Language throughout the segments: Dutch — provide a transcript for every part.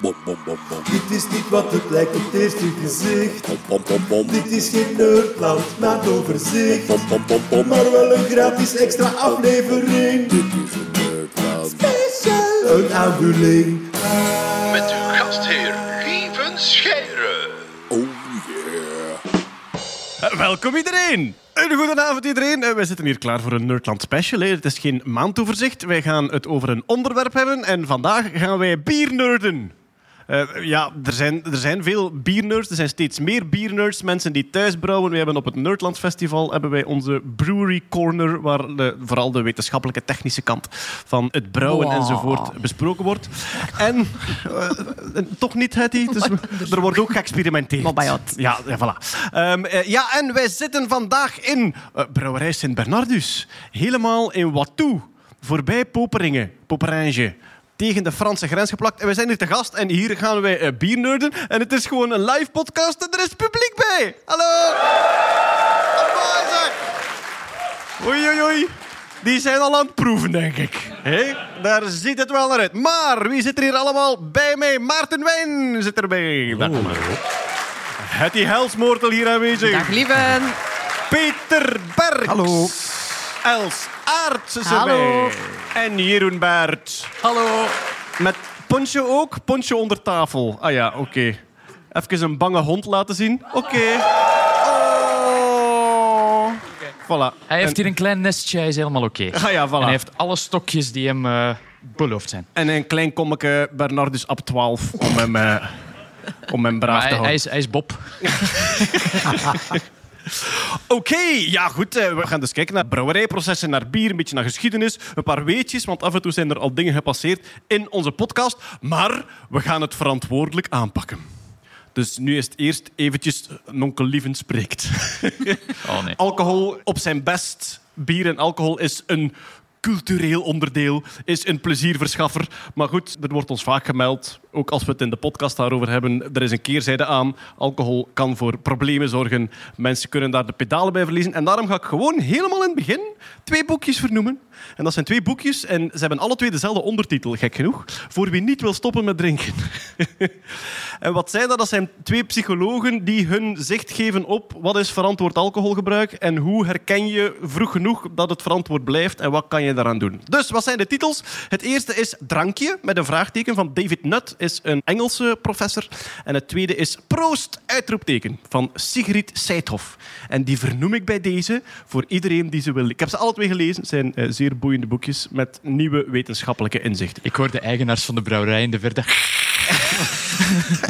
Bom, bom, bom, bom. Dit is niet wat het lijkt op het eerste gezicht. Bom, bom, bom, bom. Dit is geen nerdland, maar een overzicht. Bom, bom, bom, bom. Maar wel een gratis extra aflevering. Dit is een nerdland. Special. Een aanvulling. Met uw gastheer Lieven Scheire. Oh yeah. Eh, Welkom iedereen! Een goede avond iedereen. Eh, Wij zitten hier klaar voor een Nerdland special. hè. Het is geen maandoverzicht. Wij gaan het over een onderwerp hebben. En vandaag gaan wij biernerden. Eh, ja, er zijn, er zijn veel biernerds. Er zijn steeds meer biernerds. Mensen die thuis brouwen. We hebben op het Nerdland Festival hebben wij onze brewery corner, waar de, vooral de wetenschappelijke technische kant van het brouwen Wow. enzovoort besproken wordt. En eh, toch niet, Hetty. Dus er wordt ook geëxperimenteerd. Ja, ja, voilà. Ehm, eh, ja, en wij zitten vandaag in Brouwerij Sint-Bernardus. Helemaal in Wattou. Voorbij Poperingen, Poperinge. Tegen de Franse grens geplakt. En wij zijn hier te gast en hier gaan wij eh, bier nerden. En het is gewoon een live podcast en er is publiek bij. Hallo! Oei, oei, oei. Die zijn al aan het proeven, denk ik. Hé? Daar ziet het wel naar uit. Maar wie zit er hier allemaal bij mij? Maarten Wijn zit erbij. Welkom. Hetty Helsmoortel hier aanwezig. Dag lieven. Peter Bergs. Hallo. Els Aerts is Hallo. erbij. En Jeroen Baert. Hallo. Met Poncho ook. Poncho onder tafel. Ah ja, oké. Even een bange hond laten zien. Oké. Oh. Voilà. Hij heeft En- hier een klein nestje, hij is helemaal oké. Ah ja, voilà. En hij heeft alle stokjes die hem eh, beloofd zijn. En een klein kommeke Bernardus op 12 om hem, eh, om hem braaf Maar te hij, hij, houden. is, hij is Bob. Oké, ja goed. eh, We gaan dus kijken naar brouwerijprocessen, naar bier, een beetje naar geschiedenis, een paar weetjes, want af en toe zijn er al dingen gepasseerd in onze podcast. Maar we gaan het verantwoordelijk aanpakken. Dus nu is het eerst eventjes nonkel Lieven spreekt. Oh nee. Alcohol op zijn best. Bier en alcohol is een cultureel onderdeel, is een plezierverschaffer. Maar goed, er wordt ons vaak gemeld, ook als we het in de podcast daarover hebben, er is een keerzijde aan. Alcohol kan voor problemen zorgen. Mensen kunnen daar de pedalen bij verliezen. En daarom ga ik gewoon helemaal in het begin twee boekjes vernoemen. En dat zijn twee boekjes en ze hebben alle twee dezelfde ondertitel, gek genoeg. Voor wie niet wil stoppen met drinken. En wat zijn dat? Dat zijn twee psychologen die hun zicht geven op wat is verantwoord alcoholgebruik en hoe herken je vroeg genoeg dat het verantwoord blijft en wat kan je daaraan doen. Dus wat zijn de titels? Het eerste is Drankje met een vraagteken van David Nutt, is een Engelse professor. En het tweede is Proost, uitroepteken van Sigrid Seithoff. En die vernoem ik bij deze voor iedereen die ze wil. Ik heb ze alle twee gelezen. Het zijn eh, zeer boeiende boekjes met nieuwe wetenschappelijke inzichten. Ik hoor de eigenaars van de brouwerij in de verte.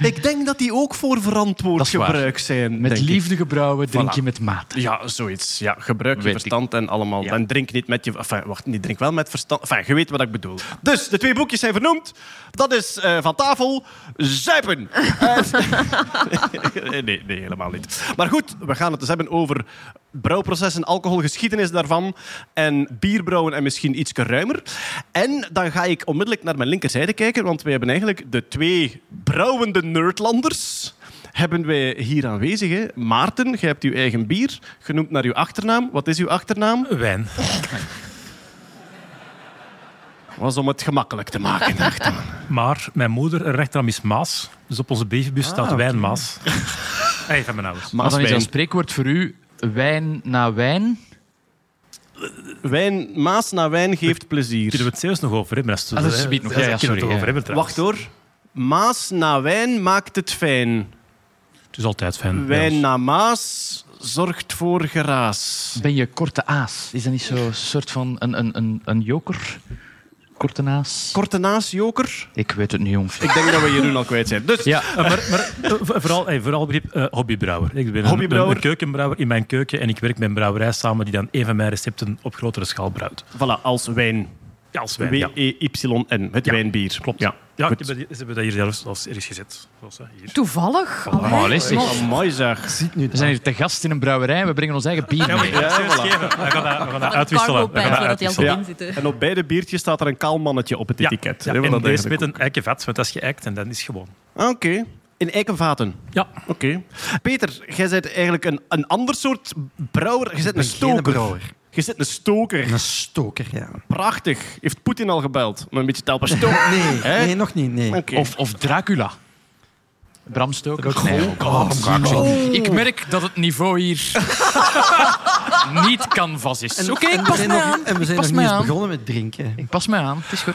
Ik denk dat die ook voor verantwoord gebruik zijn. Met ik. liefde gebrouwen drink Voilà. je met mate. Ja, zoiets. Ja, gebruik je ik. verstand en allemaal. Ja. En drink niet met je... Enfin, wacht, niet drink wel met verstand. Enfin, je weet wat ik bedoel. Dus, de twee boekjes zijn vernoemd. Dat is eh, van tafel Zuipen. En- nee, nee, helemaal niet. Maar goed, we gaan het dus hebben over brouwprocessen, alcoholgeschiedenis daarvan en bierbrouwen en misschien iets ruimer. En dan ga ik onmiddellijk naar mijn linkerzijde kijken, want we hebben eigenlijk de twee brouwende nerdlanders hebben wij hier aanwezig. Hè. Maarten, jij hebt uw eigen bier, genoemd naar uw achternaam. Wat is uw achternaam? Wijn. Was om het gemakkelijk te maken. dacht ik. Maar mijn moeder, haar rechternaam is Maas. Dus op onze brievenbus staat Wijn Maas. Hey, van mijn ouders. Maar dan is een spreekwoord voor u wijn na wijn. Wijn, Maas na wijn geeft plezier. Kunnen we het zelfs nog over hebben? Ah, dat is nog. Ja, het sorry, over hebben. Wacht hoor. Maas na wijn maakt het fijn. Het is altijd fijn. Wijn na Maas zorgt voor geraas. Ben je korte aas? Is dat niet zo'n soort van een, een, een, een joker? Korte aas? Korte naas, joker. Ik weet het niet, jong. Ik denk dat we Jeroen al kwijt zijn. Dus Ja, Eh, maar, maar eh, vo- vooral, hey, vooral begrip eh, hobbybrouwer. Ik ben een- Hobbybrouwer. Een, een keukenbrouwer in mijn keuken en ik werk met een brouwerij samen die dan een van mijn recepten op grotere schaal brouwt. voilà, als wijn. Ja, als wijn. Ja. W-E-Y-N, het Ja, wijnbier. Klopt. Ja, Ja, ze hebben dat hier zelfs als ergens gezet. Zoals, hè, hier. Toevallig. Allee, Mooi zeg. We zijn hier te gast in een brouwerij en we brengen ons eigen bier mee. Ja, voilà. We gaan dat, we gaan dat uitwisselen. We gaan. En op beide biertjes staat er een kaal mannetje op het etiket. ja, en deze met een eikenvat, want dat is geëikt en dat is gewoon. Ah, Oké. In eikenvaten. Ja, Oké. Peter, jij bent eigenlijk een, een ander soort brouwer. Je bent een stoker. Je zit een stoker. Een stoker, ja. Prachtig. Heeft Poetin al gebeld? Om een beetje te helpen stoken. Nee, Hè? nee, nog niet. Nee. Oké. Of, of Dracula. Bram Stoker. Nee, Oh, Ik merk dat het niveau hier niet canvas is. Oké, ik we pas zijn mij nog, aan. en we zijn pas nog mij niet eens aan. begonnen met drinken. Ik pas mij aan. Het is goed.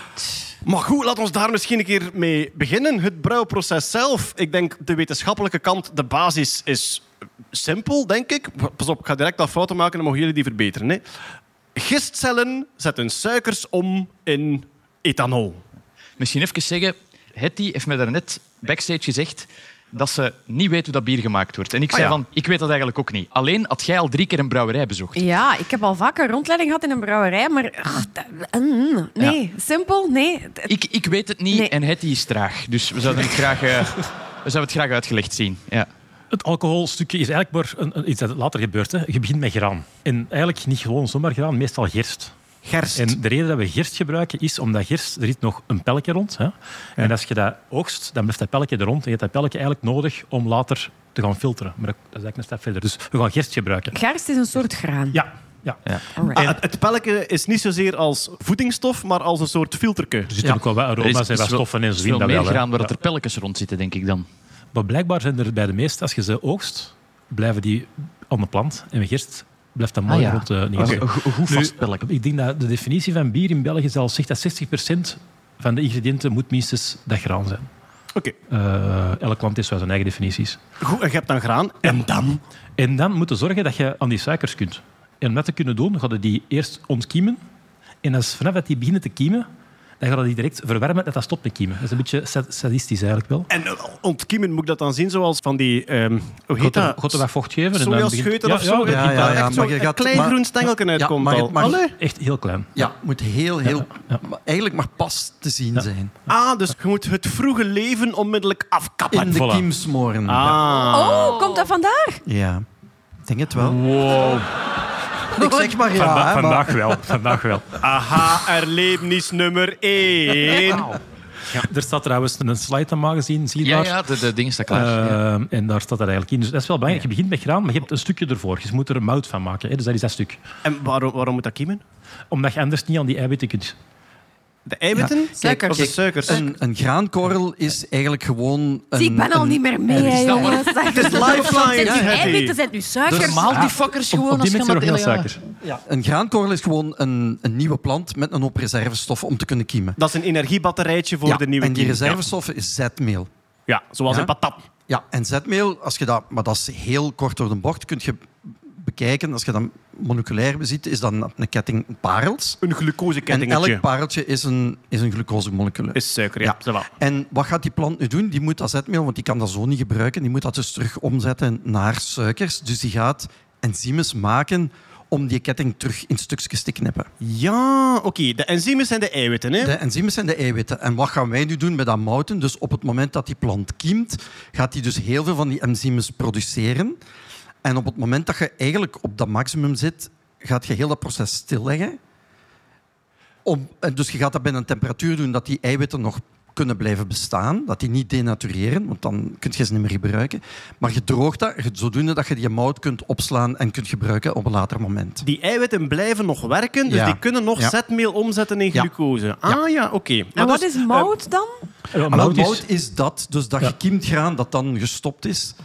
Maar goed, laat ons daar misschien een keer mee beginnen. Het brouwproces zelf. Ik denk de wetenschappelijke kant, de basis is simpel, denk ik. Pas op, ik ga direct al fouten maken, dan mogen jullie die verbeteren. Hè. Gistcellen zetten suikers om in ethanol. Misschien even zeggen, Hetty heeft mij daarnet backstage gezegd dat ze niet weet hoe dat bier gemaakt wordt. En ik zei ja. van, ik weet dat eigenlijk ook niet. Alleen had jij al drie keer een brouwerij bezocht. Ja, ik heb al vaak een rondleiding gehad in een brouwerij, maar ah, dat- mm, nee, simpel, nee. Het- Ik, ik weet het niet Nee. en Hetty is traag. Dus we zouden het graag, eh, we zouden het graag uitgelegd zien. Ja. Het alcoholstukje is eigenlijk maar een, een- iets dat later gebeurt. Hè. Je begint met graan. En eigenlijk niet gewoon zomaar graan, meestal gerst. Gerst. En de reden dat we gerst gebruiken is omdat gerst, er zit nog een pelletje rond. Hè. En als je dat oogst, dan blijft dat pelletje er rond. En je hebt dat pelletje eigenlijk nodig om later te gaan filteren. Maar dat is eigenlijk een stap verder. Dus we gaan gerst gebruiken. Gerst is een soort graan. Ja, ja. Ah, het, pelletje is niet zozeer als voedingsstof, maar als een soort filterke. Er zitten Ja. ook wel wat aroma's en wat stoffen en Er zo is in. veel meer graan waar Ja. dat er pelletjes rond zitten, denk ik dan. Maar blijkbaar zijn er bij de meeste, als je ze oogst, blijven die aan de plant. En gerst blijft dat mooi Ah, ja. rond de goed. Ik denk dat de definitie van bier in België zelfs zegt dat 60% van de ingrediënten moet minstens dat graan zijn. Oké, Eh, elk land heeft zo zijn eigen definities. goed. En je hebt dan graan. En dan? En dan moet je zorgen dat je aan die suikers kunt. En om dat te kunnen doen, je die eerst ontkiemen. En als vanaf dat die beginnen te kiemen, dan ga je die direct verwarmen dat dat stopt met kiemen. Dat is een beetje sa- sadistisch eigenlijk wel. En eh, ontkiemen, moet ik dat dan zien zoals van die... ehm hoe heet Gaat dat? gaat er wat vocht geven. begint- of zo? ja, ja, Dat ja, echt maar zo je een gaat- klein maar- groen stengeltje Ja, uitkomt maar het al. mag-. Echt heel klein. Ja, het moet heel, heel, ja. maar eigenlijk maar pas te zien zijn. Ah, dus je moet het vroege leven onmiddellijk afkappen. In de Voilà. kiem smoren. Ah. Oh, komt dat vandaar? Ja, ik denk het wel. Ik zeg maar ja. Vanda- hè, maar- vandaag wel. Vandaag wel. Aha, erlebnis nummer 1. Ja, er staat trouwens een slide aan magazine, zie je Ja, daar? ja, de, de ding staat klaar. Ja. Eh, En daar staat dat eigenlijk in. Dus dat is wel belangrijk. Je begint met graan, maar je hebt een stukje ervoor. Je moet er een mout van maken. Hè? Dus dat is dat stuk. En waarom, waarom moet dat kiemen? Omdat je anders niet aan die eiwitten kunt. De eiwitten? Ja. De suikers? Een, een graankorrel is eigenlijk gewoon... Een, Zie, ik ben al een- niet meer mee, hè, jongens. Het is lifeline, Zijn nu Hetty. eiwitten, zijn nu suikers. Normaal die fuckers Op, gewoon op die als nog dat- heel ja. suiker. Een graankorrel is gewoon een, een nieuwe plant met een hoop reservestoffen om te kunnen kiemen. Dat is een energiebatterijtje voor Ja, de nieuwe en die reservestoffen is zetmeel. Ja, ja zoals Ja? in patat. Ja, en zetmeel, als je dat, maar dat is heel kort door de bocht, kun je bekijken. Als je dat moleculair beziet, is dat een ketting parels. Een En glucosekettingetje. elk pareltje is een, is een glucosemolecule. Is suiker, ja. Ja. En wat gaat die plant nu doen? Die moet dat zetmeel, want die kan dat zo niet gebruiken, die moet dat dus terug omzetten naar suikers. Dus die gaat enzymes maken om die ketting terug in stukjes te knippen. Ja, oké. De enzymen zijn de eiwitten, hè? De enzymen zijn de eiwitten. En wat gaan wij nu doen met dat mouten? Dus op het moment dat die plant kiemt, gaat die dus heel veel van die enzymes produceren. En op het moment dat je eigenlijk op dat maximum zit, gaat je heel dat proces stilleggen. Om, en dus je gaat dat bij een temperatuur doen dat die eiwitten nog kunnen blijven bestaan, dat die niet denatureren, want dan kun je ze niet meer gebruiken. Maar je droogt dat, zodoende dat je die mout kunt opslaan en kunt gebruiken op een later moment. Die eiwitten blijven nog werken, dus Ja. die kunnen nog Ja. zetmeel omzetten in Ja. glucose. Ah ja, oké. En Maar wat dus, is mout dan? Ja, Maar mout is- mout is dat, dus dat Ja. gekiemd graan dat dan gestopt is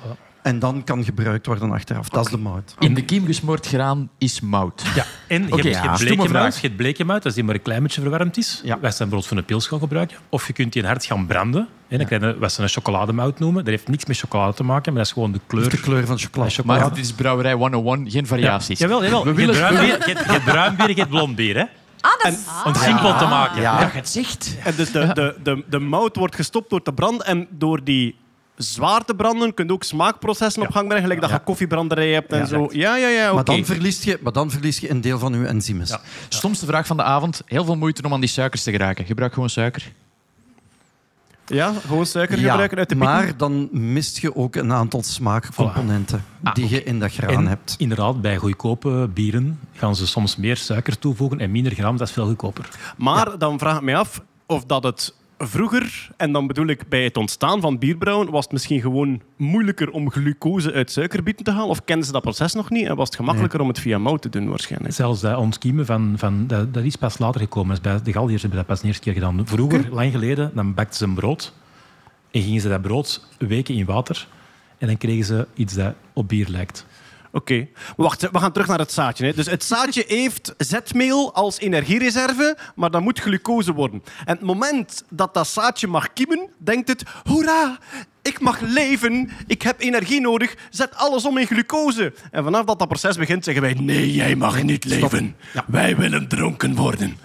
en dan kan gebruikt worden achteraf. Dat is de mout. In de kiem gesmoord graan is mout. Ja, en je hebt, ja. je hebt Stomme bleke je hebt bleke mout, als die maar een klein beetje verwarmd is. Ja. Wij zijn bijvoorbeeld voor een pils gaan gebruiken. Of je kunt die hard gaan branden. En dan krijg je wat ze een chocolademout noemen. Dat heeft niks met chocolade te maken, maar dat is gewoon de kleur. De kleur van chocolade. van chocolade. Maar dit is brouwerij 101, geen variaties. Jawel, jawel. We Je hebt willen- bruin bier, je hebt- bruin bier, je hebt blond bier. Hè? Ah, dat is... Om het simpel te maken. Ja. Het zegt. En dus de, de, de, de mout wordt gestopt door te branden en door die zwaar te branden kun je ook smaakprocessen op gang brengen, gelijk dat je koffiebranderijen hebt en Ja, zo. Ja, ja, ja, oké. Maar, dan verlies je, maar dan verlies je een deel van je enzymes. Ja. Stomste vraag van de avond. Heel veel moeite om aan die suikers te geraken. Gebruik gewoon suiker. Ja, gewoon suiker Ja, gebruiken uit de pieten. maar dan mist je ook een aantal smaakcomponenten die je in dat graan En hebt. inderdaad, bij goedkope bieren gaan ze soms meer suiker toevoegen en minder gram. Dat is veel goedkoper. Maar dan vraag ik me af of dat het vroeger, en dan bedoel ik bij het ontstaan van bierbrouwen, was het misschien gewoon moeilijker om glucose uit suikerbieten te halen? Of kenden ze dat proces nog niet en was het gemakkelijker om het via mout te doen waarschijnlijk? Zelfs dat ontkiemen van, van dat, dat is pas later gekomen. Bij de Galliërs hebben dat pas de eerste keer gedaan. Vroeger, lang geleden, dan bakten ze een brood en gingen ze dat brood weken in water en dan kregen ze iets dat op bier lijkt. Oké. Wacht, we gaan terug naar het zaadje. Hè. Dus het zaadje heeft zetmeel als energiereserve, maar dat moet glucose worden. En het moment dat dat zaadje mag kiemen, denkt het... Hoera, ik mag leven, ik heb energie nodig, zet alles om in glucose. En vanaf dat dat proces begint, zeggen wij... Nee, jij mag niet leven. Wij willen dronken worden.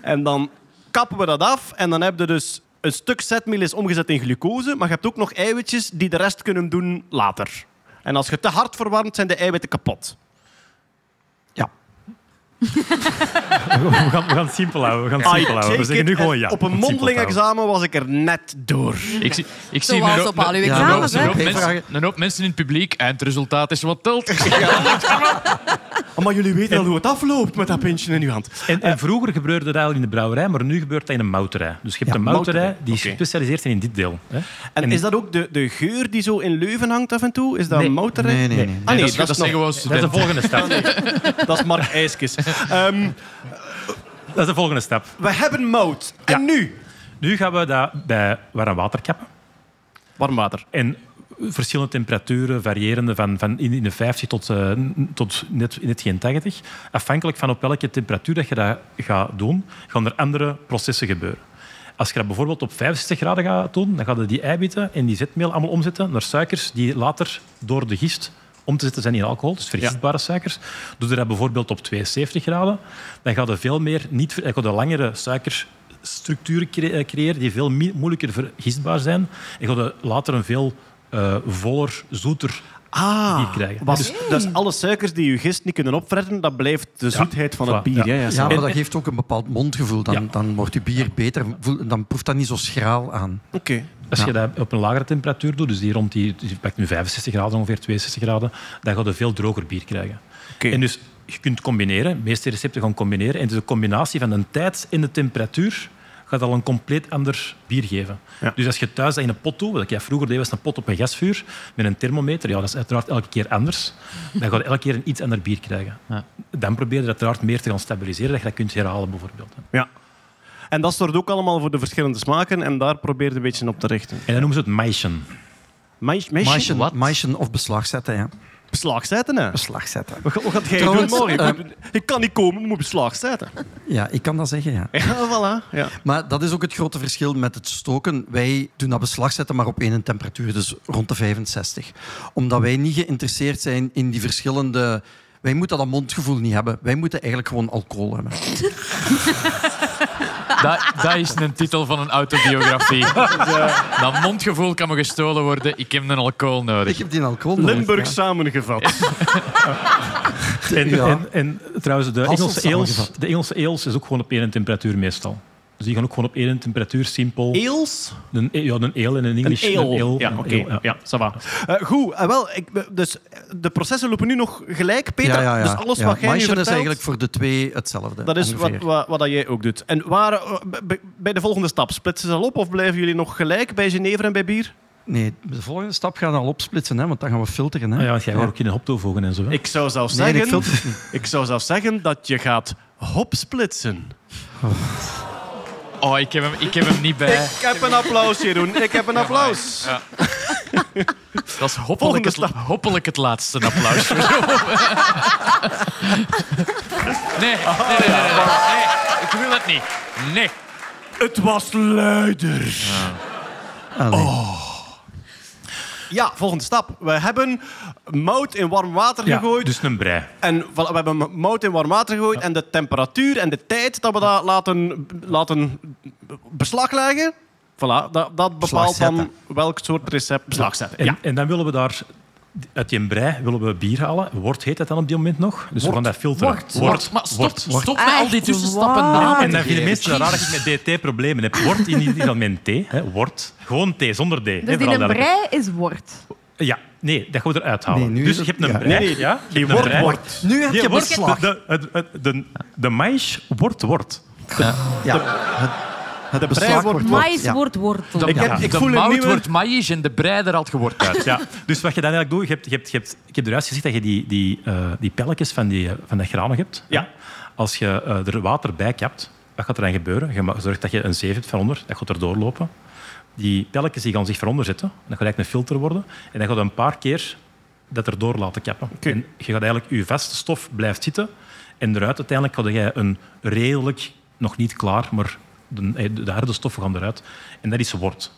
En dan kappen we dat af en dan heb je dus... Een stuk zetmeel is omgezet in glucose, maar je hebt ook nog eiwitjes die de rest kunnen doen later. En als je te hard verwarmt, zijn de eiwitten kapot. Ja. We gaan, we gaan het simpel houden. We gaan het simpel houden. We zeggen nu gewoon ja. Op een om het simpel te mondeling houden. examen was ik er net door. Ik zie, ik zie een hoop- op al uw een- examens, een hoop- mensen- in het publiek en het resultaat is wat telt. Oh, maar jullie weten al hoe het afloopt met dat pintje in uw hand. En, en vroeger gebeurde dat eigenlijk in de brouwerij, maar nu gebeurt dat in een mouterij. Dus je hebt Ja, een mouterij mouterij. die Oké. gespecialiseerd is in dit deel. Hè. En, En- is dat ook de, de geur die zo in Leuven hangt af en toe? Is dat Nee. een mouterij? Nee, nee, nee. Ah, nee, dat, is- dat, dat is zijn nog- gewoon Dat is de volgende stap. dat is Mark IJskes. Ehm, Dat is de volgende stap. we hebben mout. En nu? Nu gaan we dat bij warm water kappen. Warm water. En verschillende temperaturen, variërende van, van in in de 50 tot, eh, tot net, net geen 80. Afhankelijk van op welke temperatuur dat je dat gaat doen, gaan er andere processen gebeuren. Als je dat bijvoorbeeld op 65 graden gaat doen, dan gaan je die eiwitten en die zetmeel allemaal omzetten naar suikers die later door de gist om te zetten zijn in alcohol, dus vergistbare suikers. Doe je dat bijvoorbeeld op 72 graden, dan gaat je veel meer niet, dan gaat je langere suikerstructuren eh, creëren die veel moeilijker vergistbaar zijn. En ga je later een veel eh, voller, zoeter Ah, bier krijgen. was, Dus- dus alle suikers die je gist niet kunnen opfretten, dat blijft de zoetheid van het bier. ja. Ja, maar dat geeft ook een bepaald mondgevoel. Dan, Ja. dan wordt je bier beter. Dan proeft dat niet zo schraal aan. Oké. Als je dat op een lagere temperatuur doet, dus die rond die, je pakt nu 65 graden, ongeveer 62 graden, dan ga je veel droger bier krijgen. Oké. En dus je kunt combineren, de meeste recepten gaan combineren. En dus de combinatie van de tijd en de temperatuur gaat al een compleet ander bier geven. Ja. Dus als je thuis dat in een pot doet, wat jij vroeger deed, was een pot op een gasvuur met een thermometer, ja, dat is uiteraard elke keer anders. Dan ga je elke keer een iets ander bier krijgen. Ja. Dan probeer je uiteraard meer te gaan stabiliseren, dat je dat kunt herhalen bijvoorbeeld. Ja. En dat zorgt ook allemaal voor de verschillende smaken en daar probeer je een beetje op te richten. En dan noemen ze het. Meisje, meisje, Maïschen, wat? of beslag zetten, ja. Beslag zetten, hè? Beslag zetten. Wat, ga- wat gaat jij Trouwens, doen morgen? eh, Ik moet- ik kan niet komen, ik moet beslag zetten. Ja, ik kan dat zeggen, ja. Ja, voilà. Ja. Maar dat is ook het grote verschil met het stoken. Wij doen dat beslag zetten, maar op één temperatuur, dus rond de 65. Omdat wij niet geïnteresseerd zijn in die verschillende... Wij moeten dat mondgevoel niet hebben. Wij moeten eigenlijk gewoon alcohol hebben. Dat, dat is een titel van een autobiografie. Dat mondgevoel kan me gestolen worden. Ik heb een alcohol Ik nodig. heb die alcohol nodig, Limburg ja. samengevat. En, Ja. en, en trouwens, de Engelse, eels, de Engelse eels is ook gewoon op één temperatuur meestal. Dus die gaan ook gewoon op één temperatuur, simpel. Eels? Een, e- ja, een eel en een English. Een eel. eel, Ja, een oké. ja. Ça va. Eh, goed, eh, wel, ik, dus eh, de processen lopen nu nog gelijk, Peter. Ja, ja, ja. Dus alles Ja, wat jij nu vertelt, is eigenlijk voor de twee hetzelfde. dat is wat, ongeveer. wat, wat dat jij ook doet. En waar, bij- de volgende stap, splitsen ze al op of blijven jullie nog gelijk bij Genever en bij bier? Nee, de volgende stap gaan we al opsplitsen, hè, want dan gaan we filteren. Hè. Ah ja, want jij gaat ook in een hop toevoegen en zo. hè. Ik zou zelfs Nee, ik zeggen, filter het niet. ik zou zelfs zeggen dat je gaat hopsplitsen. Oh, ik heb hem, ik heb hem niet bij. Ik heb een applaus, Jeroen. Ik heb een applaus. Ja. Dat is hoppelijk het, hoppelijk het laatste applaus. nee, nee, nee, nee, nee, nee, nee. Ik wil het niet. Nee. Het was luider. Oh. Ja, volgende stap. We hebben mout in warm water Ja, gegooid. dus een brei. En voilà, we hebben mout in warm water gegooid. En de temperatuur en de tijd dat we dat laten, laten beslag leggen... Voilà, dat, dat bepaalt dan welk soort recept beslag zetten. En, Ja. en dan willen we daar uit die brei willen we bier halen. Wort heet dat dan op dit moment nog. Dus we gaan dat filteren. Wort. Wort. Maar stop, stop met al die tussenstappen waar? na. En dan vinden mensen raar dat ik met DT problemen heb. Wort in ieder geval met een T. Hè. Wort. Gewoon T, zonder D. Dus vooral een brei is wort. Ja, nee, dat gaan we eruit halen. Nee, nu dus je hebt een ja. brei. Nee, nee, ja, je brei. wordt. Nu heb je wort, beslag. de, de, de, de, de maïs wordt wordt. Ja, het, De brei wordt... Ja. wordt wortel. De, Ik heb- ik de voel een mout nieuwe- wordt maïs en de brei er al geworteld uit. Ja, dus wat je dan eigenlijk doet, je hebt, je hebt, je hebt, ik heb eruit gezegd dat je die, die, eh, die pelletjes van, die, eh, van dat granen hebt. Ja. Als je eh, er water bij kapt, wat gaat er dan gebeuren? Je zorgt dat je een zeef hebt van onder, dat gaat er doorlopen. Die pelletjes die gaan zich van onder zetten, dat gaat eigenlijk een filter worden. En dan gaat een paar keer dat er door laten kappen. Oké. En je gaat eigenlijk, je vaste stof blijft zitten. En eruit uiteindelijk ga je een redelijk, nog niet klaar, maar de, eh, de harde stoffen gaan eruit. En dat is wort.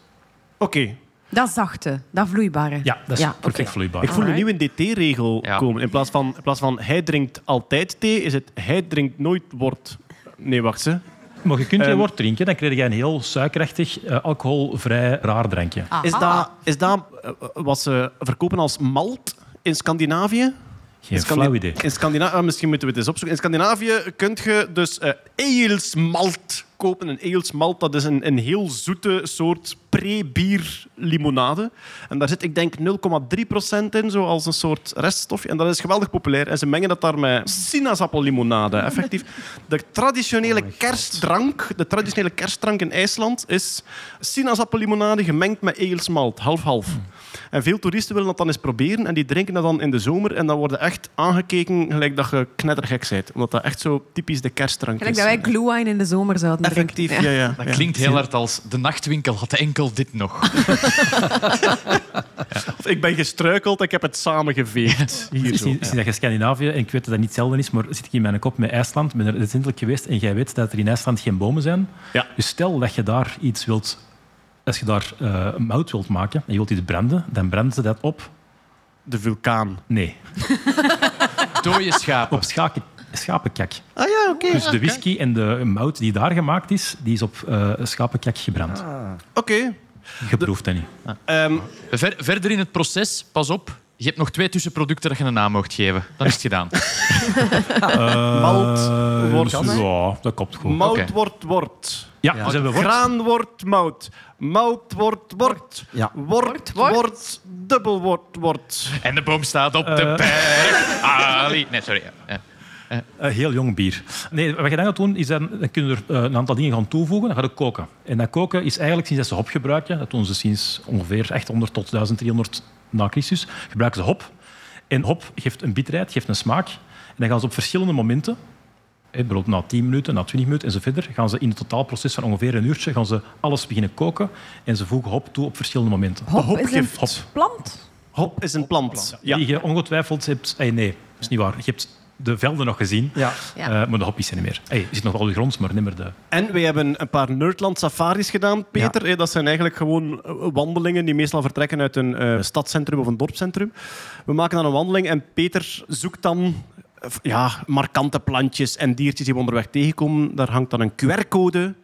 Oké. Dat zachte, dat vloeibare. Ja, dat is Ja, perfect vloeibaar. Ik voel een nieuwe DT-regel Ja. komen. In plaats, van, in plaats van hij drinkt altijd thee, is het hij drinkt nooit wort. Nee, wacht ze. Maar je kunt je Ehm, wort drinken, dan krijg je een heel suikerachtig, eh, alcoholvrij raar drankje. Aha. Is dat, is dat eh, wat ze verkopen als malt in Scandinavië? Geen In Scandi- flauw idee. In Scandinavië, ah, misschien moeten we het eens opzoeken. In Scandinavië kun je dus eh eelsmalt kopen. Een eelsmalt, dat is een, een heel zoete soort pre-bier limonade. En daar zit, ik denk, 0,3% in, zoals een soort reststofje. En dat is geweldig populair. En ze mengen dat daar met sinaasappellimonade. Effectief. De traditionele kerstdrank, de traditionele kerstdrank in IJsland is sinaasappellimonade gemengd met eelsmalt. Half-half. En veel toeristen willen dat dan eens proberen en die drinken dat dan in de zomer en dan worden echt aangekeken gelijk dat je knettergek bent. Omdat dat echt zo typisch de kerstdrank Gelijk is. dat wij glühwein in de zomer zouden drinken. Effectief, ja. ja, Dat ja. klinkt heel hard als de nachtwinkel had enkel dit nog. Of Ik ben gestruikeld, ik heb het samengeveegd. Hier Zie, zo. zie dat je Scandinavië, en ik weet dat dat niet hetzelfde is, maar zit ik in mijn kop met IJsland, ben er recentelijk geweest en jij weet dat er in IJsland geen bomen zijn. Ja. Dus stel dat je daar iets wilt, als je daar eh, mout wilt maken en je wilt iets branden, dan branden ze dat op. De vulkaan. Nee, Dooie schapen. op schaken, schapenkak. Ah ja, oké. Dus de whisky en de mout die daar gemaakt is, die is op eh schapenkak gebrand. Oké. Je proeft dat niet. Ehm, Ver- verder in het proces, pas op, je hebt nog twee tussenproducten dat je een naam mocht geven. Dan is het gedaan. Malt Eh, wordt- Ja, dat komt goed. mout Oké. wordt wort. Ja, dus hebben we wort. Graan wordt mout. Mout wordt wort. Ja. Wort wordt dubbel wordt wordt. En de boom staat op de Eh. berg. Ali. Nee, sorry. Ja. Eh, heel jong bier. Nee, wat je dan gaat doen, is dan, dan kun je er eh, een aantal dingen gaan toevoegen. Dan ga je koken. En dat koken is eigenlijk sinds dat ze hop gebruiken, dat doen ze sinds ongeveer 800 tot 1300 na Christus, gebruiken ze hop. En hop geeft een bitterheid, geeft een smaak. En dan gaan ze op verschillende momenten, eh, bijvoorbeeld na 10 minuten, na 20 minuten en zo verder, gaan ze in het totaalproces van ongeveer een uurtje gaan ze alles beginnen koken en ze voegen hop toe op verschillende momenten. Hop is een. Hop. plant. Hop is een plant. Ja. Die je ongetwijfeld hebt... eh, nee, dat is niet waar. Je hebt de velden nog gezien, Ja. Ja. eh, maar de er niet meer. Hey, je zit nog wel de grond, maar niet meer de... En wij hebben een paar Nerdland safaris gedaan, Peter. Eh, Dat zijn eigenlijk gewoon eh, wandelingen die meestal vertrekken uit een eh, stadscentrum of een dorpscentrum. We maken dan een wandeling en Peter zoekt dan eh, ja, markante plantjes en diertjes die we onderweg tegenkomen. Daar hangt dan een QR-code.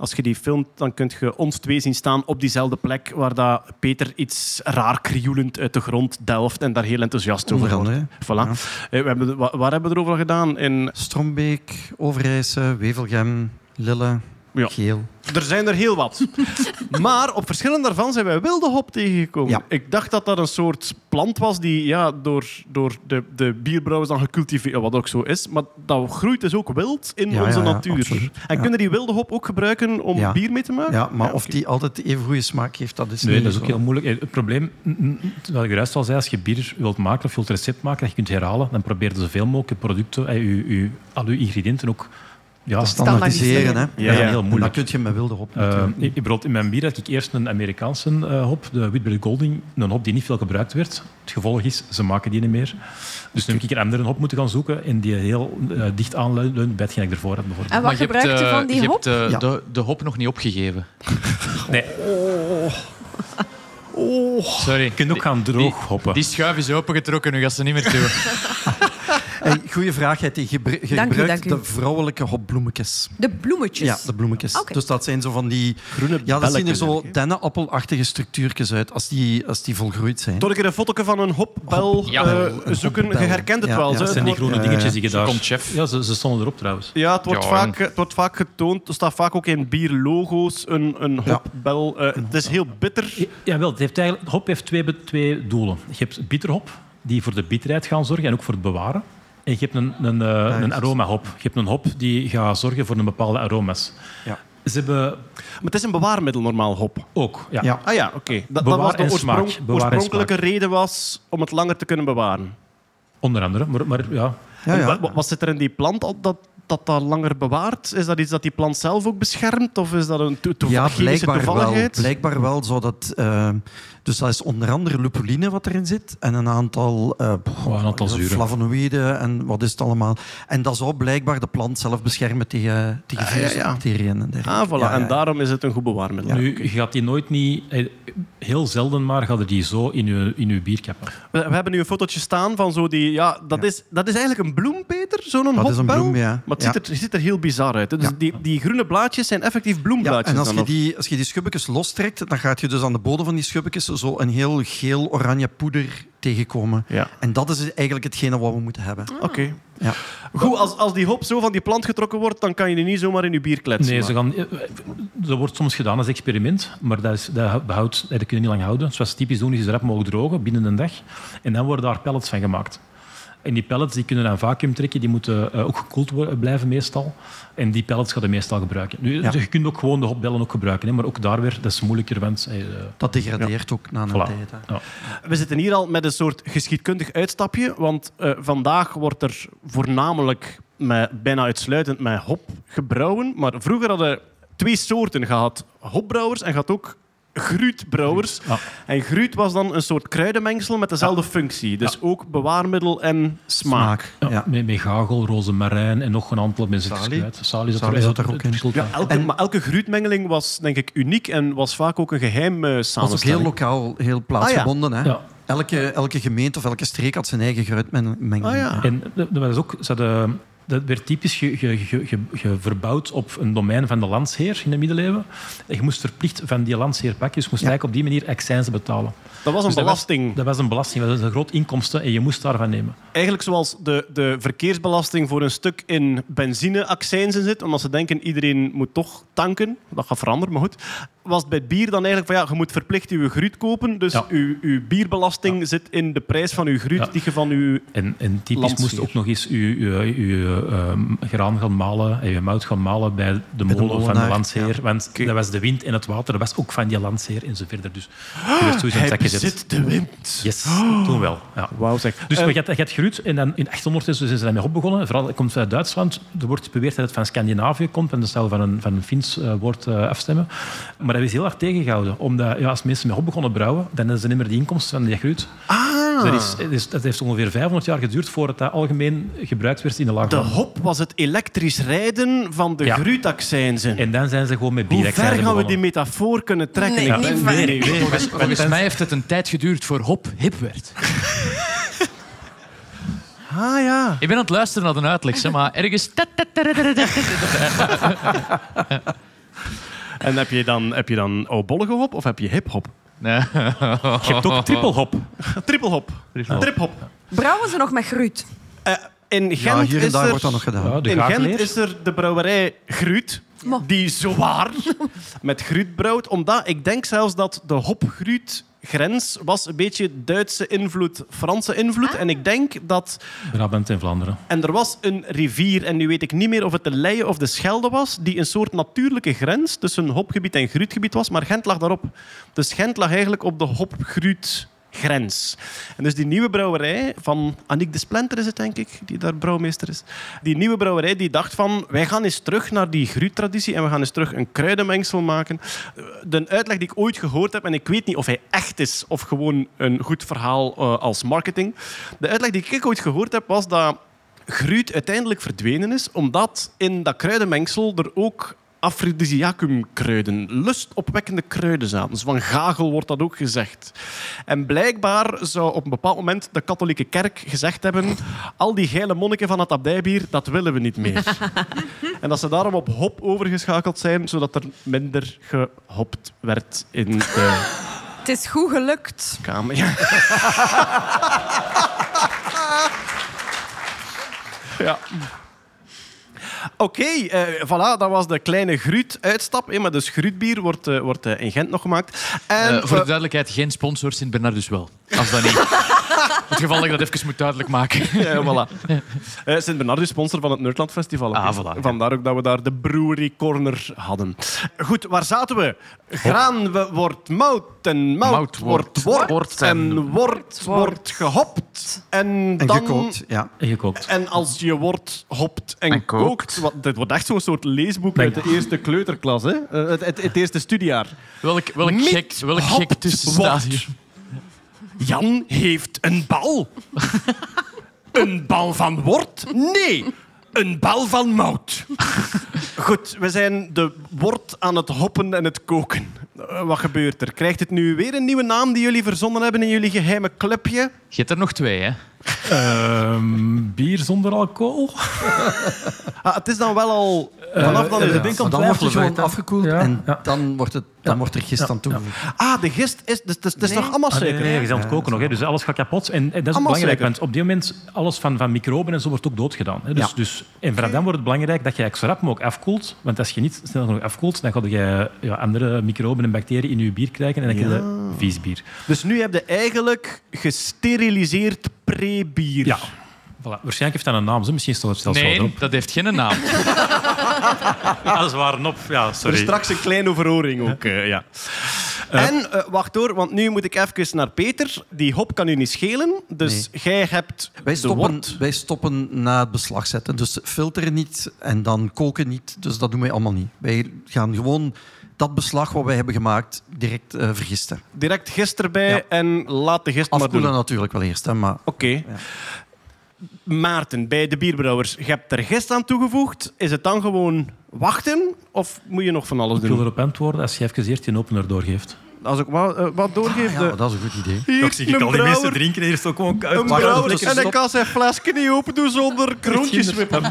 Als je die filmt, dan kun je ons twee zien staan op diezelfde plek waar dat Peter iets raar krioelend uit de grond delft en daar heel enthousiast over wordt. andere. Voilà. Eh, We hebben, wa- waar hebben we erover gedaan? In Strombeek, Overijse, Wevelgem, Lille, Ja. Geel. Er zijn er heel wat. maar op verschillende daarvan zijn wij wilde hop tegengekomen. Ja. Ik dacht dat dat een soort plant was die ja, door, door de, de bierbrouwers dan gecultiveerd wat ook zo is. Maar dat groeit dus ook wild in Ja, onze ja, ja, natuur. absoluut. En Ja. kunnen die wilde hop ook gebruiken om Ja. bier mee te maken? Ja, maar of die altijd even goede smaak heeft, dat is Nee, niet dat is zo. ook heel moeilijk. Het probleem, wat ik juist al zei, als je bier wilt maken of je wilt een recept maken dat je kunt herhalen, dan probeer je zoveel mogelijk producten, eh, je, je, al je ingrediënten ook ja, Te standaardiseren. Hè? Ja, heel En dat moeilijk. kun je met wilde hop Eh, ik, bijvoorbeeld in mijn bier had ik eerst een Amerikaanse eh, hop, de Whitbread Golding, een hop die niet veel gebruikt werd. Het gevolg is, ze maken die niet meer. Dus nu heb ik een andere hop moeten gaan zoeken en die heel eh, dicht aanleunt bij hetgeen ik ervoor had. Bijvoorbeeld. En wat Maar je hebt, je van die je hop? hebt eh, Ja. de, de hop nog niet opgegeven. Nee, Sorry. je kunt ook gaan droog hoppen. Die schuif is opengetrokken, nu gaat ze niet meer toe. Hey, goeie vraag. Je, Dank u, gebruikt dank u. de vrouwelijke hopbloemetjes. De bloemetjes. Ja, de bloemetjes. Dus dat zijn zo van die... Groene Ja, dat zien er zo dennenappelachtige structuurtjes uit als die, als die volgroeid zijn. Toch een keer een foto van een hopbel Ja. eh, Een zoeken. Je herkent het Ja, wel. ja, zo. dat zijn die groene dingetjes die je daar... Komt chef. Ja, ze, ze stonden erop trouwens. Ja, het wordt, Ja, vaak, het wordt vaak getoond. Er staat vaak ook in bierlogo's een, een Ja. hopbel. Eh, het is heel bitter. Ja, wel, het heeft eigenlijk, hop heeft twee, twee doelen. Je hebt bitterhop, die voor de bitterheid gaan zorgen en ook voor het bewaren. En je hebt een, een, een juist. aromahop. Je hebt een hop die gaat zorgen voor een bepaalde aroma's. Ja. Ze hebben Maar het is een bewaarmiddel normaal, hop. ook, ja. Ja. Ah ja, oké. Dat, dat was de en smaak. oorsprong- oorspronkelijke reden was om het langer te kunnen bewaren. onder andere. Maar, maar ja, Ja, En ja. wa- wa- Wat zit er in die plant dat dat, dat langer bewaart? Is dat iets dat die plant zelf ook beschermt? Of is dat een to to Ja, blijkbaar wel. toevalligheid? Blijkbaar wel zo dat... dus dat is onder andere lupuline wat erin zit. En een aantal, eh, Oh, een aantal zuren. flavonoïden en wat is het allemaal. En dat zou blijkbaar de plant zelf beschermen tegen, tegen Ah, ja, ja. virusbacteriën en dergelijke. Ah, voilà. Ja, ja. En daarom is het een goed bewaarmiddel. nu je gaat die nooit niet... eh, Heel zelden maar gaat er die zo in je, in uw bier kappen. We, we hebben nu een fotootje staan van zo die... Ja, dat, Ja. Is, dat is eigenlijk een bloem, Peter? Zo'n Dat is een hopbel? bloem, ja. Maar het Ja. ziet, er, het ziet er heel bizar uit. hè. Dus Ja. die, die groene blaadjes zijn effectief Ja, bloemblaadjes. en als dan, je, die, als je die schubbekjes lostrekt, dan gaat je dus aan de bodem van die schubbekjes zo een heel geel-oranje poeder tegenkomen. Ja. En dat is eigenlijk hetgene wat we moeten hebben. Oké. Ja. Goed, als, als die hop zo van die plant getrokken wordt, dan kan je die niet zomaar in je bier kletsen. Nee, ze gaan, eh, dat wordt soms gedaan als experiment, maar dat, is, dat, behoudt, eh, dat kun je niet lang houden. Zoals ze typisch doen, is ze rap mogen drogen binnen een dag. En dan worden daar pellets van gemaakt. En die pellets die kunnen een vacuüm trekken, die moeten eh, ook gekoeld worden, blijven meestal. En die pellets gaan je meestal gebruiken. Nu, Ja. Je kunt ook gewoon de hopbellen ook gebruiken, hè, maar ook daar weer, dat is moeilijker, want... eh, Dat degradeert ook na een Voilà. tijd. hè. ja. We zitten hier al met een soort geschiedkundig uitstapje, want eh, vandaag wordt er voornamelijk met, bijna uitsluitend met hop gebrouwen. Maar vroeger hadden we twee soorten gehad. Hopbrouwers en gaat ook gruutbrouwers. Ja. En gruut was dan een soort kruidenmengsel met dezelfde functie. Dus ook bewaarmiddel en smaak. Ja, Ja. Met, met gagel, rozemarijn en nog een aantal mensen. Salie. kwijt. Salie zat Salie er, zat er ook in. Ja, elke, En- maar elke gruutmengeling was denk ik uniek en was vaak ook een geheim eh Dat was ook samenstelling. heel lokaal, heel plaatsgebonden. Hè? Ja. Elke, elke gemeente of elke streek had zijn eigen gruitmengeling. Ah, ja. En dat dat was ook, ze hadden, dat werd typisch ge, ge, ge, ge- ge- verbouwd op een domein van de landsheer in de middeleeuwen. En je moest verplicht van die landsheer pakken, dus je moest Ja. eigenlijk op die manier accijnzen betalen. Dat was een Dus dat was- belasting. Dat was een belasting, dat was een groot inkomsten en je moest daarvan nemen. Eigenlijk zoals de, de verkeersbelasting voor een stuk in benzineaccijnzen zit, omdat ze denken iedereen moet toch tanken. Dat gaat veranderen, maar goed. Was het bij bier dan eigenlijk van ja, je moet verplicht je gruut kopen, dus Ja. uw, uw bierbelasting zit in de prijs van uw gruut Ja. die je van uw... En, en typisch moest ook nog eens je, je, je ehm, graan gaan malen en je mout gaan malen bij de de molen van de landsheer. Want dat was de wind en het water, dat was ook van die landsheer en zo verder. Dus je Hij bezit de wind. Yes, toen wel. Ja. Wauw zeg. Dus Eh, je hebt, je hebt gruut en dan in 800 is, dus zijn ze daarmee op begonnen. Vooral het komt uit Duitsland. Er wordt beweerd dat het van Scandinavië komt en dat zal van een, van een Fins eh, woord eh, afstemmen. Maar dat is heel hard tegengehouden. Omdat ja, als mensen met hop begonnen brouwen, dan hebben ze niet meer die inkomsten van die gruut. ah, Dus dat, is, is- dat heeft ongeveer 500 jaar geduurd voordat dat algemeen gebruikt werd in de de lage hop was het elektrisch rijden van de Ja. gruutaccijnzen. En dan zijn ze gewoon met Hoe bier ver gaan we die metafoor kunnen trekken? Nee, niet nee, nee, nee. Volgens, volgens mij heeft het een tijd geduurd voor hop hip werd. Ah ja. Ik ben aan het luisteren naar de uitleg, maar ergens... En heb je dan, heb je dan oudbollige hop of heb je hip-hop? Nee. Je hebt ook triple hop. Triple-hop. Trip-hop. Brouwen ze nog met gruut? Eh, in Gent Ja, hier en is daar er... wordt dat nog gedaan. Ja, de in Gent is er de brouwerij Gruut, Mo. die zwaar met gruut brouwt. Omdat ik denk zelfs dat de hop-gruut-grens was een beetje Duitse invloed, Franse invloed. En ik denk dat... Brabant en Vlaanderen. En er was een rivier, en nu weet ik niet meer of het de Leie of de Schelde was, die een soort natuurlijke grens tussen hopgebied en gruutgebied was. Maar Gent lag daarop. Dus Gent lag eigenlijk op de hop-gruut grens. En dus die nieuwe brouwerij van Aniek de Splenter is het, denk ik, die daar brouwmeester is. Die nieuwe brouwerij die dacht van, wij gaan eens terug naar die gruuttraditie en we gaan eens terug een kruidenmengsel maken. De uitleg die ik ooit gehoord heb, en ik weet niet of hij echt is of gewoon een goed verhaal eh, als marketing. De uitleg die ik ooit gehoord heb, was dat gruut uiteindelijk verdwenen is, omdat in dat kruidenmengsel er ook aphrodisiacumkruiden, lustopwekkende kruiden zaten. Dus van gagel wordt dat ook gezegd. En blijkbaar zou op een bepaald moment de katholieke kerk gezegd hebben al die geile monniken van het abdijbier, dat willen we niet meer. en dat ze daarom op hop overgeschakeld zijn, zodat er minder gehopt werd in de Het is goed gelukt. kamer. Ja. ja. Oké, eh, voilà, dat was de kleine Gruut-uitstap. Maar dus Gruutbier wordt, eh, wordt eh, in Gent nog gemaakt. En, voor de duidelijkheid, geen sponsor Sint-Bernardus wel. Als dat niet... het geval dat ik dat even moet duidelijk maken. Ja, voilà. Eh, Sint Bernard is sponsor van het Nerdland Festival. Ah, voilà, ja. Vandaar ook dat we daar de Brewery Corner hadden. Goed, waar zaten we? Graan we- wordt mout en mout, Mout wordt wordt wort wort en wordt wordt gehopt. En, En dan... gekookt, ja. En gekookt. En als je wordt, hopt en, En kookt... kookt. Wat, dit wordt echt zo'n soort leesboek Denk- uit de eerste kleuterklas. Hè? Eh, het, het, het eerste studiejaar. Welk, welk Mit gek, welk gek. Jan heeft een bal. een bal van wort? Nee, een bal van mout. Goed, we zijn de wort aan het hoppen en het koken. Eh, wat gebeurt er? Krijgt het nu weer een nieuwe naam die jullie verzonnen hebben in jullie geheime clubje? Je hebt er nog twee, hè? Ehm, bier zonder alcohol? Ah, het is dan wel al... Vanaf dan is eh, het... dan wordt gewoon afgekoeld Ja, en ja. dan wordt, het, dan Ja. wordt er gist aan toegevoegd. Ah, de gist is... Dus, dus, het is nog allemaal Ah, nee, suiker. nee, je bent koken nog, hè, dus alles gaat kapot. En, en dat is belangrijk, want op dit moment alles van, van microben en zo wordt ook doodgedaan. Hè. Dus, Ja. dus, en vanaf dan wordt het belangrijk dat je zo rap mogelijk afkoelt. Want als je niet snel genoeg afkoelt, dan ga je ja, andere microben en bacteriën in je bier krijgen en dan krijg je vies bier. Dus nu heb je eigenlijk gesteriliseerd pre-bier. Ja. Voilà. Waarschijnlijk heeft dat een naam, zo. misschien staat het zelfs wel Nee, dat heeft geen naam. Dat is waar, op. Ja, Er is sorry. straks een kleine verhoring ook, eh, ja. en, eh, wacht hoor, want nu moet ik even naar Peter. Die hop kan u niet schelen, dus jij hebt Wij de stoppen, wij stoppen na het beslag zetten. Dus filteren niet en dan koken niet. Dus dat doen wij allemaal niet. Wij gaan gewoon dat beslag wat wij hebben gemaakt direct eh, vergisten. Direct gist erbij Ja. en laat de gist maar Afkoelen doen. natuurlijk wel eerst, hè, maar Oké. Maarten, bij de bierbrouwers, je hebt er gist aan toegevoegd. Is het dan gewoon wachten of moet je nog van alles Ik wil doen? erop antwoorden als je even eerst je opener doorgeeft. Als ik wat, eh, wat doorgeef, ja, de- dat is een goed idee. Hier, zie ik een al die mensen drinken en hier is ook gewoon. Een brouwer en ik kan zijn flesje niet open doen zonder kroontjes wippen.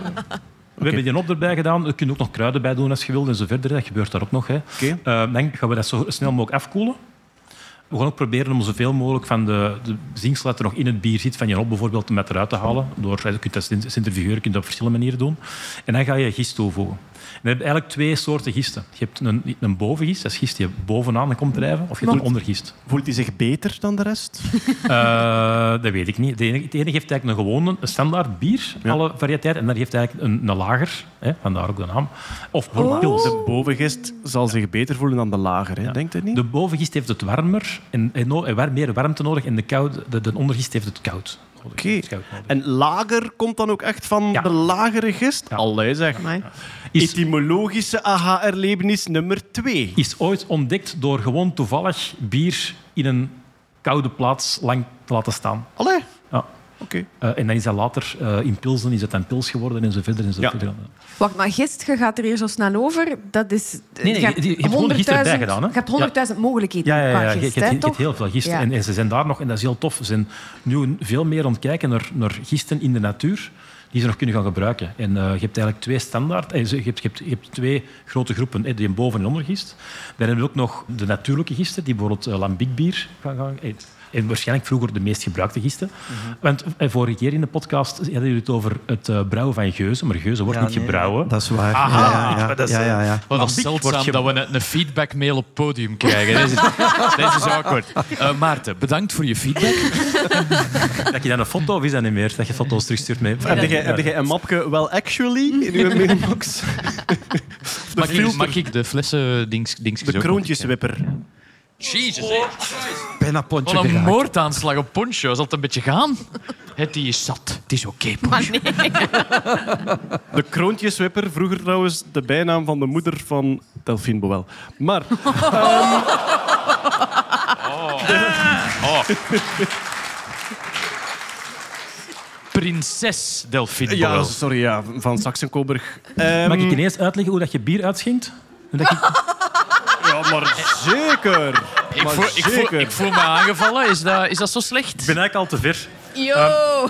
We hebben die op erbij gedaan. Je kunt ook nog kruiden bij doen als je wilt en zo verder. Dat gebeurt daar ook nog. Hè. Eh, dan gaan we dat zo snel mogelijk afkoelen. We gaan ook proberen om zoveel mogelijk van de, de zinksel dat er nog in het bier zit, van je hop bijvoorbeeld, om dat eruit te halen. Door, je kunt dat cent- centrifugeren, je kunt dat op verschillende manieren doen. En dan ga je gist toevoegen. Je eigenlijk twee soorten gisten. Je hebt een, een bovengist, dat is gist die bovenaan komt drijven, of je hebt een ondergist. Voelt hij zich beter dan de rest? Eh, dat weet ik niet. De ene, het ene geeft eigenlijk een gewone, een standaard bier, Ja. alle variëteiten. En daar geeft eigenlijk een, een lager, hè, vandaar ook de naam. Of pils. De bovengist zal zich beter voelen dan de lager, hè? Ja. denkt u niet? De bovengist heeft het warmer en, en, en war- meer warmte nodig. En de, koude, de, de ondergist heeft het koud. nodig. Oké. En lager komt dan ook echt van Ja. de lagere gist? Ja. Allee zeg. Amai. Is, Etymologische aha-erlevenis nummer twee. is ooit ontdekt door gewoon toevallig bier in een koude plaats lang te laten staan. Allee, Ja. oké. Eh, en dan is dat later eh, in pilsen is het dan pils geworden en zo verder. En zo Ja. verder. Wacht, maar gist, je gaat er hier zo snel over. Dat is... nee, je hebt je hebt gewoon gist erbij 100.000 gedaan, hè? Je hebt 100.000 mogelijkheden Ja, ja, ja. Je, gist, je, hè, hebt- je toch? hebt heel veel gisten. Ja. En, en ze zijn daar nog, en dat is heel tof, ze zijn nu veel meer aan het kijken naar, naar gisten in de natuur die ze nog kunnen gaan gebruiken. En eh, je hebt eigenlijk twee standaard... eh, Je hebt, je, hebt, je hebt twee grote groepen, eh, die een boven- en ondergist. Dan hebben we ook nog de natuurlijke gisten, die bijvoorbeeld uh, lambiekbier gaan... gaan eh, en waarschijnlijk vroeger de meest gebruikte gisten. Want eh, vorige keer in de podcast hadden jullie het over het eh, brouwen van geuzen. Maar geuzen wordt Ja, niet nee, gebrouwen. Dat is waar. Aha, ja, ja, maar dat is, ja, ja, ja. Wat zeldzaam dat we een, een feedbackmail op het podium krijgen. Deze is, is awkward. Eh, Maarten, bedankt voor je feedback. Dat je dan een foto, of is dat niet meer? Dat je foto's terugstuurt mee. Heb jij, heb jij een mapje Well Actually in uw mailbox? Mag ik, mag ik de flessen dings, dings De kroontjeswipper. Jezus, Bijna pontje wat een geraakt. moordaanslag op Poncho. Zal het een beetje gaan? Het die is zat. Het is oké, Poncho. De kroontjeswipper, vroeger trouwens de bijnaam van de moeder van Delphine Boel. Maar Prinses Delphine ja, sorry, ja, van Saxenkoburg. Ehm, Mag ik ineens uitleggen hoe dat je bier uitschenkt? Hoe dat je- Ja, maar zeker. Ik Maar voel, ik, voel, ik voel me aangevallen. Is dat, is dat zo slecht? Ik ben eigenlijk al te ver. Yo!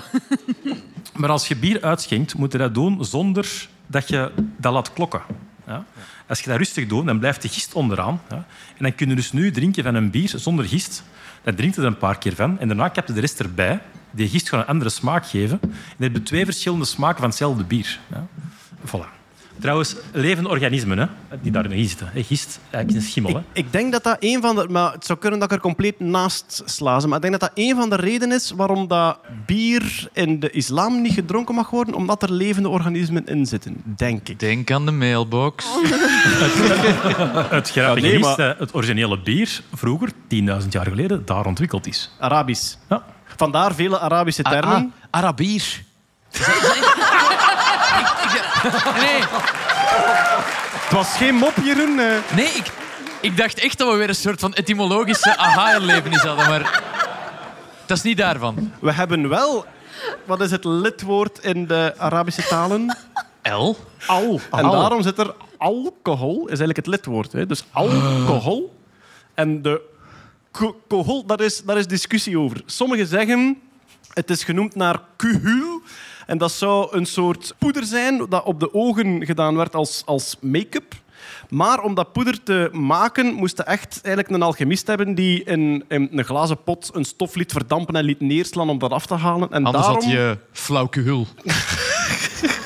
Maar als je bier uitschenkt, moet je dat doen zonder dat je dat laat klokken. Ja? Als je dat rustig doet, dan blijft de gist onderaan. Ja? En dan kun je dus nu drinken van een bier zonder gist. Dan drinkt je er een paar keer van. En daarna kap je de rest erbij. Die gist gaat een andere smaak geven. En dan heb je twee verschillende smaken van hetzelfde bier. Ja? Voilà. Trouwens, levende organismen, hè, die daarin zitten. Hè, Gist, eigenlijk een schimmel. Hè. Ik, ik denk dat dat een van de... Maar het zou kunnen dat ik er compleet naast slazen. Maar ik denk dat dat een van de redenen is waarom dat bier in de islam niet gedronken mag worden. Omdat er levende organismen in zitten. Denk ik. Denk aan de mailbox. Het grappige Ja, nee, is dat het originele bier vroeger, 10.000 jaar geleden, daar ontwikkeld is. Arabisch. Ja. Vandaar vele Arabische Ah, termen. ah, Arabier. Nee, Het was geen mop, Jeroen. eh. nee ik, ik dacht echt dat we weer een soort van etymologische aha-erlevenis hadden, maar dat is niet daarvan. We hebben wel... Wat is het lidwoord in de Arabische talen? L? Al. En Al. daarom zit er alcohol, is eigenlijk het lidwoord. Hè? Dus alcohol. En de ko- kohol, daar is, daar is discussie over. Sommigen zeggen, het is genoemd naar kuhul. En dat zou een soort poeder zijn dat op de ogen gedaan werd als, als make-up. Maar om dat poeder te maken, moest je echt eigenlijk een alchemist hebben die in, in een glazen pot een stof liet verdampen en liet neerslaan om dat af te halen. En Anders daarom... had je flauwkehul.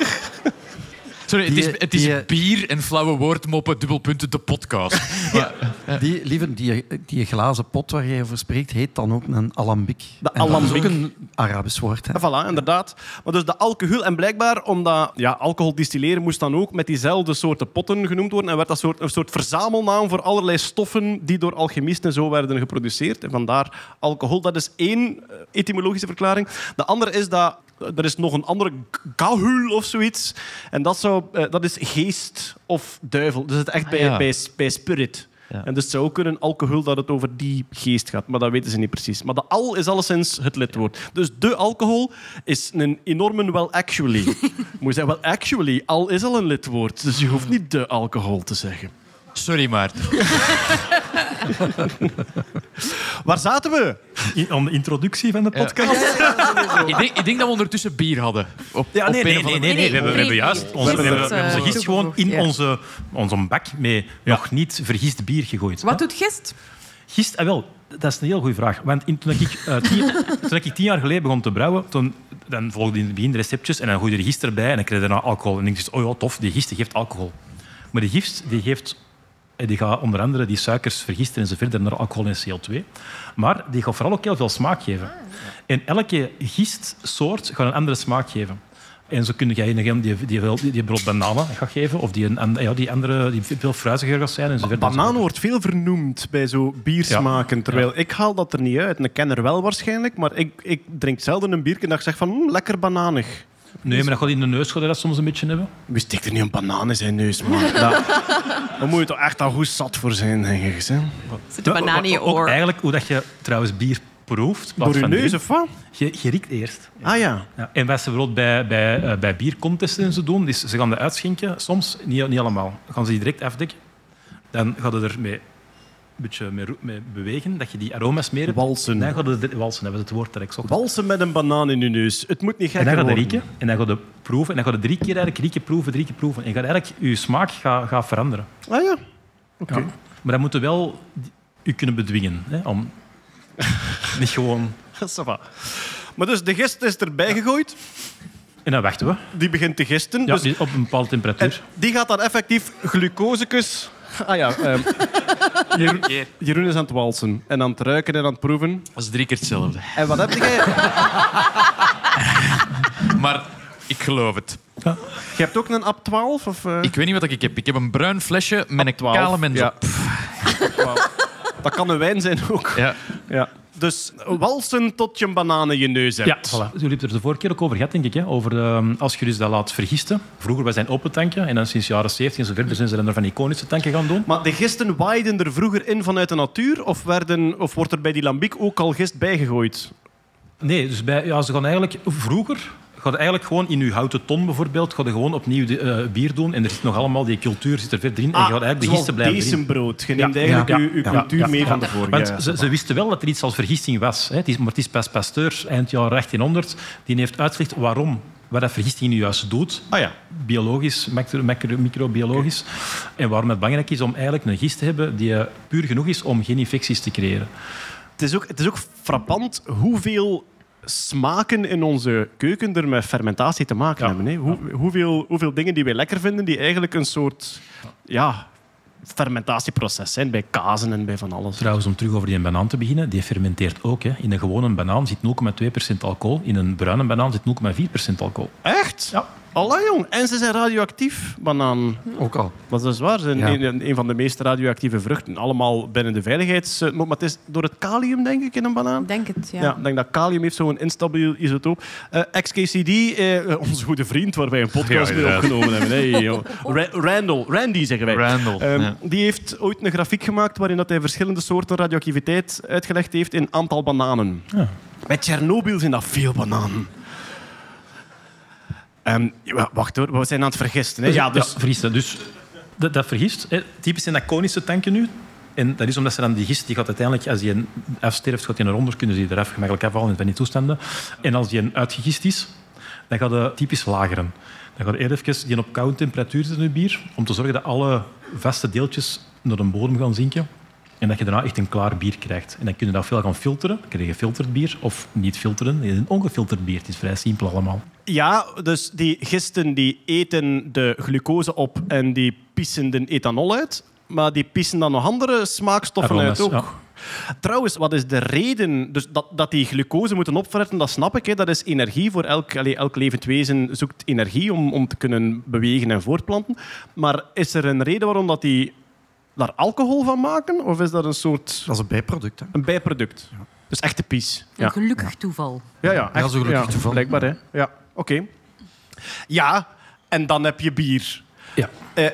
Sorry, het is, het is die- bier en flauwe woordmoppen, dubbelpunten, de podcast. Die, lieve, die, die glazen pot waar je over spreekt, heet dan ook een alambic. De En dat is ook een Arabisch woord. Hè? Ja, voilà, inderdaad. Maar dus de alcohol. En blijkbaar, omdat ja, alcohol distilleren moest dan ook met diezelfde soorten potten genoemd worden. En werd dat soort, een soort verzamelnaam voor allerlei stoffen die door alchemisten zo werden geproduceerd. En vandaar alcohol. Dat is één eh, etymologische verklaring. De andere is dat er is nog een andere gahul of zoiets. En dat, zou, eh, dat is geest of duivel. Dus het echt bij, ja. bij, bij spirit. Ja. En dus het zou ook kunnen alcohol dat het over die geest gaat. Maar dat weten ze niet precies. Maar de al is alleszins het lidwoord. Dus de alcohol is een enorme well actually. Moet je zeggen, well actually, al is al een lidwoord. Dus je hoeft niet de alcohol te zeggen. Sorry, Maarten. Waar zaten we? In, aan de introductie van de podcast. Ik denk, ik denk dat we ondertussen bier hadden. Op, Ja, op nee, een nee, of nee, andere nee, nee. We hebben, we hebben nee, juist onze, we Gist, hebben, we hebben eh, onze gist gewoon in ja. onze, onze bak met nog niet vergist bier gegooid. Wat doet gist? Gist, ah, wel, dat is een heel goede vraag. Want in- toen, ik, eh, tien, toen ik tien jaar geleden begon te brouwen, toen, dan volgde in het begin de receptjes en dan gooide je de gist erbij en dan kreeg je daarna alcohol. En ik dacht, oh ja, tof, die gist die geeft alcohol. Maar die gist die geeft... Die gaat onder andere die suikers vergisten en zo verder naar alcohol en CO2. Maar die gaat vooral ook heel veel smaak geven. En elke gistsoort gaat een andere smaak geven. En zo kun je een die, die, die, die, die bijvoorbeeld bananen gaat geven, of die, een, ja, die andere die veel fruitiger gaat zijn. En zo verder. Banaan wordt veel vernoemd bij zo biersmaken. Terwijl ik haal dat er niet uit. En ik ken er wel waarschijnlijk, maar ik, ik drink zelden een biertje dat ik zeg van hm, lekker bananig. Nee, maar dat gaat in de neus dat soms een beetje hebben. Wie steekt er niet een banaan in zijn neus, man? Dat, daar moet je toch echt al goed zat voor zijn, denk ik. Hè? Zit de banaan in je Ook oor. eigenlijk hoe dat je trouwens bier proeft. Door je neus of wat? Je, je riekt eerst. Ah ja. Ja. En wat ze bijvoorbeeld bij, bij, eh, bij biercontesten en zo doen, is ze gaan de uitschenken, soms, niet, niet allemaal. Dan gaan ze die direct afdekken. Dan gaan ze er mee, beetje mee, bewegen, dat je die aroma's meer hebt. Walsen. Dan de, walsen, hebben ze het woord dat ik zocht. Walsen met een banaan in je neus. Het moet niet En gekker dan ga je worden. rieken, en dan ga je proeven, en dan ga je drie keer eigenlijk rieken, proeven, drie keer proeven. En je gaat eigenlijk, je smaak gaat, gaat veranderen. Ah ja. Oké. Ja. Maar dan moet je wel je kunnen bedwingen. Hè, om niet gewoon... Ça va. Maar dus de gist is erbij gegooid. En dan wachten we. Die begint te gisten. Ja, dus, op een bepaalde en temperatuur. die gaat dan effectief glucosecus... Ah ja. ehm, Jeroen, Jeroen is aan het walsen. En aan het ruiken en aan het proeven. Dat is drie keer hetzelfde. En wat heb jij? Maar ik geloof het. Je hebt ook een AP 12? Of, eh? Ik weet niet wat ik heb. Ik heb een bruin flesje met een 12. kale mens Ja. op. Dat kan een wijn zijn ook. Ja. Ja. Dus walsen tot je een banaan in je neus hebt. Ja, voilà. Jullie hebben het er de vorige keer ook over gehad, denk ik. Hè? Over ehm, als je dus dat laat vergisten. Vroeger was zijn open tanken. En dan sinds de jaren 70 en zo verder zijn ze dan er van iconische tanken gaan doen. Maar de gisten waaiden er vroeger in vanuit de natuur? Of, werden, of wordt er bij die lambiek ook al gist bijgegooid? Nee, dus bij, ja, ze gaan eigenlijk vroeger. Ga je eigenlijk gewoon in je houten ton bijvoorbeeld, ga gewoon opnieuw de, eh, bier doen. En er zit nog allemaal, die cultuur zit er verder in. en je gaat eigenlijk de gisten blijven erin. bezembrood. Je neemt eigenlijk je, cultuur mee van de vorige. Want ze, ze wisten wel dat er iets als vergisting was. Hè. Het is, maar het is pas Pasteur, eind jaren 1800, die heeft uitgelegd waarom, wat dat vergisting nu juist doet. Ah ja. Biologisch, microbiologisch. En waarom het belangrijk is om eigenlijk een gist te hebben die eh, puur genoeg is om geen infecties te creëren. Het is ook, het is ook frappant hoeveel smaken in onze keuken er met fermentatie te maken Ja. hebben. Hè? Hoe, hoeveel, hoeveel dingen die wij lekker vinden, die eigenlijk een soort ja, fermentatieproces zijn. Bij kazen en bij van alles. Trouwens, om terug over die banaan te beginnen, die fermenteert ook. Hè. In een gewone banaan zit 0,2% alcohol. In een bruine banaan zit 0,4% alcohol. Echt? Ja. Allah, jong. En ze zijn radioactief, banaan. Ook al. Dat is waar. Ze zijn Ja. een, een van de meest radioactieve vruchten. Allemaal binnen de veiligheids... Maar het is door het kalium, denk ik, in een banaan. Ik denk het, ja. Ja, ik denk dat kalium heeft zo'n instabiel isotoop. Eh XKCD, eh, onze goede vriend, waar wij een podcast Ja, mee opgenomen hebben. Hey. Ra- Randall, Randy zeggen wij. Randall, Ehm, ja. Die heeft ooit een grafiek gemaakt waarin dat hij verschillende soorten radioactiviteit uitgelegd heeft in aantal bananen. Ja. Bij Tsjernobyl zijn dat veel bananen. Ehm, wacht hoor, we zijn aan het vergisten. Hè? Ja, dus... Ja, vergisten. Dus dat, vergist. Hè. Typisch zijn dat konische tanken nu. En dat is omdat ze dan die gist, die gaat uiteindelijk, als die een afsterft, gaat die naar onder, kunnen ze die eraf gemakkelijk afhalen in van die toestanden. En als die uitgegist is, dan gaat het typisch lageren. Dan gaat eerst even die op koude temperatuur zetten in je bier, om te zorgen dat alle vaste deeltjes naar de bodem gaan zinken. En dat je daarna echt een klaar bier krijgt. En dan kun je dat veel gaan filteren. Dan krijg je gefilterd bier of niet filteren. Een ongefilterd bier. Het is vrij simpel allemaal. Ja, dus die gisten die eten de glucose op en die pissen de ethanol uit. Maar die pissen dan nog andere smaakstoffen Aromas, uit ook. ja. Trouwens, wat is de reden dus dat, dat die glucose moeten opfretten? Dat snap ik. Hè. Dat is energie voor elk, elk levend wezen zoekt energie om, om te kunnen bewegen en voortplanten. Maar is er een reden waarom dat die daar alcohol van maken? Of is dat een soort Dat is een bijproduct. Hè. een bijproduct? Dus echte pies. Een gelukkig toeval. Ja, ja, Ja, zo gelukkig ja, toeval. Blijkbaar, hè. Ja, oké. Ja, en dan heb je bier. Ja. Eh,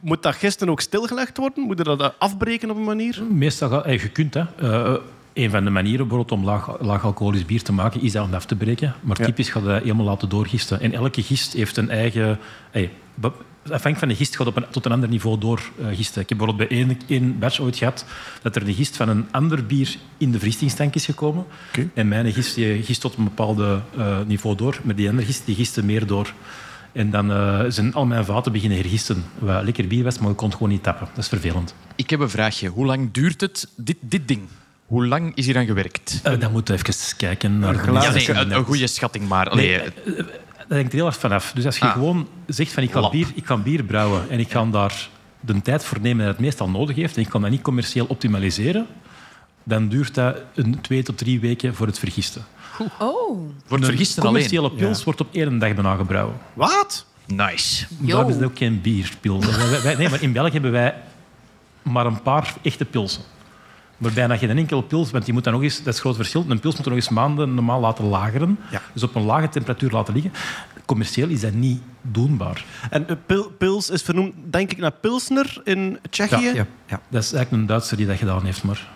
moet dat gisteren ook stilgelegd worden? Moet je dat eh, afbreken op een manier? Meestal ga, eh, je kunt, hè. Eh, een van de manieren bijvoorbeeld om laag, laag alcoholisch bier te maken, is dat om af te breken. Maar Ja. typisch gaat dat helemaal laten doorgisten. En elke gist heeft een eigen... eh, be- afhankelijk van de gist gaat op een, tot een ander niveau doorgisten. Ik heb bijvoorbeeld bij één, één batch ooit gehad dat er de gist van een ander bier in de vriestingstank is gekomen. Oké. En mijn gist die gist tot een bepaald niveau door, maar die andere gist die giste meer door. En dan eh, zijn al mijn vaten beginnen hergisten. Wat lekker bier was, maar ik kon het gewoon niet tappen. Dat is vervelend. Ik heb een vraagje. Hoe lang duurt het, dit, dit ding? Hoe lang is hier aan gewerkt? Eh, dan moeten we even kijken naar de Ja, nee, een, een goede schatting maar. Allee, Nee, eh, eh, eh, dat hangt er heel erg vanaf. Dus als je Ah. gewoon zegt van ik ga, Lap. bier, ik ga bier brouwen en ik ga daar de tijd voor nemen dat het meestal nodig heeft en ik kan dat niet commercieel optimaliseren, dan duurt dat een twee tot drie weken voor het vergisten. Oh. voor het vergisten een alleen. commerciële pils wordt op één dag bijna gebrouwen. Wat? Nice. Dat is ook geen bierpils. Nee, maar in België hebben wij maar een paar echte pilsen. Maar bijna geen enkele pils, want die moet dan nog eens, dat is groot verschil, een pils moet nog eens maanden normaal laten lageren. Ja. Dus op een lage temperatuur laten liggen. Commercieel is dat niet doenbaar. En eh, pil- Pils is vernoemd, denk ik, naar Pilsner in Tsjechië. Ja, ja. Dat is eigenlijk een Duitser die dat gedaan heeft, maar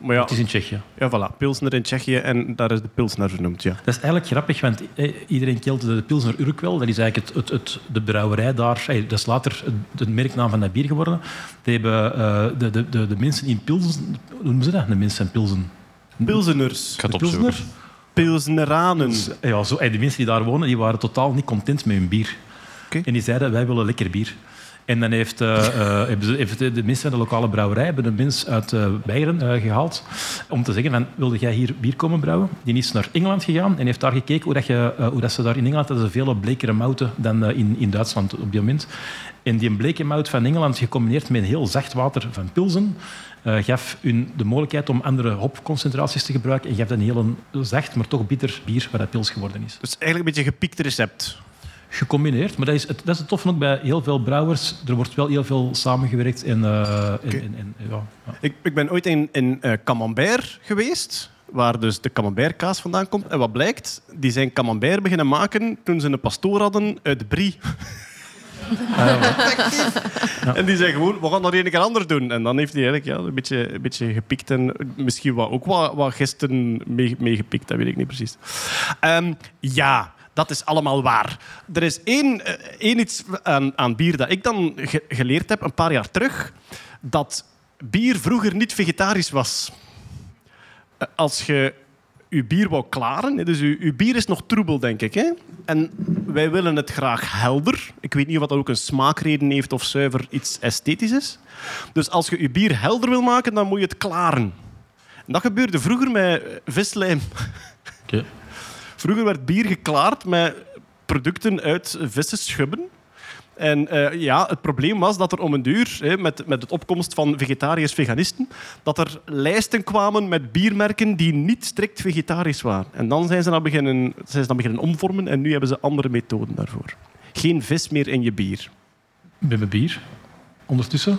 Maar ja, het is in Tsjechië. ja, voilà. Pilsner in Tsjechië en daar is de Pilsner vernoemd, ja. Dat is eigenlijk grappig, want eh, iedereen kent de Pilsner Urquell. Dat is eigenlijk het, het, het, de brouwerij daar. eh, dat is later het- de merknaam van dat bier geworden. Die hebben eh, de, de, de, de mensen in Pilsen... Hoe noemen ze dat? De mensen in Pilsen. Pilseners. Ik ga het De opzoeken. Pilsner? Pilsneranen. Ja, zo, eh, de mensen die daar wonen, die waren totaal niet content met hun bier. Oké. En die zeiden, wij willen lekker bier. En dan heeft, ze, heeft de mensen de lokale brouwerij hebben een mens uit eh Beieren eh, gehaald om te zeggen van, wilde jij hier bier komen brouwen? Die is naar Engeland gegaan en heeft daar gekeken hoe, dat je, hoe dat ze daar in Engeland hadden veel blekere mouten dan in, in Duitsland op die moment. En die bleke mout van Engeland, gecombineerd met heel zacht water van Pilsen, gaf hun de mogelijkheid om andere hopconcentraties te gebruiken en gaf een heel zacht, maar toch bitter bier waar dat pils geworden is. Dus eigenlijk een beetje een gepiekt recept. Gecombineerd, maar dat is het, dat is het toffe ook bij heel veel brouwers. Er wordt wel heel veel samengewerkt en, eh, en, en ja, ja. Ik, ik ben ooit in, in eh, Camembert geweest, waar dus de camembert-kaas vandaan komt. En wat blijkt, die zijn camembert beginnen maken toen ze een pastoor hadden uit Brie. Effectief. En die zei gewoon, we gaan dat een keer anders doen. En dan heeft hij eigenlijk ja, een, beetje, een beetje gepikt en misschien wat, ook wat, wat gisten mee- meegepikt, dat weet ik niet precies. Ehm, ja, dat is allemaal waar. Er is één, eh, één iets aan, aan bier dat ik dan ge- geleerd heb, een paar jaar terug, dat bier vroeger niet vegetarisch was. Eh, Als je je bier wou klaren, dus je bier is nog troebel, denk ik. Hè? En wij willen het graag helder. Ik weet niet of dat ook een smaakreden heeft of zuiver iets esthetisch is. Dus als je je bier helder wil maken, dan moet je het klaren. En dat gebeurde vroeger met eh, vislijm. Vroeger werd bier geklaard met producten uit vissenschubben. En eh, ja, het probleem was dat er om een duur, hè, met, met het opkomst van vegetariërs-veganisten, dat er lijsten kwamen met biermerken die niet strikt vegetarisch waren. En dan zijn ze dan beginnen, zijn ze beginnen omvormen en nu hebben ze andere methoden daarvoor. Geen vis meer in je bier. Met mijn bier. Ondertussen.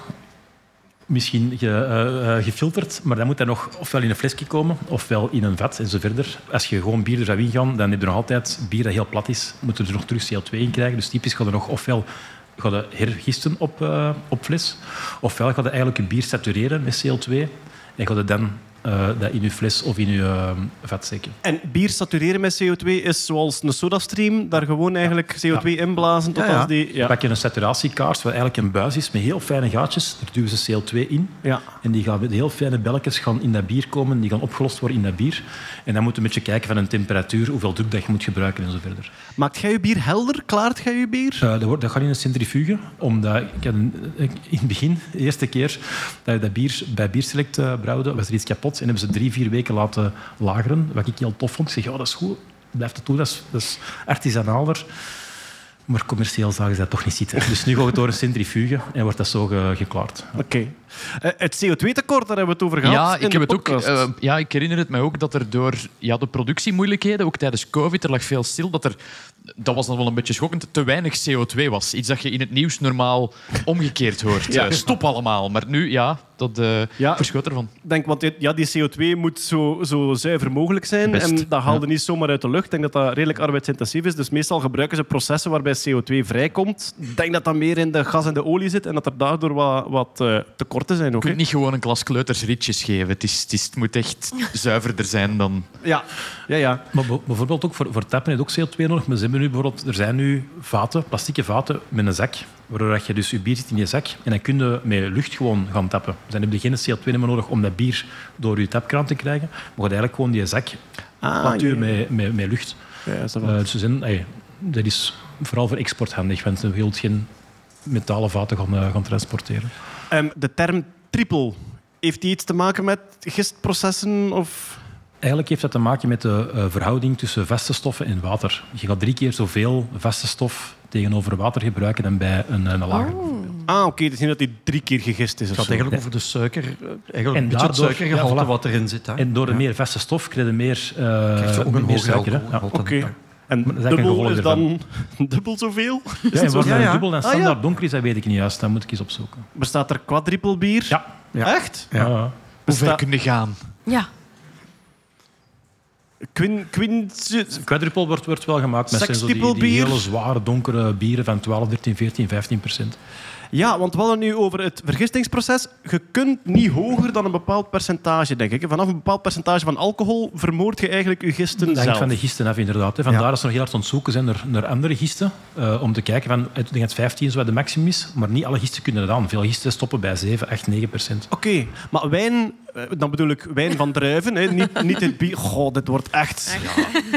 Misschien eh, eh, gefilterd, maar dan moet dat nog ofwel in een flesje komen, ofwel in een vat en zo verder. Als je gewoon bier er zou ingaan, dan heb je nog altijd bier dat heel plat is. Moet je er nog terug CO2 in krijgen. Dus typisch gaat er nog ofwel ga je hergisten op, eh, op fles, ofwel ga je eigenlijk je bier satureren met CO2 en ga je dan eh, dat in je fles of in je eh, vat steken. En bier satureren met CO2 is zoals een sodastream, daar gewoon eigenlijk CO2 inblazen tot Ja, ja. als die... Dan pak je een saturatiekaars, wat eigenlijk een buis is met heel fijne gaatjes. Daar duwen ze CO2 in. Ja. En die gaan met heel fijne belletjes gaan in dat bier komen. Die gaan opgelost worden in dat bier. En dan moet je een beetje kijken van een temperatuur, hoeveel druk dat je moet gebruiken en zo verder. Maakt jij je bier helder? Klaart jij je bier? Eh, dat, wordt, dat gaat in een centrifuge. Omdat ik in het begin, de eerste keer dat ik dat bier bij Bierselect eh, brouwde, was er iets kapot. En hebben ze drie, vier weken laten lageren. Wat ik heel tof vond. Ik zeg, ja, dat is goed. Blijf het doen. Dat is, dat is. Maar commercieel zagen ze dat toch niet zitten. Dus nu gaat het door een centrifuge en wordt dat zo ge- geklaard. Oké. Het CO2-tekort, daar hebben we het over gehad Ja, ik, heb het ook, eh, ja, ik herinner het mij ook dat er door ja, de productiemoeilijkheden, ook tijdens COVID, er lag veel stil, dat er, dat was dan wel een beetje schokkend, te weinig CO2 was. Iets dat je in het nieuws normaal omgekeerd hoort. Ja. Eh, stop allemaal. Maar nu, ja, dat eh Ja. verschoot ervan. Ik denk, want dit- ja, die CO2 moet zo, zo zuiver mogelijk zijn. Best, En dat haalde niet zomaar uit de lucht. Ik denk dat dat redelijk arbeidsintensief is. Dus meestal gebruiken ze processen waarbij CO2 vrijkomt. Ik denk dat dat meer in de gas en de olie zit en dat er daardoor wat, wat eh, zijn. Je Ook, kunt niet gewoon een klas kleuters ritjes geven. Het, is, het, is, het moet echt zuiverder zijn dan... Ja, ja, ja. Maar bijvoorbeeld ook voor, voor tappen heeft ook CO2 nodig. Maar ze hebben nu bijvoorbeeld, er zijn nu vaten, plastieke vaten met een zak, waardoor dat je dus je bier zit in je zak en dan kun je met lucht gewoon gaan tappen. Dus dan heb je geen CO2 meer nodig om dat bier door je tapkraan te krijgen. Maar je gaat eigenlijk gewoon die zak Ah, met, met, met lucht. Ja, is dat wel. dus ze zijn, ey, dat is vooral voor export handig, want je wilt geen metalen vaten gaan, eh, gaan transporteren. Ehm, de term triple, heeft die iets te maken met gistprocessen? Of... Eigenlijk heeft dat te maken met de eh, verhouding tussen vaste stoffen en water. Je gaat drie keer zoveel vaste stof tegenover water gebruiken dan bij een, een lager. Ah, oké. Het is niet dat die drie keer gegist is Het gaat eigenlijk over de suiker, eh, eigenlijk En een beetje het suikergehalte ja, voilà. wat erin zit. Hè. En door de Ja. meer vaste stof krijg je meer, eh Krijg je ook een meer suiker. Ja. Oké. En dubbel is dan dubbel zoveel? Ja, en waar Ja, dubbel en Ah, ja. standaard donker is, dat weet ik niet juist. Dat moet ik eens opzoeken. Bestaat er quadruple bier? Ja. Ja. Echt? Ja. Ja. Hoe ver Besta- kun je gaan? Ja. Quin, quin, Quadruple wordt, wordt wel gemaakt met zo die, die hele zware donkere bieren van 12, 13, 14, 15 procent. Ja, want we hadden nu over het vergistingsproces. Je kunt niet hoger dan een bepaald percentage, denk ik. Vanaf een bepaald percentage van alcohol vermoord je eigenlijk je gisten Dat zelf. van de gisten af, inderdaad. hè. Vandaar Ja. dat ze nog heel hard aan het zoeken zijn naar, naar andere gisten. eh, om te kijken, van, ik denk dat 15 zo wat de maximum is. Maar niet alle gisten kunnen dat aan. Veel gisten stoppen bij 7, 8, 9 procent. Oké, maar wijn, eh, dan bedoel ik wijn van druiven, hè. Niet, niet het bier. Goh, dit wordt echt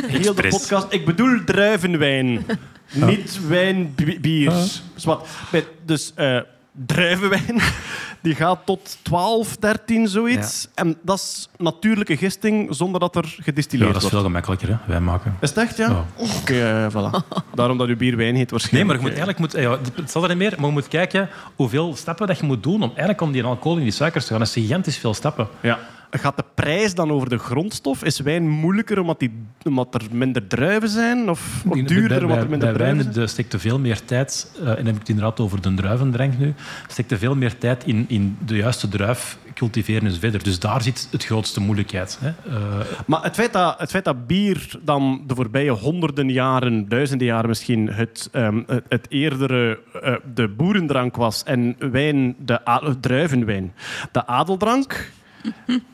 heel de podcast. Ik bedoel druivenwijn, niet wijnbier. Zwat. Bij- Dus eh, druivenwijn, die gaat tot 12, 13, zoiets. En dat is natuurlijke gisting zonder dat er Ja, gedistilleerd dat is wordt. veel gemakkelijker, hè, wijn maken. Is het echt, ja? Ja. Oké, eh, voilà. Daarom dat uw bier wijn heet Nee, waarschijnlijk. maar je moet eigenlijk moet, ja, het staat er niet meer, maar je moet kijken hoeveel stappen dat je moet doen om eigenlijk om die alcohol in die suikers te gaan. Dat is gigantisch veel stappen. Ja. Gaat de prijs dan over de grondstof? Is wijn moeilijker omdat, die, omdat er minder druiven zijn? Of, of duurder bij, omdat er minder bij druiven wijn zijn? de- steekt er veel meer tijd, eh, en heb ik het inderdaad over de druivendrank nu, steekt er veel meer tijd in, in de juiste druif cultiveren en zo verder. Dus daar zit het grootste moeilijkheid. Hè. Eh, Maar het feit, dat, het feit dat bier dan de voorbije honderden jaren, duizenden jaren misschien, het, ehm, het, het eerdere eh, de boerendrank was en wijn de druivenwijn. De adeldrank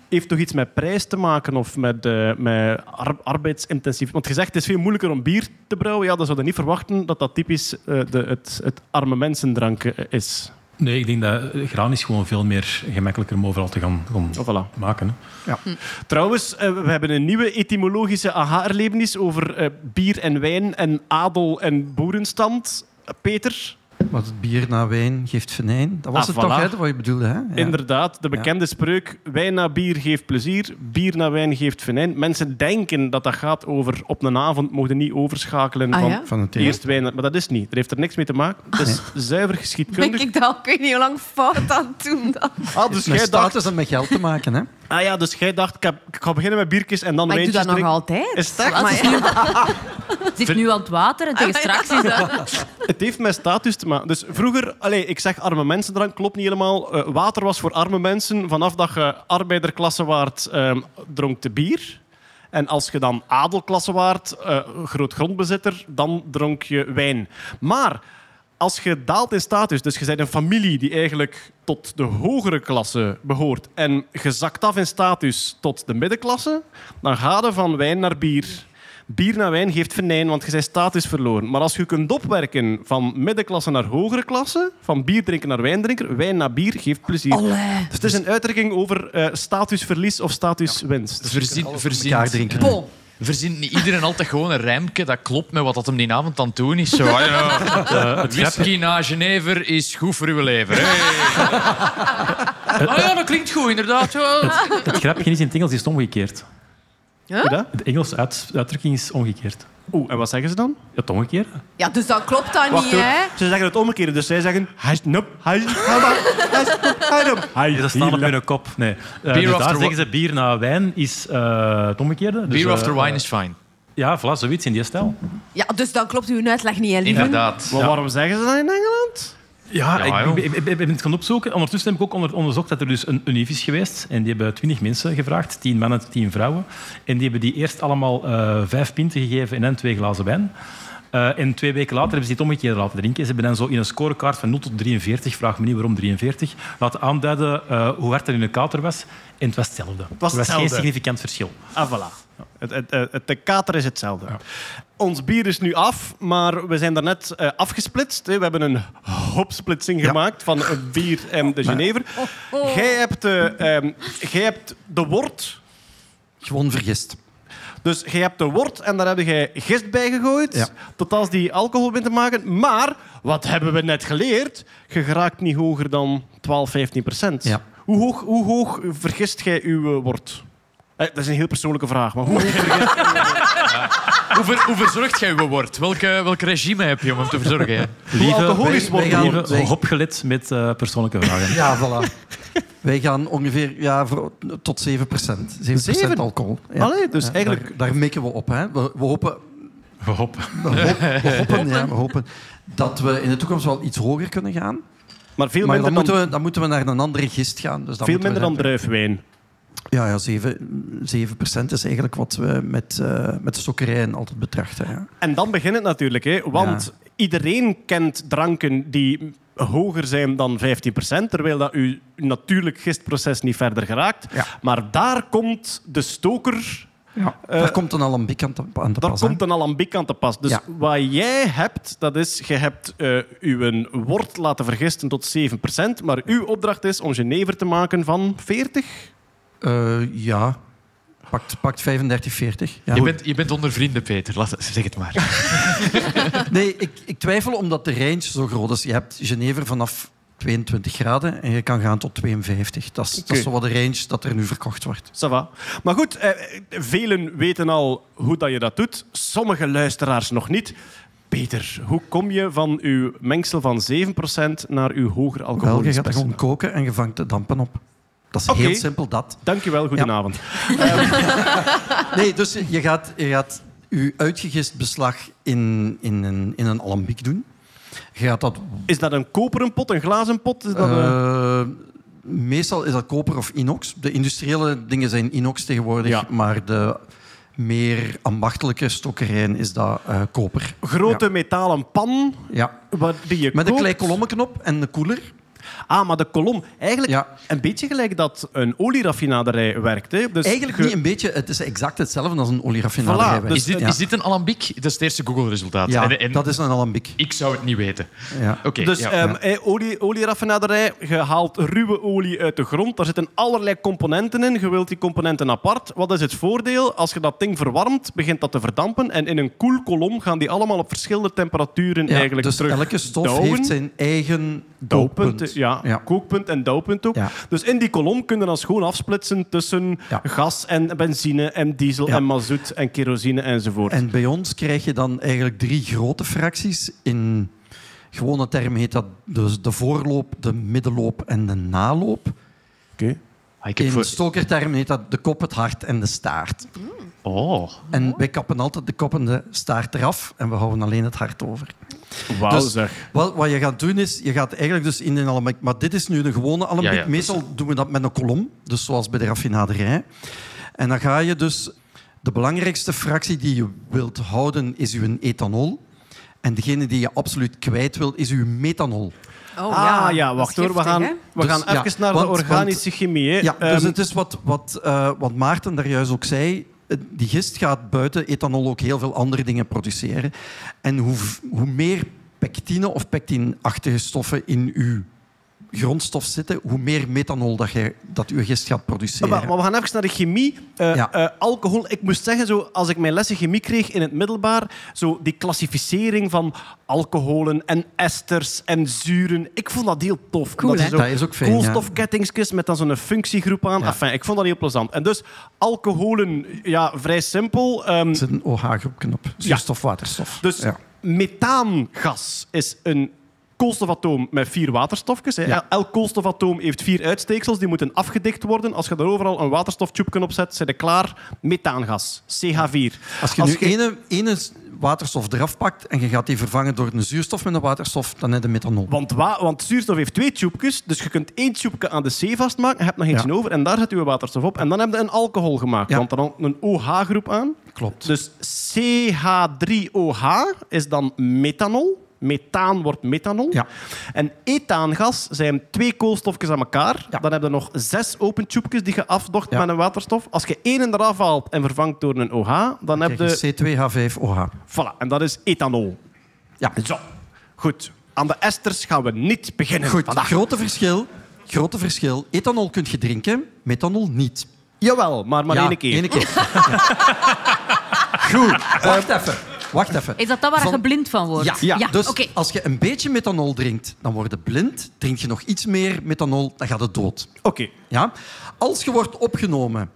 heeft toch iets met prijs te maken of met, eh, met ar- arbeidsintensief? Want gezegd, het is veel moeilijker om bier te brouwen. Ja, dan zou je niet verwachten dat dat typisch eh, de, het, het arme mensendrank eh, is. nee, ik denk dat graan is gewoon veel meer gemakkelijker om overal te gaan, gaan Oh, voilà. maken. Hè. Trouwens, eh, we hebben een nieuwe etymologische aha-erlevenis over eh, bier en wijn en adel en boerenstand. Peter, wat het bier na wijn geeft venijn. Dat was Ah, het toch, hè, wat je bedoelde? Hè? Ja. Inderdaad, de bekende spreuk: wijn na bier geeft plezier, bier na wijn geeft venijn. Mensen denken dat dat gaat over op een avond mogen niet overschakelen Ah, van ja? Van het thema. eerst wijn, naar- maar dat is niet. Dat heeft er niks mee te maken. Het is zuiver geschiedkundig. ik dat? Ik weet niet hoe lang fout aan het doen dan. Ah, dus Met jij dacht, status en met geld te maken. Hè? Ah ja, dus jij dacht, ik, heb- ik ga beginnen met biertjes en dan Maar ik doe wijntjes dat nog altijd. Is het echt? Maar ja. Zit nu aan het water en tegen straks is dat... Het heeft met status te maken. Dus vroeger, allez, ik zeg arme mensen drank, klopt niet helemaal. Eh, water was voor arme mensen. Vanaf dat je arbeiderklasse waart, ehm, dronk de bier. En als je dan adelklasse waart, eh, groot grondbezitter, dan dronk je wijn. Maar als je daalt in status, dus je bent een familie die eigenlijk tot de hogere klasse behoort en je zakt af in status tot de middenklasse, dan ga je van wijn naar bier. Bier naar wijn geeft venijn, want je bent status verloren. Maar als je kunt opwerken van middenklasse naar hogere klasse, van bier drinken naar wijn drinken, wijn naar bier geeft plezier. Dus het is een uitdrukking over eh, statusverlies of statuswinst. Verzin, Elkaar verzint, drinken. Bon. Verzint niet iedereen altijd gewoon een rijmke dat klopt met wat dat hem die avond aan het doen is. Zo, ah ja, whisky na Genever is goed voor uw leven. Hey. Ah ja, dat klinkt goed, inderdaad. Ja. Het grappige is, in het Engels is het Hoe dat? De Engelse uit- uitdrukking is omgekeerd. Oeh, en wat zeggen ze dan? Ja, het omgekeerde. Ja, dus dan klopt dat Wacht niet, hoor. hè? Ze zeggen het omgekeerde, dus zij zeggen... Hij is nup, hij is hij is Ze staan op hun kop. Nee. Eh, dus after daar wa- zeggen ze bier na wijn is eh, het omgekeerde. Dus, Beer eh, after wine is fine. Ja, voilà, zoiets in die stijl. Ja, dus dan klopt uw uitleg niet, hè, lieve? Inderdaad. Maar waarom zeggen ze dat in Engeland? Ja, Ja, ik, joh. ik, ik- ik ben het gaan opzoeken. Ondertussen heb ik ook onder- onderzocht dat er dus een unief is geweest. En die hebben twintig mensen gevraagd, tien mannen, tien vrouwen. En die hebben die eerst allemaal eh, vijf pinten gegeven en dan twee glazen wijn. Eh, en twee weken later hebben ze dit omgekeerd laten drinken. Ze hebben dan zo in een scorekaart van 0 tot 43, vraag me niet waarom 43, laten aanduiden eh, hoe hard er in de kater was. En het was hetzelfde. was er was geen significant verschil. Ah, voilà. Het, het, het, het- de kater is hetzelfde. Ons bier is nu af, maar we zijn daarnet eh afgesplitst. hè. We hebben een hopsplitsing gemaakt van het bier en de Genever. Jij hebt, eh, ehm, jij hebt de wort. Gewoon vergist. Dus jij hebt de wort en daar heb jij gist bij gegooid. Ja. Tot als die alcohol bent te maken. Maar, wat hebben we net geleerd? Je geraakt niet hoger dan 12, 15 procent. Ja. Hoe, hoog, hoe hoog vergist jij uw wort? Eh, dat is een heel persoonlijke vraag. Maar hoe Hoe, ver- hoe verzorgd jij uw woord? Welke, welk regime heb je om hem te verzorgen? hè? Hoe alcoholisch wij- wordt gaan-? Lieve, opgelet met eh, persoonlijke vragen. Ja, voilà. Wij gaan ongeveer ja, voor, tot 7 procent. 7 Zeven? alcohol. Ja. Allee, dus Ja, eigenlijk... Daar, daar mikken we op. Hè. We, we, hopen, We hopen. we, hopen, ja, we hopen dat we in de toekomst wel iets hoger kunnen gaan. Maar veel maar minder, dan dan, moeten, we, dan moeten we naar een andere gist gaan. Dus dan veel we minder dan druifwijn. Ja, ja 7, 7 procent is eigenlijk wat we met, eh, met de stokkerijen altijd betrachten. Ja. En dan begint het natuurlijk, hè, want iedereen kent dranken die hoger zijn dan 15%, terwijl dat uw natuurlijk gistproces niet verder geraakt. Ja. Maar daar komt de stoker, Ja. Eh, daar komt een alambiek aan te, aan te daar pas. hè. komt een alambiek aan te pas. Dus Ja. wat jij hebt, dat is, je hebt eh uw wort laten vergisten tot 7%, maar uw opdracht is om Genever te maken van 40? Eh, ja, pakt, pakt 35, 40. Ja. Je bent, je bent onder vrienden, Peter. Laat, zeg het maar. Nee, ik, ik twijfel omdat de range zo groot is. Je hebt Genever vanaf 22 graden en je kan gaan tot 52. Dat is, dat is zo wat de range dat er nu verkocht wordt. Ça va. Maar goed, eh, velen weten al hoe dat je dat doet. Sommige luisteraars nog niet. Peter, hoe kom je van uw mengsel van 7% naar uw hoger Wel, je gaat gewoon koken en je vangt de dampen op. Dat is heel simpel, dat. Dankjewel, goedenavond. Nee, dus je gaat je, gaat je uitgegist beslag in, in, een, in een alambiek doen. Je gaat dat... Is dat een koperen pot, een glazen pot? Is dat een- eh, meestal is dat koper of inox. De industriële dingen zijn inox tegenwoordig, Ja. maar de meer ambachtelijke stokkerijen is dat eh, koper. grote metalen pan Ja. waar die je Met een klein kolommeknop en een koeler. Ah, maar de kolom, eigenlijk Ja. een beetje gelijk dat een olieraffinaderij werkt. Hè? Dus Eigenlijk ge- niet een beetje, het is exact hetzelfde als een olieraffinaderij. Voilà, werkt. Is dit, ja. is dit een alambiek? Dat is het eerste Google-resultaat. Ja, En- en dat is een alambiek. Ik zou het niet weten. Ja. Oké, Dus ja. ehm, eh, olie, olieraffinaderij, je haalt ruwe olie uit de grond. Daar zitten allerlei componenten in. Je wilt die componenten apart. Wat is het voordeel? Als je dat ding verwarmt, begint dat te verdampen. En in een koelkolom gaan die allemaal op verschillende temperaturen Ja, eigenlijk dus terug elke stof douwen. heeft zijn eigen Douwpunt, dooppunt. Ja, Ja. kookpunt en douwpunt ook. Ja. Dus in die kolom kun je dan schoon afsplitsen tussen Ja. gas en benzine en diesel Ja. en mazoet en kerosine enzovoort. En bij ons krijg je dan eigenlijk drie grote fracties. In gewone termen heet dat dus de voorloop, de middenloop en de naloop. Ah, ik heb In voor... stokertermen heet dat de kop, het hart en de staart. Oh, En wij kappen altijd de kop en de staart eraf en we houden alleen het hart over. Wauw Dus- zeg. Wat, wat je gaat doen is, je gaat eigenlijk dus in een alambiek, maar dit is nu de gewone alambiek. Ja, ja, Meestal doen we dat met een kolom, dus zoals bij de raffinaderij. En dan ga je dus, de belangrijkste fractie die je wilt houden is je ethanol. En degene die je absoluut kwijt wilt, is je methanol. Oh, ah ja, dat wacht hoor. We gaan, hè? we Dus, gaan ja, even naar want- de organische chemie. Hè. Ja, dus Ehm, het is wat, wat, eh, wat Maarten daar juist ook zei. Eh, Die gist gaat buiten ethanol ook heel veel andere dingen produceren. En hoe, hoe meer pectine of pectinachtige stoffen in uw grondstof zitten, hoe meer methanol dat, je, dat uw gist gaat produceren. Maar, maar we gaan even naar de chemie. Eh, Ja. eh, alcohol. Ik moest zeggen, zo, als ik mijn lessen chemie kreeg in het middelbaar, zo die klassificering van alcoholen en esters en zuren. Ik vond dat heel tof. Cool, Dat is ook fijn, met dan zo'n functiegroep aan. Ja. Enfin, ik vond dat heel plezant. En dus alcoholen, ja, vrij simpel. Ehm, Er zit een OH-groep op. Zuurstof, waterstof. dus Ja. methaangas is een koolstofatoom met vier waterstofjes. Hè. Ja. Elk koolstofatoom heeft vier uitsteeksels. Die moeten afgedikt worden. Als je daar overal een waterstoftube op zet, zit je klaar. Methaangas, CH4. Als je nu ene, ene waterstof eraf pakt en je gaat die vervangen door een zuurstof met een waterstof, dan heb je methanol. Want, wa- want zuurstof heeft twee tubes, dus je kunt één tube aan de C vastmaken, je hebt nog eentje Ja. over en daar zet je waterstof op. En dan heb je een alcohol gemaakt, Ja. want dan hangt een OH-groep aan. Klopt. Dus CH3OH is dan methanol. Methaan wordt methanol. Ja. En ethaangas zijn twee koolstofjes aan elkaar. Ja. Dan heb je nog zes open tubes die je afdocht Ja. met een waterstof. Als je één eraf haalt en vervangt door een OH, dan heb je... je C2H5OH. Voilà, en dat is ethanol. Ja. Zo. Goed. Aan de esters gaan we niet beginnen Goed, vandaag. grote verschil. Grote verschil. Ethanol kun je drinken, methanol niet. Jawel, maar maar één keer. ene keer. Goed, wacht even. Wacht even. Is dat dat waar Van- je blind van wordt? Ja, dus als je een beetje methanol drinkt, dan word je blind. Drink je nog iets meer methanol, dan gaat het dood. Oké. Ja? Als je wordt opgenomen,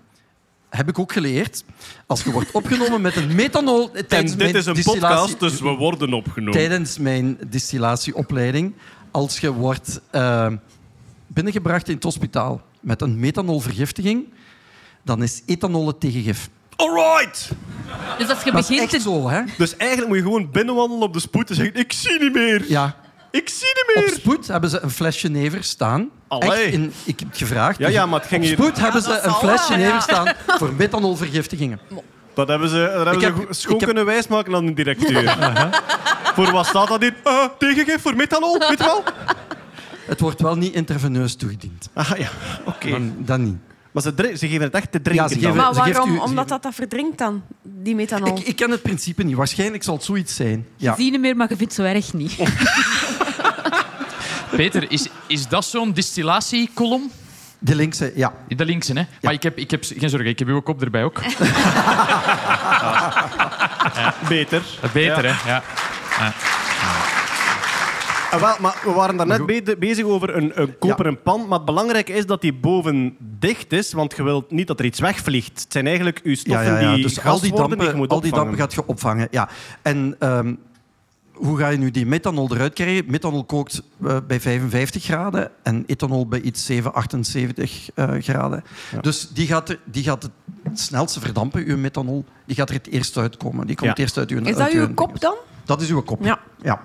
heb ik ook geleerd, als je wordt opgenomen met een methanol... En tijdens dit mijn is een distillatie- podcast, dus we worden opgenomen. Tijdens mijn distillatieopleiding, als je wordt eh, binnengebracht in het hospitaal met een methanolvergiftiging, dan is ethanol het tegengif. Alright! Dus als je Dat is begint echt te... zo, hè? Dus eigenlijk moet je gewoon binnenwandelen op de spoed en zeggen: Ik zie niet meer. Ja. Ik zie niet Op meer. spoed hebben ze een flesje never staan. Allee. Echt in, ik heb het gevraagd. Ja, ja, maar het ging Op hier- spoed hebben ze een flesje ja. never staan voor methanolvergiftigingen. Dat hebben ze, dat hebben ze schoon heb- kunnen wijsmaken aan de directeur. Voor wat staat dat in? Uh, tegengif voor methanol, weet je wel? Het wordt wel niet intraveneus toegediend. Ah ja, oké. Dan, dan niet. Maar ze, ze geven het echt te drinken Ja, ze dan. geven- Maar ze geeft waarom? u- ze Omdat geeft- dat dat verdrinkt dan, die methanol. Ik, ik ken het principe niet. Waarschijnlijk zal het zoiets zijn. Ja. Zie je niet meer, maar je vindt het zo erg niet. Peter, is, is dat zo'n distillatiekolom? De linkse, ja. De linkse, hè? Maar ik heb, ik heb... Geen zorgen, ik heb uw kop erbij ook. Beter. Beter, hè? Ja. Ah, wel, maar we waren daarnet be bezig over een, een koperen pan. Maar het belangrijke is dat die boven dicht is, want je wilt niet dat er iets wegvliegt. Het zijn eigenlijk uw ja, stoffen ja, ja. die Dus gas al die worden, die je dampen, moet al die dampen gaat je opvangen. Ja. En ehm, hoe ga je nu die methanol eruit krijgen? Methanol kookt eh, bij 55 graden en ethanol bij iets 7, 78 eh, graden. Dus die gaat, er- die gaat het snelste verdampen, uw methanol. Die gaat er het eerst uitkomen. Die komt Ja. het eerst uit uw Is uit dat uw- uw kop dan? Dat is uw kop. Ja. ja.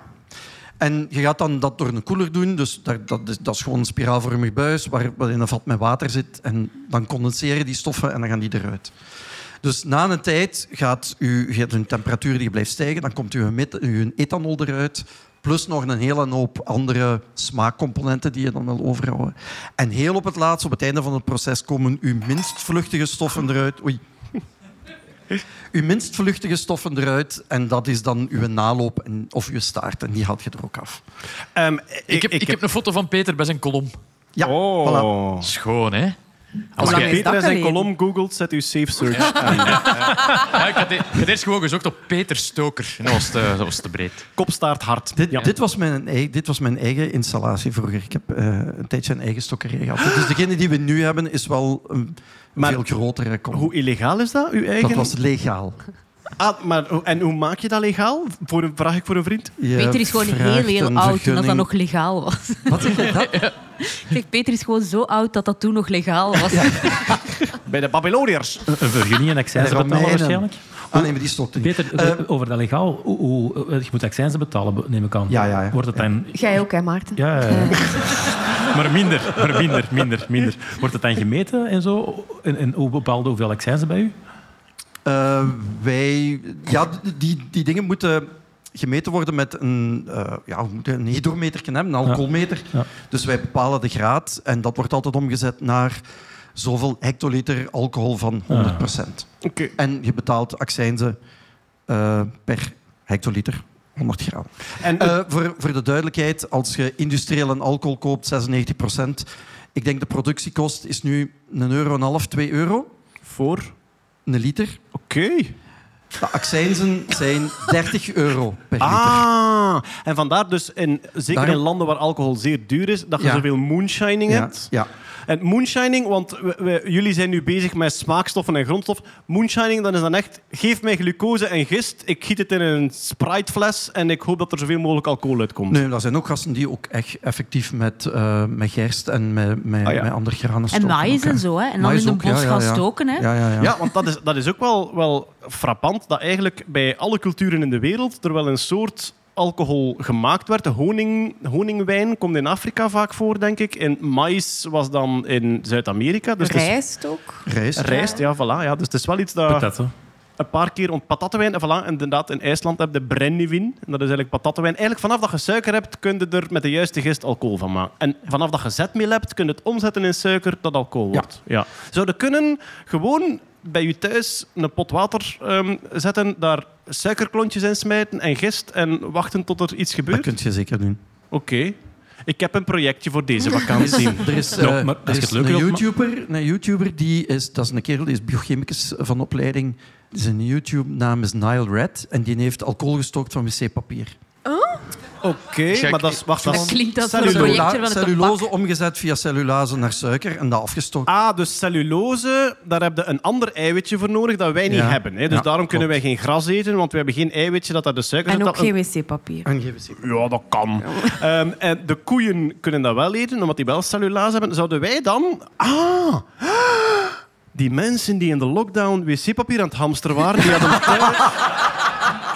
En je gaat dan dat door een koeler doen. Dus dat, is, dat is gewoon een spiraalvormig buis waar, waarin een vat met water zit. En dan condenseren die stoffen en dan gaan die eruit. Dus na een tijd gaat, u, uw temperatuur die blijft stijgen. Dan komt met, uw ethanol eruit. Plus nog een hele hoop andere smaakcomponenten die je dan wil overhouden. En heel op het laatst, op het einde van het proces, komen uw minst vluchtige stoffen eruit. Oei. Uw minst vluchtige stoffen eruit en dat is dan uw naloop en, of uw staart. En die haal je er ook af. Ehm, Ik, heb, ik, heb een foto van Peter bij zijn kolom. Ja, Oh. Schoon, hè? Als je Peter zijn kolom googelt, zet u safe search aan. Ja, ik, had, ik had eerst gewoon gezocht op Peter Stoker. En dat was te, dat was te breed. Kopstaart hard. Dit, Ja. dit, was mijn, dit was mijn eigen installatie vroeger. Ik heb eh, een tijdje een eigen stokkerij gehad. Dus degene die we nu hebben is wel een Maar veel grotere kom. Hoe illegaal is dat, uw eigen? Dat was legaal. Ah, maar, en hoe maak je dat legaal? Voor een, vraag ik voor een vriend. Je Peter is gewoon heel, heel een oud toen dat, dat nog legaal was. Wat zeg je? Dat? Zeg, Peter is gewoon zo oud dat dat toen nog legaal was. Bij de Babyloniërs. Een vergunning en accijns En betalen waarschijnlijk. Ah nee, maar die stopte niet. Peter, Eh, over dat legaal, hoe, hoe- je moet accijns betalen, neem ik aan. Ja, ja, ja. Wordt het dan... Jij ook, hè, Maarten? Ja, ja, ja. maar minder, maar minder, minder, minder. Wordt het dan gemeten en zo? En, en hoe bepaalde hoeveel accijns bij u? Eh, wij, ja, die, die dingen moeten gemeten worden met een, eh ja, we moeten een hydrometer hebben, een alcoholmeter. Ja. Dus wij bepalen de graad en dat wordt altijd omgezet naar zoveel hectoliter alcohol van 100% Oké. En je betaalt accijnzen eh, per hectoliter. 100 gram. En Eh, voor, voor de duidelijkheid, als je industrieel en alcohol koopt, 96% Ik denk de productiekost is nu een euro en een half, 2 euro. voor... Een liter. Oké. De accijnzen zijn 30 euro per liter. Ah, en vandaar dus, in, zeker Daarom- in landen waar alcohol zeer duur is, dat je Ja. zoveel moonshining Ja, hebt. ja. En moonshining, want we- we- jullie zijn nu bezig met smaakstoffen en grondstof. Moonshining, dan is dan echt, geef mij glucose en gist, ik giet het in een Sprite-fles en ik hoop dat er zoveel mogelijk alcohol uitkomt. Nee, er zijn ook gasten die ook echt effectief met, eh, met gerst en met, met, Ah, ja. met andere granen En stoken. maïs ook, hè. en zo, hè. En dan Maïs in een bos ja, gaan ja. stoken, hè. Ja, ja, ja. Ja, want dat is, dat is ook wel, wel frappant, dat eigenlijk bij alle culturen in de wereld er wel een soort alcohol gemaakt werd. De honing, honingwijn komt in Afrika vaak voor, denk ik. En mais was dan in Zuid-Amerika. Dus Rijst ook. Rijst. Rijst, ja, voilà. Ja. Dus het is wel iets dat een paar keer... Want patattenwijn, en voilà, inderdaad, in IJsland heb je brennivin. En dat is eigenlijk patattenwijn. Eigenlijk vanaf dat je suiker hebt, kun je er met de juiste gist alcohol van maken. En vanaf dat je zetmeel hebt, kun je het omzetten in suiker dat alcohol wordt. Ja. Zouden kunnen gewoon bij je thuis een pot water ehm, zetten, daar suikerklontjes in smijten en gist en wachten tot er iets Dat gebeurt? kun je zeker doen. Oké. Ik heb een projectje voor deze vakantie. Er is, eh, maar er is leuk een, YouTuber, een YouTuber, die is, dat is een kerel, die is biochemicus van opleiding. Zijn YouTube-naam is Nile Red en die heeft alcohol gestookt van wc-papier. Oké, maar dat is... Wacht, dat klinkt als een cellulose. projectje van het cellulose tabak. omgezet via cellulase naar suiker en dat afgestookt. Ah, dus cellulose, daar heb je een ander eiwitje voor nodig dat wij niet Ja. hebben. Hè. Dus Ja, daarom kunnen wij geen gras eten, want we hebben geen eiwitje dat daar de suiker En zit. ook dat- geen wc-papier. En. Ja, dat kan. Ehm, en de koeien kunnen dat wel eten, omdat die wel cellulase hebben. Zouden wij dan... Ah! Die mensen die in de lockdown wc-papier aan het hamster waren, die hadden,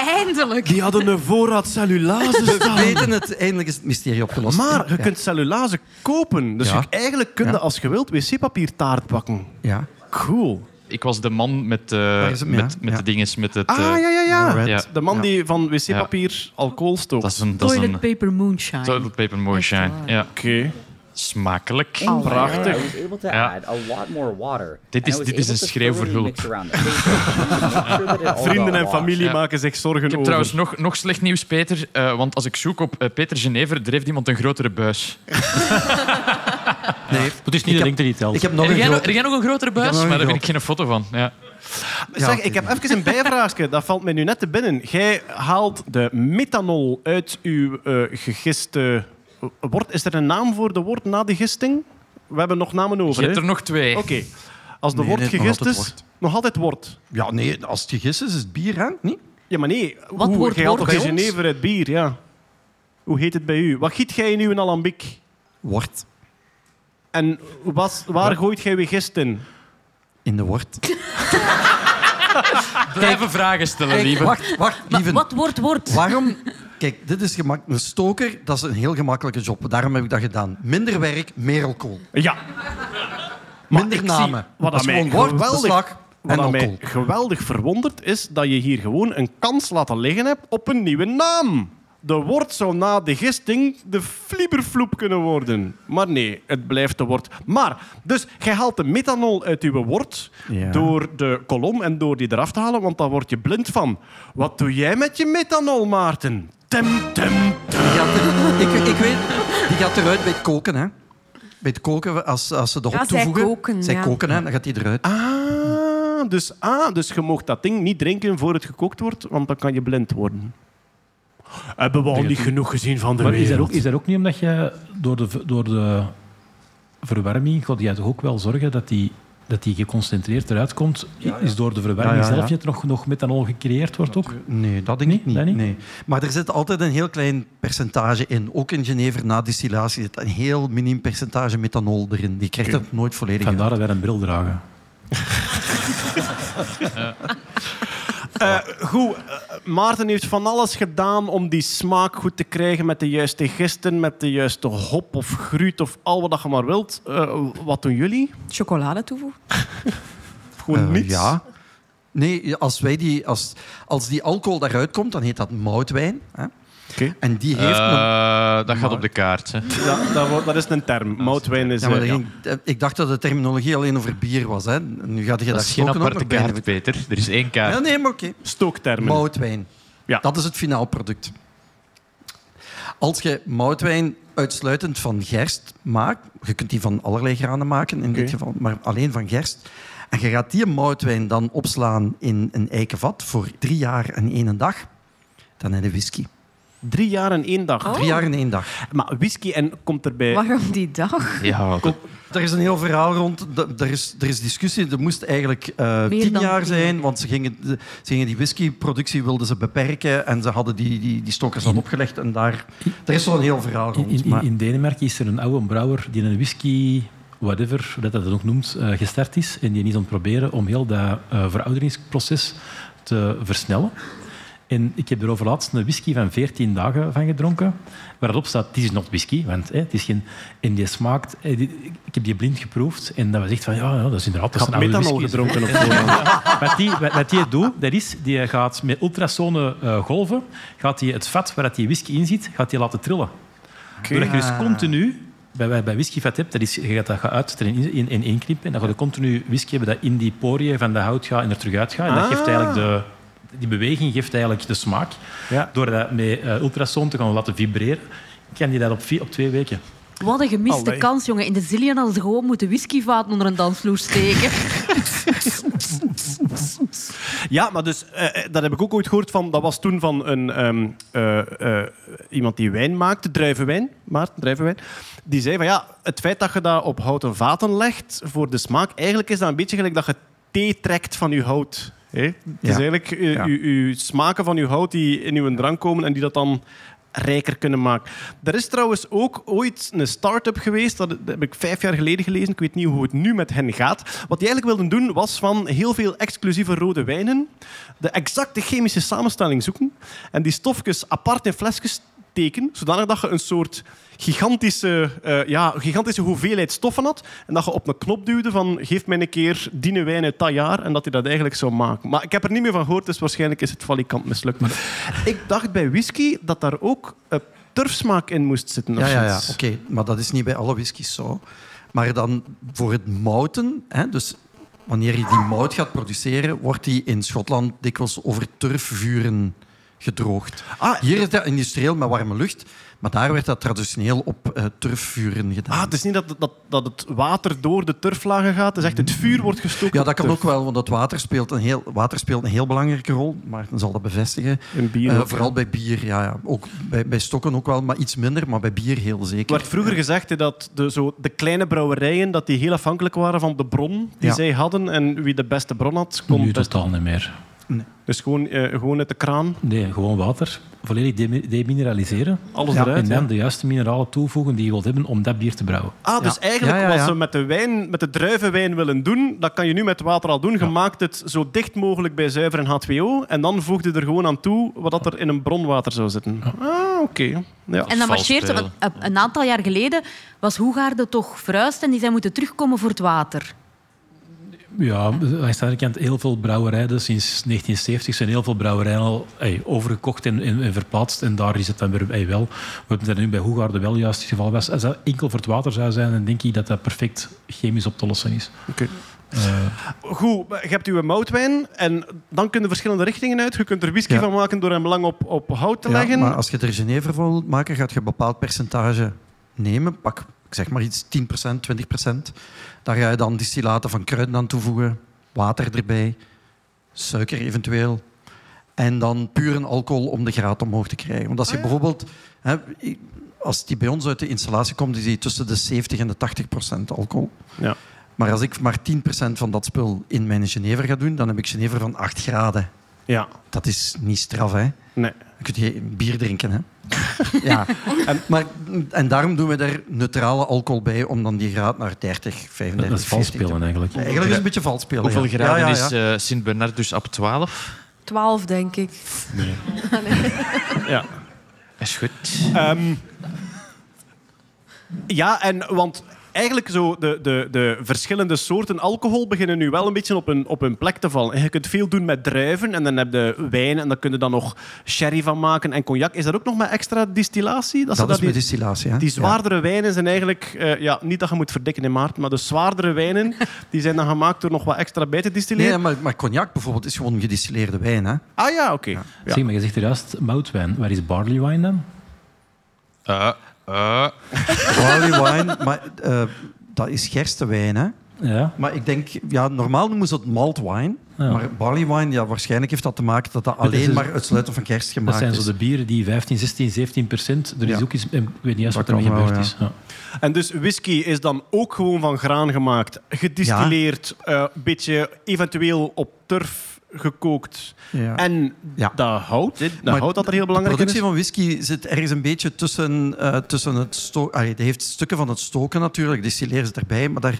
Eindelijk. die hadden een voorraad cellulase We staan. weten het, eindelijk is het mysterie opgelost. Maar je Ja. kunt cellulase kopen. Dus Ja. je, eigenlijk kun je, Ja. als je wilt, wc-papier taart bakken. Ja. Cool. Ik was de man met, eh, is hem? met, Ja, met ja. de dinges, met het... Ah, eh, ja, ja, ja. Red. Ja. De man Ja. die van wc-papier alcohol stookt. Dat is een... Dat is Toilet een paper moonshine. toilet paper moonshine. Ja, Oké. Smakelijk. Prachtig. I was able to Ja. add a lot more water. Dit is- dit is een schreeuw voor hulp. Vrienden en familie Ja. maken zich zorgen Ik heb over. trouwens nog, nog slecht nieuws, Peter. eh, want als ik zoek op eh, Peter Genever, er heeft iemand een grotere buis. Nee, Het is niet de heb- lengte die telt. ik heb nog een jij, jij nog een grotere buis? een Maar daar vind ik geen foto van. Ja. Zeg, ik heb even een bijvraagje. Dat valt mij nu net te binnen. Jij haalt de methanol uit uw eh, gegiste... Wort, is er een naam voor de wort na de gisting? We hebben nog namen over. Je hebt er nog twee. Oké. Als de Nee, wort nee, gegist is... wort. Nog altijd wort. Ja, nee, als het gegist is, is het bier, hè? Niet? Ja, maar nee. Wat Hoe, wordt wort toch bij? Genever uit bier, ja. Hoe heet het bij u? Wat giet jij in uw alambiek? Wort. En was, waar gooit jij weer gist in? In de wort. Blijven vragen stellen, lieve. wacht, wacht, lieve. wat wordt wordt? Waarom? Kijk, dit is gemak... Een stoker, dat is een heel gemakkelijke job. Daarom heb ik dat gedaan. Minder werk, meer alcohol. Ja. Minder namen. Wat dat is gewoon geweldig- beslag Wat en aan mij geweldig verwondert is dat je hier gewoon een kans laten liggen hebt op een nieuwe naam. de wort zou na de gisting de fliebervloep kunnen worden. Maar nee, het blijft de wort. Maar, dus jij haalt de methanol uit uw wort Ja. door de kolom en door die eraf te halen, want dan word je blind van. Wat doe jij met je methanol, Maarten? Tem, tem, tem. Die gaat ik, ik weet, die gaat eruit bij het koken, hè. Bij het koken, als, als ze de hop Ja, zij toevoegen... koken, zij ja. koken, hè, dan gaat die eruit. Ah, dus, ah, dus je mag dat ding niet drinken voor het gekookt wordt, want dan kan je blind worden. Hebben we al niet genoeg gezien van de Maar is dat, wereld? ook, is dat ook niet omdat je door de, door de verwarming, gaat jij toch ook wel zorgen dat die, dat die geconcentreerd eruit komt? Is door de verwarming Ja, ja, ja. zelf niet nog, nog methanol gecreëerd wordt ook? Nee, dat denk ik niet. dat niet? Nee. Maar er zit altijd een heel klein percentage in. Ook in Genever na distillatie zit een heel miniem percentage methanol erin. Die krijgt dat nooit volledig Vandaar uit. dat wij een bril dragen. Eh, goed, eh, Maarten heeft van alles gedaan om die smaak goed te krijgen met de juiste gisten, met de juiste hop of gruut of al wat je maar wilt. Eh, wat doen jullie? Chocolade toevoegen. Gewoon niets? Ja. Nee, als, wij die, als, als die alcohol daaruit komt, dan heet dat moutwijn. Hè? Oké. En die heeft een... Eh, dat gaat op de kaart. Hè. Ja, dat, wordt- dat is een term. Moutwijn is... Ja, maar eh, ging- ik dacht dat de terminologie alleen over bier was. Hè. Nu gaat je Dat dat is geen ook aparte kaart, Peter. Er is één kaart. Ja, nee, maar oké. Stooktermen. Moutwijn. Ja. Dat is het finaalproduct. Als je moutwijn uitsluitend van gerst maakt, je kunt die van allerlei granen maken in dit geval, maar alleen van gerst, en je gaat die moutwijn dan opslaan in een eiken vat voor drie jaar en één dag, dan heb je whisky. Drie jaar en één dag. Drie jaar en één dag. Maar whisky en komt erbij... Waarom die dag? Ja, dat- Er is een heel verhaal rond. Er is, er is discussie. Er moest eigenlijk eh, tien jaar tien zijn, want ze gingen, ze gingen die whiskyproductie wilden ze beperken en ze hadden die, die, die stokkers al opgelegd. En daar, er is zo'n heel verhaal rond. in, in, maar- in Denemarken is er een oude brouwer die een whisky, whatever, hoe dat dat ook noemt, eh, gestart is. En die is aan het proberen om heel dat eh, verouderingsproces te versnellen. En ik heb er over laatst een whisky van 14 dagen van gedronken. Waarop staat, het is not whisky, want hè, het is geen... En die smaakt... eh, die- ik heb die blind geproefd en dat was echt van, ja, ja dat is inderdaad... Dat is methanol whisky. gedronken op voorhand. Wat die, wat, wat die doet, dat is, die gaat met ultrasone eh, golven, gaat die het vat waar dat die whisky in zit, gaat die laten trillen. Doordat je dus continu bij, bij, whiskyvat hebt, dat is, je gaat dat gaat uit en in, in, in één knippen, en dan ga je continu whisky hebben dat in die poriën van de hout gaat en er terug uit gaat. En dat Ah. geeft eigenlijk de, die beweging geeft eigenlijk de smaak. Ja. Door dat met eh, ultrasoon te gaan laten vibreren, kan die dat op, vier, op twee weken. Wat een gemiste Allee. kans, jongen. In de Zillion hadden ze gewoon moeten whiskyvaten onder een dansvloer steken. Ja, maar dus, eh, eh, dat heb ik ook ooit gehoord van. Dat was toen van een, ehm, eh, eh, iemand die wijn maakte, druivenwijn, Maarten, druivenwijn. Die zei van ja, het feit dat je dat op houten vaten legt voor de smaak, eigenlijk is dat een beetje gelijk dat je thee trekt van je hout. Hè? Het is eigenlijk eh, uw, uw smaken van je hout die in uw drank komen en die dat dan rijker kunnen maken. Er is trouwens ook ooit een start-up geweest, dat, dat heb ik vijf jaar geleden gelezen, ik weet niet hoe het nu met hen gaat. Wat die eigenlijk wilden doen, was van heel veel exclusieve rode wijnen de exacte chemische samenstelling zoeken en die stofjes apart in flesjes steken, zodanig dat je een soort gigantische, eh, ja, gigantische hoeveelheid stoffen had en dat je op een knop duwde van geef mij een keer die wijn uit dat jaar en dat hij dat eigenlijk zou maken. Maar ik heb er niet meer van gehoord, dus waarschijnlijk is het valikant mislukt. Ik dacht bij whisky dat daar ook eh, turfsmaak in moest zitten. Ja, ja, ja. Oké, maar dat is niet bij alle whiskies zo. Maar dan voor het mouten, hè, dus wanneer je die mout gaat produceren, wordt die in Schotland dikwijls over turfvuren gedroogd. Ah, Hier is dat industrieel met warme lucht, maar daar werd dat traditioneel op eh, turfvuren gedaan. Ah, het is niet dat, dat, dat het water door de turflagen gaat. Het is echt het vuur wordt gestoken. Ja, dat kan turf. ook wel, want het water speelt een heel, water speelt een heel belangrijke rol. Maarten zal dat bevestigen. In bier Eh, vooral bij bier, ja, ja. Ook bij, bij stokken ook wel, maar iets minder, maar bij bier heel Er zeker. werd vroeger gezegd dat de, zo, de kleine brouwerijen dat die heel afhankelijk waren van de bron die Ja. zij hadden. En wie de beste bron had, kon Nu totaal niet meer. Dus gewoon, eh, gewoon uit de kraan, Nee, gewoon water. Volledig demi- demineraliseren. alles Ja, eruit. en dan ja. de juiste mineralen toevoegen die je wilt hebben om dat bier te brouwen. Ah, dus Ja. eigenlijk Ja, ja, ja. wat ze met de, wijn, met de druivenwijn willen doen, dat kan je nu met water al doen. Je maakt het zo dicht mogelijk bij zuiver en H2O en dan voeg je er gewoon aan toe wat dat er in een bronwater zou zitten. Ah, oké. Ja. En dan marcheert... Een, een aantal jaar geleden was Hoegaarde toch verhuisd en die zijn moeten terugkomen voor het water. Ja, langs de andere kant heel veel brouwerijen. Sinds 1970 zijn heel veel brouwerijen al ey, overgekocht en, en, en verplaatst. En daar is het dan weer ey, wel. We hebben er nu bij Hoegaarden wel juist het geval was. Als dat enkel voor het water zou zijn, dan denk ik dat dat perfect chemisch op te lossen is. Oké. Eh, Goed, je hebt uw moutwijn en dan kunnen verschillende richtingen uit. Je kunt er whisky Ja. van maken door hem lang op, op hout te Ja, leggen. maar als je er Genever van wilt maken, gaat je een bepaald percentage nemen. Pak, ik zeg maar iets, 10%, 20%. Daar ga je dan distillaten van kruiden aan toevoegen, water erbij, suiker eventueel. En dan puur een alcohol om de graad omhoog te krijgen. Want als je bijvoorbeeld... Hè, als die bij ons uit de installatie komt, is die tussen de 70 en de 80 procent alcohol. Ja. Maar als ik maar 10 procent van dat spul in mijn Genever ga doen, dan heb ik Genever van 8 graden. Ja. Dat is niet straf, hè? Nee. Je kunt geen bier drinken, hè? Ja. En, maar, en daarom doen we daar neutrale alcohol bij, om dan die graad naar 30, 35, dat is vals 40 te spelen eigenlijk. Eigenlijk is het een beetje vals spelen. Hoeveel ja. graden Ja, ja, is ja. eh, Sint-Bernard dus op 12? 12, denk ik. Ja. Is goed. Ehm, ja, en want eigenlijk zo de, de, de verschillende soorten alcohol beginnen nu wel een beetje op hun, op hun plek te vallen. En je kunt veel doen met druiven en dan heb je wijn en dan kun je dan nog sherry van maken en cognac. Is dat ook nog met extra distillatie? Dat is die, met distillatie, hè? die Ja. zwaardere wijnen zijn eigenlijk, eh, ja, niet dat je moet verdikken in maart, maar de zwaardere wijnen die zijn dan gemaakt door nog wat extra bij te distilleren. Nee, maar, maar cognac bijvoorbeeld is gewoon gedistilleerde wijn, hè? Ah ja, oké. Ja. Zeg maar, je zegt er juist moutwijn. Waar is barley wine dan? Eh, eh. Barley wine, maar eh, dat is gerstewijn, hè? Ja. Maar ik denk, ja, normaal noemen ze het malt wine. Ja. Maar barley wine, ja, waarschijnlijk heeft dat te maken dat dat dat is alleen maar uitsluitend van gerst Dat gemaakt zijn zo is. de bieren die 15, 16, 17 procent. Er is Ja. ook iets, ik weet niet eens Dat wat kan wel, gebeurd ja. is. Ja. En dus whisky is dan ook gewoon van graan gemaakt, gedistilleerd, eh, een beetje eventueel op turf gekookt. Ja. En Ja. dat hout, dat hout dat er heel belangrijk De productie van whisky zit ergens een beetje tussen, eh, tussen het stoken. Het heeft stukken van het stoken natuurlijk, distilleren ze erbij. Maar daar,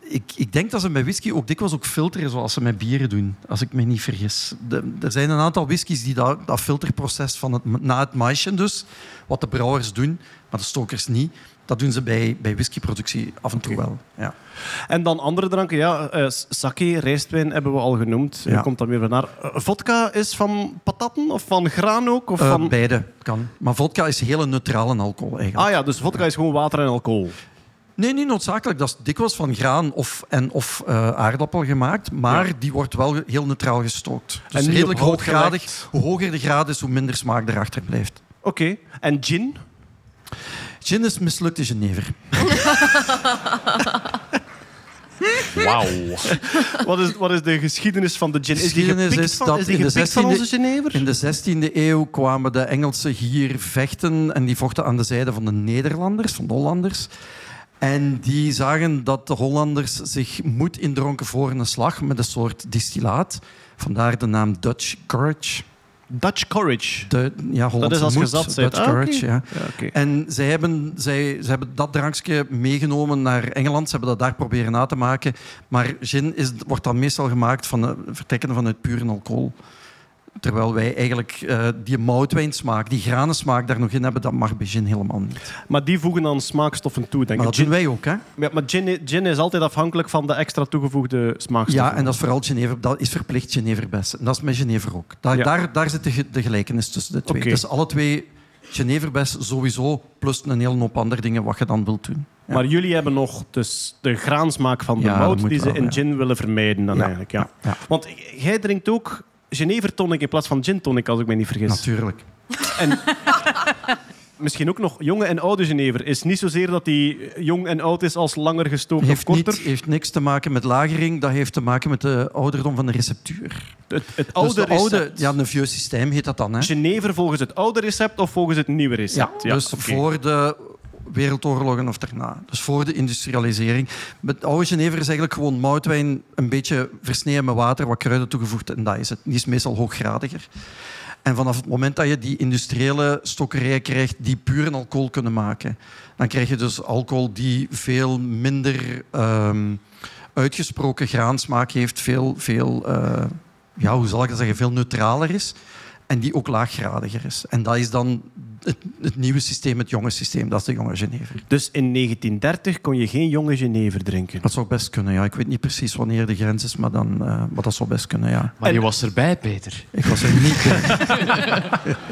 ik, ik denk dat ze bij whisky ook dikwijls ook filteren zoals ze met bieren doen, als ik me niet vergis. De- er zijn een aantal whiskies die dat, dat filterproces van het, na het maïsje dus, wat de brouwers doen, maar de stokers niet. Dat doen ze bij, bij whiskyproductie af en toe wel. Ja. En dan andere dranken, ja, eh, sake, rijstwijn hebben we al genoemd. Ja. Komt dan weer van naar. Eh, vodka is van patatten of van graan ook? Of Eh, van... Beide kan. Maar vodka is hele neutrale alcohol eigenlijk. Ah ja, dus vodka is gewoon water en alcohol. Nee, niet noodzakelijk. Dat is dikwijls van graan of, en, of aardappel gemaakt. Maar Ja. die wordt wel heel neutraal gestookt. Dus En redelijk hooggradig. Hoe hoger de graad is, hoe minder smaak erachter blijft. Oké. En gin? Gin is mislukte Genever. Wauw. Wat is, wat is de geschiedenis van de gin? Is die gepikt is van, dat is die in de gepikt van 16e onze Genever? In de 16e eeuw kwamen de Engelsen hier vechten en die vochten aan de zijde van de Nederlanders, van de Hollanders. En die zagen dat de Hollanders zich moed indronken voor een slag met een soort distillaat. Vandaar de naam Dutch Courage. Dutch Courage. De, ja, Hollandse Dat is als je moed, zat. Dutch Ah, Courage, ja. En zij hebben, zij, zij hebben dat drankje meegenomen naar Engeland. Ze hebben dat daar proberen na te maken. Maar gin is, wordt dan meestal gemaakt van vertrekken vanuit pure alcohol. Terwijl wij eigenlijk eh, die moutwijnsmaak, die granensmaak daar nog in hebben, dat mag bij gin helemaal niet. Maar die voegen dan smaakstoffen toe, denk Maar ik. dat doen wij ook, hè? Ja, maar gin, gin is altijd afhankelijk van de extra toegevoegde smaakstoffen. Ja, en dat is vooral Genever. Dat is verplicht Geneverbes. En dat is met Genever ook. Daar, Ja. daar, daar zit de, ge- de gelijkenis tussen de twee. Oké. Dus alle twee Geneverbes sowieso, plus een hele hoop andere dingen wat je dan wilt doen. Ja. Maar jullie hebben nog dus de graansmaak van de Ja, mout die ze wel, in gin willen vermijden dan eigenlijk. Ja. Want jij drinkt ook Genever tonic in plaats van gin tonic, als ik me niet vergis. Natuurlijk. En misschien ook nog jonge en oude Genever. Is niet zozeer dat die jong en oud is als langer gestookt of korter. niet, heeft niks te maken met lagering, dat heeft te maken met de ouderdom van de receptuur. Het, het Dus oude de oude, recept. ja, een vieux systeem heet dat dan. Hè? Genever volgens het oude recept of volgens het nieuwe recept? Ja, dus oké. voor de wereldoorlogen of daarna. Dus voor de industrialisering. Met oude Genever is eigenlijk gewoon moutwijn een beetje versneden met water, wat kruiden toegevoegd en dat is het. Die is meestal hooggradiger. En vanaf het moment dat je die industriële stokkerijen krijgt die puur alcohol kunnen maken, dan krijg je dus alcohol die veel minder ehm, uitgesproken graansmaak heeft, veel, veel eh, ja, hoe zal ik dat zeggen, veel neutraler is en die ook laaggradiger is. En dat is dan het, het nieuwe systeem, het jonge systeem, dat is de jonge Genever. Dus in 1930 kon je geen jonge Genever drinken. Dat zou best kunnen, ja. Ik weet niet precies wanneer de grens is, maar, dan, eh, maar dat zou best kunnen, ja. Maar je was erbij, Peter. Ik was er niet bij.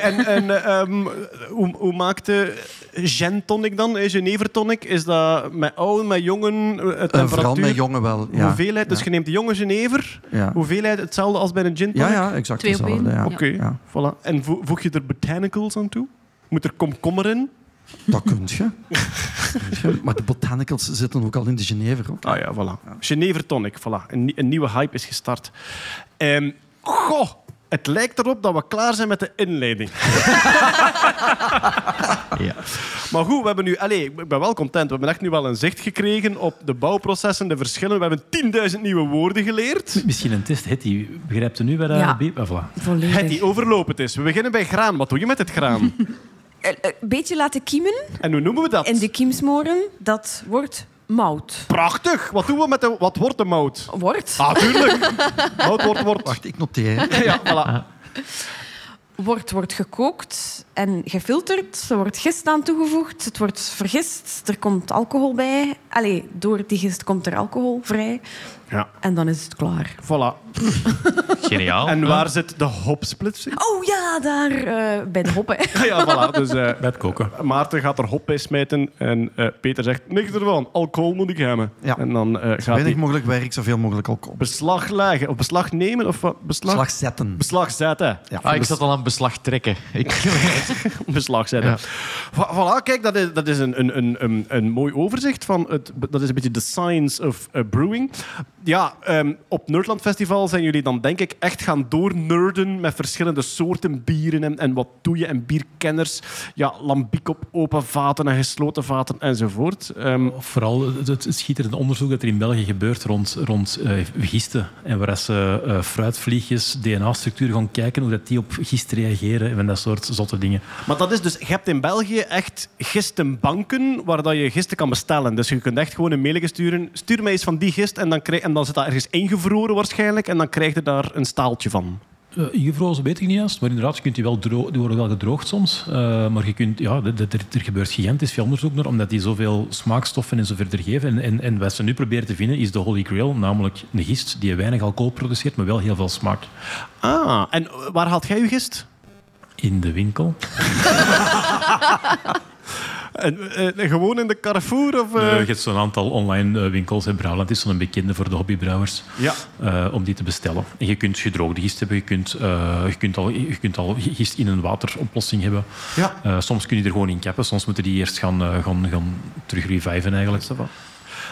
En, en ehm, hoe, hoe maakte gin tonic dan, Genever tonic? Is dat met oude, met jongen, eh, Eh, vooral temperatuur? met jongen wel, ja. Hoeveelheid? Dus je neemt de jonge Genever. Ja. Hoeveelheid hetzelfde als bij een gin tonic? Ja, ja, exact Twee op hetzelfde. Oké, Ja. voilà. En vo- voeg je er botanicals aan toe? Moet er komkommer in? Dat kun je. Kunt je. Maar de botanicals zitten ook al in de Genever. Ook. Ah ja, voilà. Genever tonic, voilà. Een, nie- een nieuwe hype is gestart. Ehm, goh, het lijkt erop dat we klaar zijn met de inleiding. Ja. Maar goed, we hebben nu... Allez, ik ben wel content. We hebben echt nu wel een zicht gekregen op de bouwprocessen, de verschillen. We hebben 10.000 nieuwe woorden geleerd. Misschien een test. Hetty, begrijpt u nu Ja. B? Ah, voilà. Volledig. Het is. We beginnen bij graan. Wat doe je met het graan? Eh, eh, Een beetje laten kiemen En hoe noemen we dat? en de kiemsmoren, dat wordt mout. Prachtig. Wat doen we met de... Wat wordt de mout? Wordt. Ah, tuurlijk. mout wordt, wordt. Wacht, ik noteer. Ja, voilà. Wordt, wordt gekookt en gefilterd. Er wordt gist aan toegevoegd. Het wordt vergist. Er komt alcohol bij. Allee, door die gist komt er alcohol vrij. Ja, En dan is het klaar. voilà. Geniaal. En waar zit de hopsplitsing? Oh ja, daar eh, bij de hoppen. Ja, voilà. Dus eh, Bij het koken. Maarten gaat er hop bij smijten en eh, Peter zegt, niks ervan, alcohol moet ik hebben. Ja. En dan eh, Zo gaat weinig hij mogelijk werk, zoveel mogelijk alcohol. beslag leggen, of beslag nemen, of wat? Beslag, Slag zetten. beslag zetten. Ja. Ah, ik zat al aan beslag trekken. Ik, beslag zetten. Vo- Voilà, kijk, dat is, dat is een, een, een, een, een mooi overzicht van het. Dat is een beetje de science of eh, brewing. Ja, ehm, op Nerdland Festival zijn jullie dan denk ik echt gaan doornerden met verschillende soorten bieren en, en wat doe je en bierkenners. Ja, lambiek op open vaten en gesloten vaten enzovoort. Ehm, Vooral het, schitterende onderzoek dat er in België gebeurt rond, rond eh, gisten. En waar ze eh, fruitvliegjes, DNA-structuur gaan kijken, hoe dat die op gist reageren en dat soort zotte dingen. Maar dat is dus, je hebt in België echt gistenbanken waar dat je gisten kan bestellen. Dus je kunt echt gewoon een mailje sturen. Stuur mij eens van die gist en dan, krijg, en dan zit dat ergens ingevroren waarschijnlijk en dan krijg je daar een staaltje van. Uh, ingevrozen weet ik niet juist, maar inderdaad, je kunt die wel dro- die worden wel gedroogd soms. Uh, maar je kunt, ja, er gebeurt gigantisch veel onderzoek naar, omdat die zoveel smaakstoffen en zo verder geven. En, en, en wat ze nu proberen te vinden is de Holy Grail, namelijk een gist die weinig alcohol produceert, maar wel heel veel smaak. Ah, en waar haalt jij je gist? In de winkel. En, eh, gewoon in de Carrefour? Of, Uh, eh? je hebt zo'n aantal online uh, winkels. in Brouwland is zo'n bekende voor de hobbybrouwers. Ja. Uh, om die te bestellen. En je kunt gedroogde gist hebben. Je kunt, uh, je kunt, al, je kunt al gist in een wateroplossing hebben. Ja. Soms kun je er gewoon in kappen. Soms moeten die eerst gaan, gaan, gaan terug reviven eigenlijk.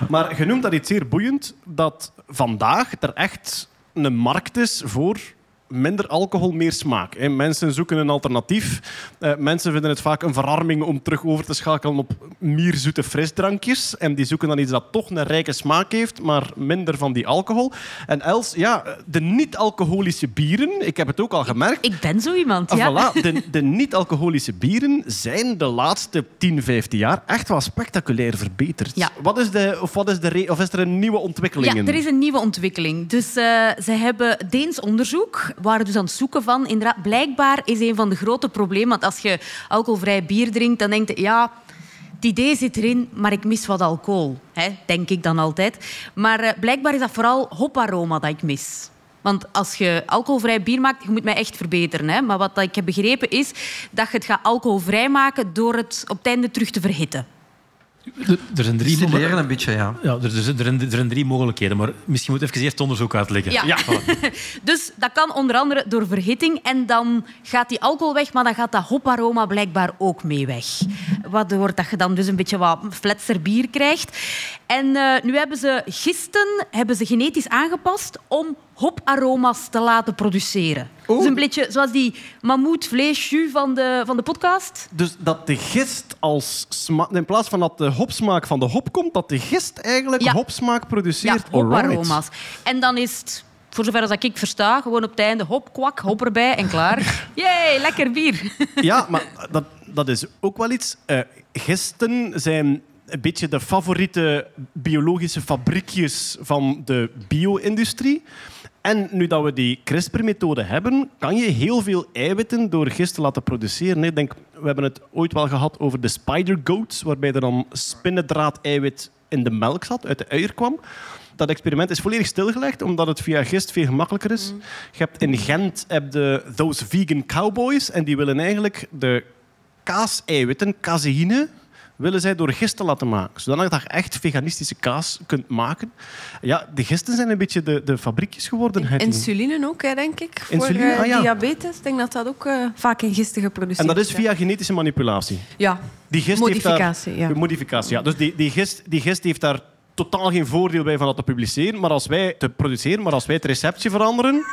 Maar je noemt dat iets zeer boeiend. Dat vandaag er echt een markt is voor minder alcohol, meer smaak. Hè. Mensen zoeken een alternatief. Uh, mensen vinden het vaak een verarming om terug over te schakelen op meer zoete frisdrankjes. En die zoeken dan iets dat toch een rijke smaak heeft, maar minder van die alcohol. En Els, ja, de niet-alcoholische bieren, ik heb het ook al gemerkt. Ik ben zo iemand, Ah, ja. voilà, de, de niet-alcoholische bieren zijn de laatste 10, 15 jaar echt wel spectaculair verbeterd. Ja. Wat is de, of, wat is de of is er een nieuwe ontwikkeling Ja, er is een nieuwe ontwikkeling. Dus uh, ze hebben Deens onderzoek, waren dus aan het zoeken van... Blijkbaar is een van de grote problemen... Want als je alcoholvrij bier drinkt, dan denk je... Ja, het idee zit erin, maar ik mis wat alcohol. Hè, denk ik dan altijd. Maar uh, blijkbaar is dat vooral hoparoma dat ik mis. Want als je alcoholvrij bier maakt, je moet mij echt verbeteren. Hè? Maar wat ik heb begrepen is dat je het gaat alcoholvrij maken door het op het einde terug te verhitten. Er zijn drie een beetje, ja. ja er, er, zijn, er, zijn, er zijn drie mogelijkheden, maar misschien moet ik even eerst onderzoek uitleggen. Ja. Ja. dus dat kan onder andere door verhitting en dan gaat die alcohol weg, maar dan gaat dat hoparoma blijkbaar ook mee weg. Waardoor dat je dan dus een beetje wat fletser bier krijgt. En uh, nu hebben ze gisten hebben ze genetisch aangepast om hoparoma's te laten produceren. Oh. Een beetje zoals die mammoetvleesjus van de, van de podcast. Dus dat de gist als smaak... In plaats van dat de hopsmaak van de hop komt, dat de gist eigenlijk Ja. hopsmaak Ja, produceert. hoparoma's. En dan is het, voor zover als ik versta, gewoon op het einde hop, kwak, hop erbij en klaar. Jee, lekker bier. Ja, maar dat, dat is ook wel iets. Eh, gisten zijn een beetje de favoriete biologische fabriekjes van de bio-industrie. En nu dat we die CRISPR-methode hebben, kan je heel veel eiwitten door gist te laten produceren. Ik denk, we hebben het ooit wel gehad over de spider goats, waarbij er dan spinnendraad-eiwit in de melk zat, uit de uier kwam. Dat experiment is volledig stilgelegd, omdat het via gist veel gemakkelijker is. Je hebt in Gent heb de Those Vegan Cowboys en die willen eigenlijk de kaaseiwitten, caseïne, willen zij door gisten laten maken. Zodat je echt veganistische kaas kunt maken. Ja, de gisten zijn een beetje de, de fabriekjes geworden. Insuline ook, hè, denk ik. Voor eh, ah, ja. diabetes. Ik denk dat dat ook eh, vaak in gisten geproduceerd En dat is wordt, via genetische manipulatie. Ja, Die gist Modificatie, heeft daar, ja. Modificatie, ja. Dus die, die, gist, die gist heeft daar totaal geen voordeel bij van dat te publiceren, maar als wij te produceren, maar als wij het receptje veranderen,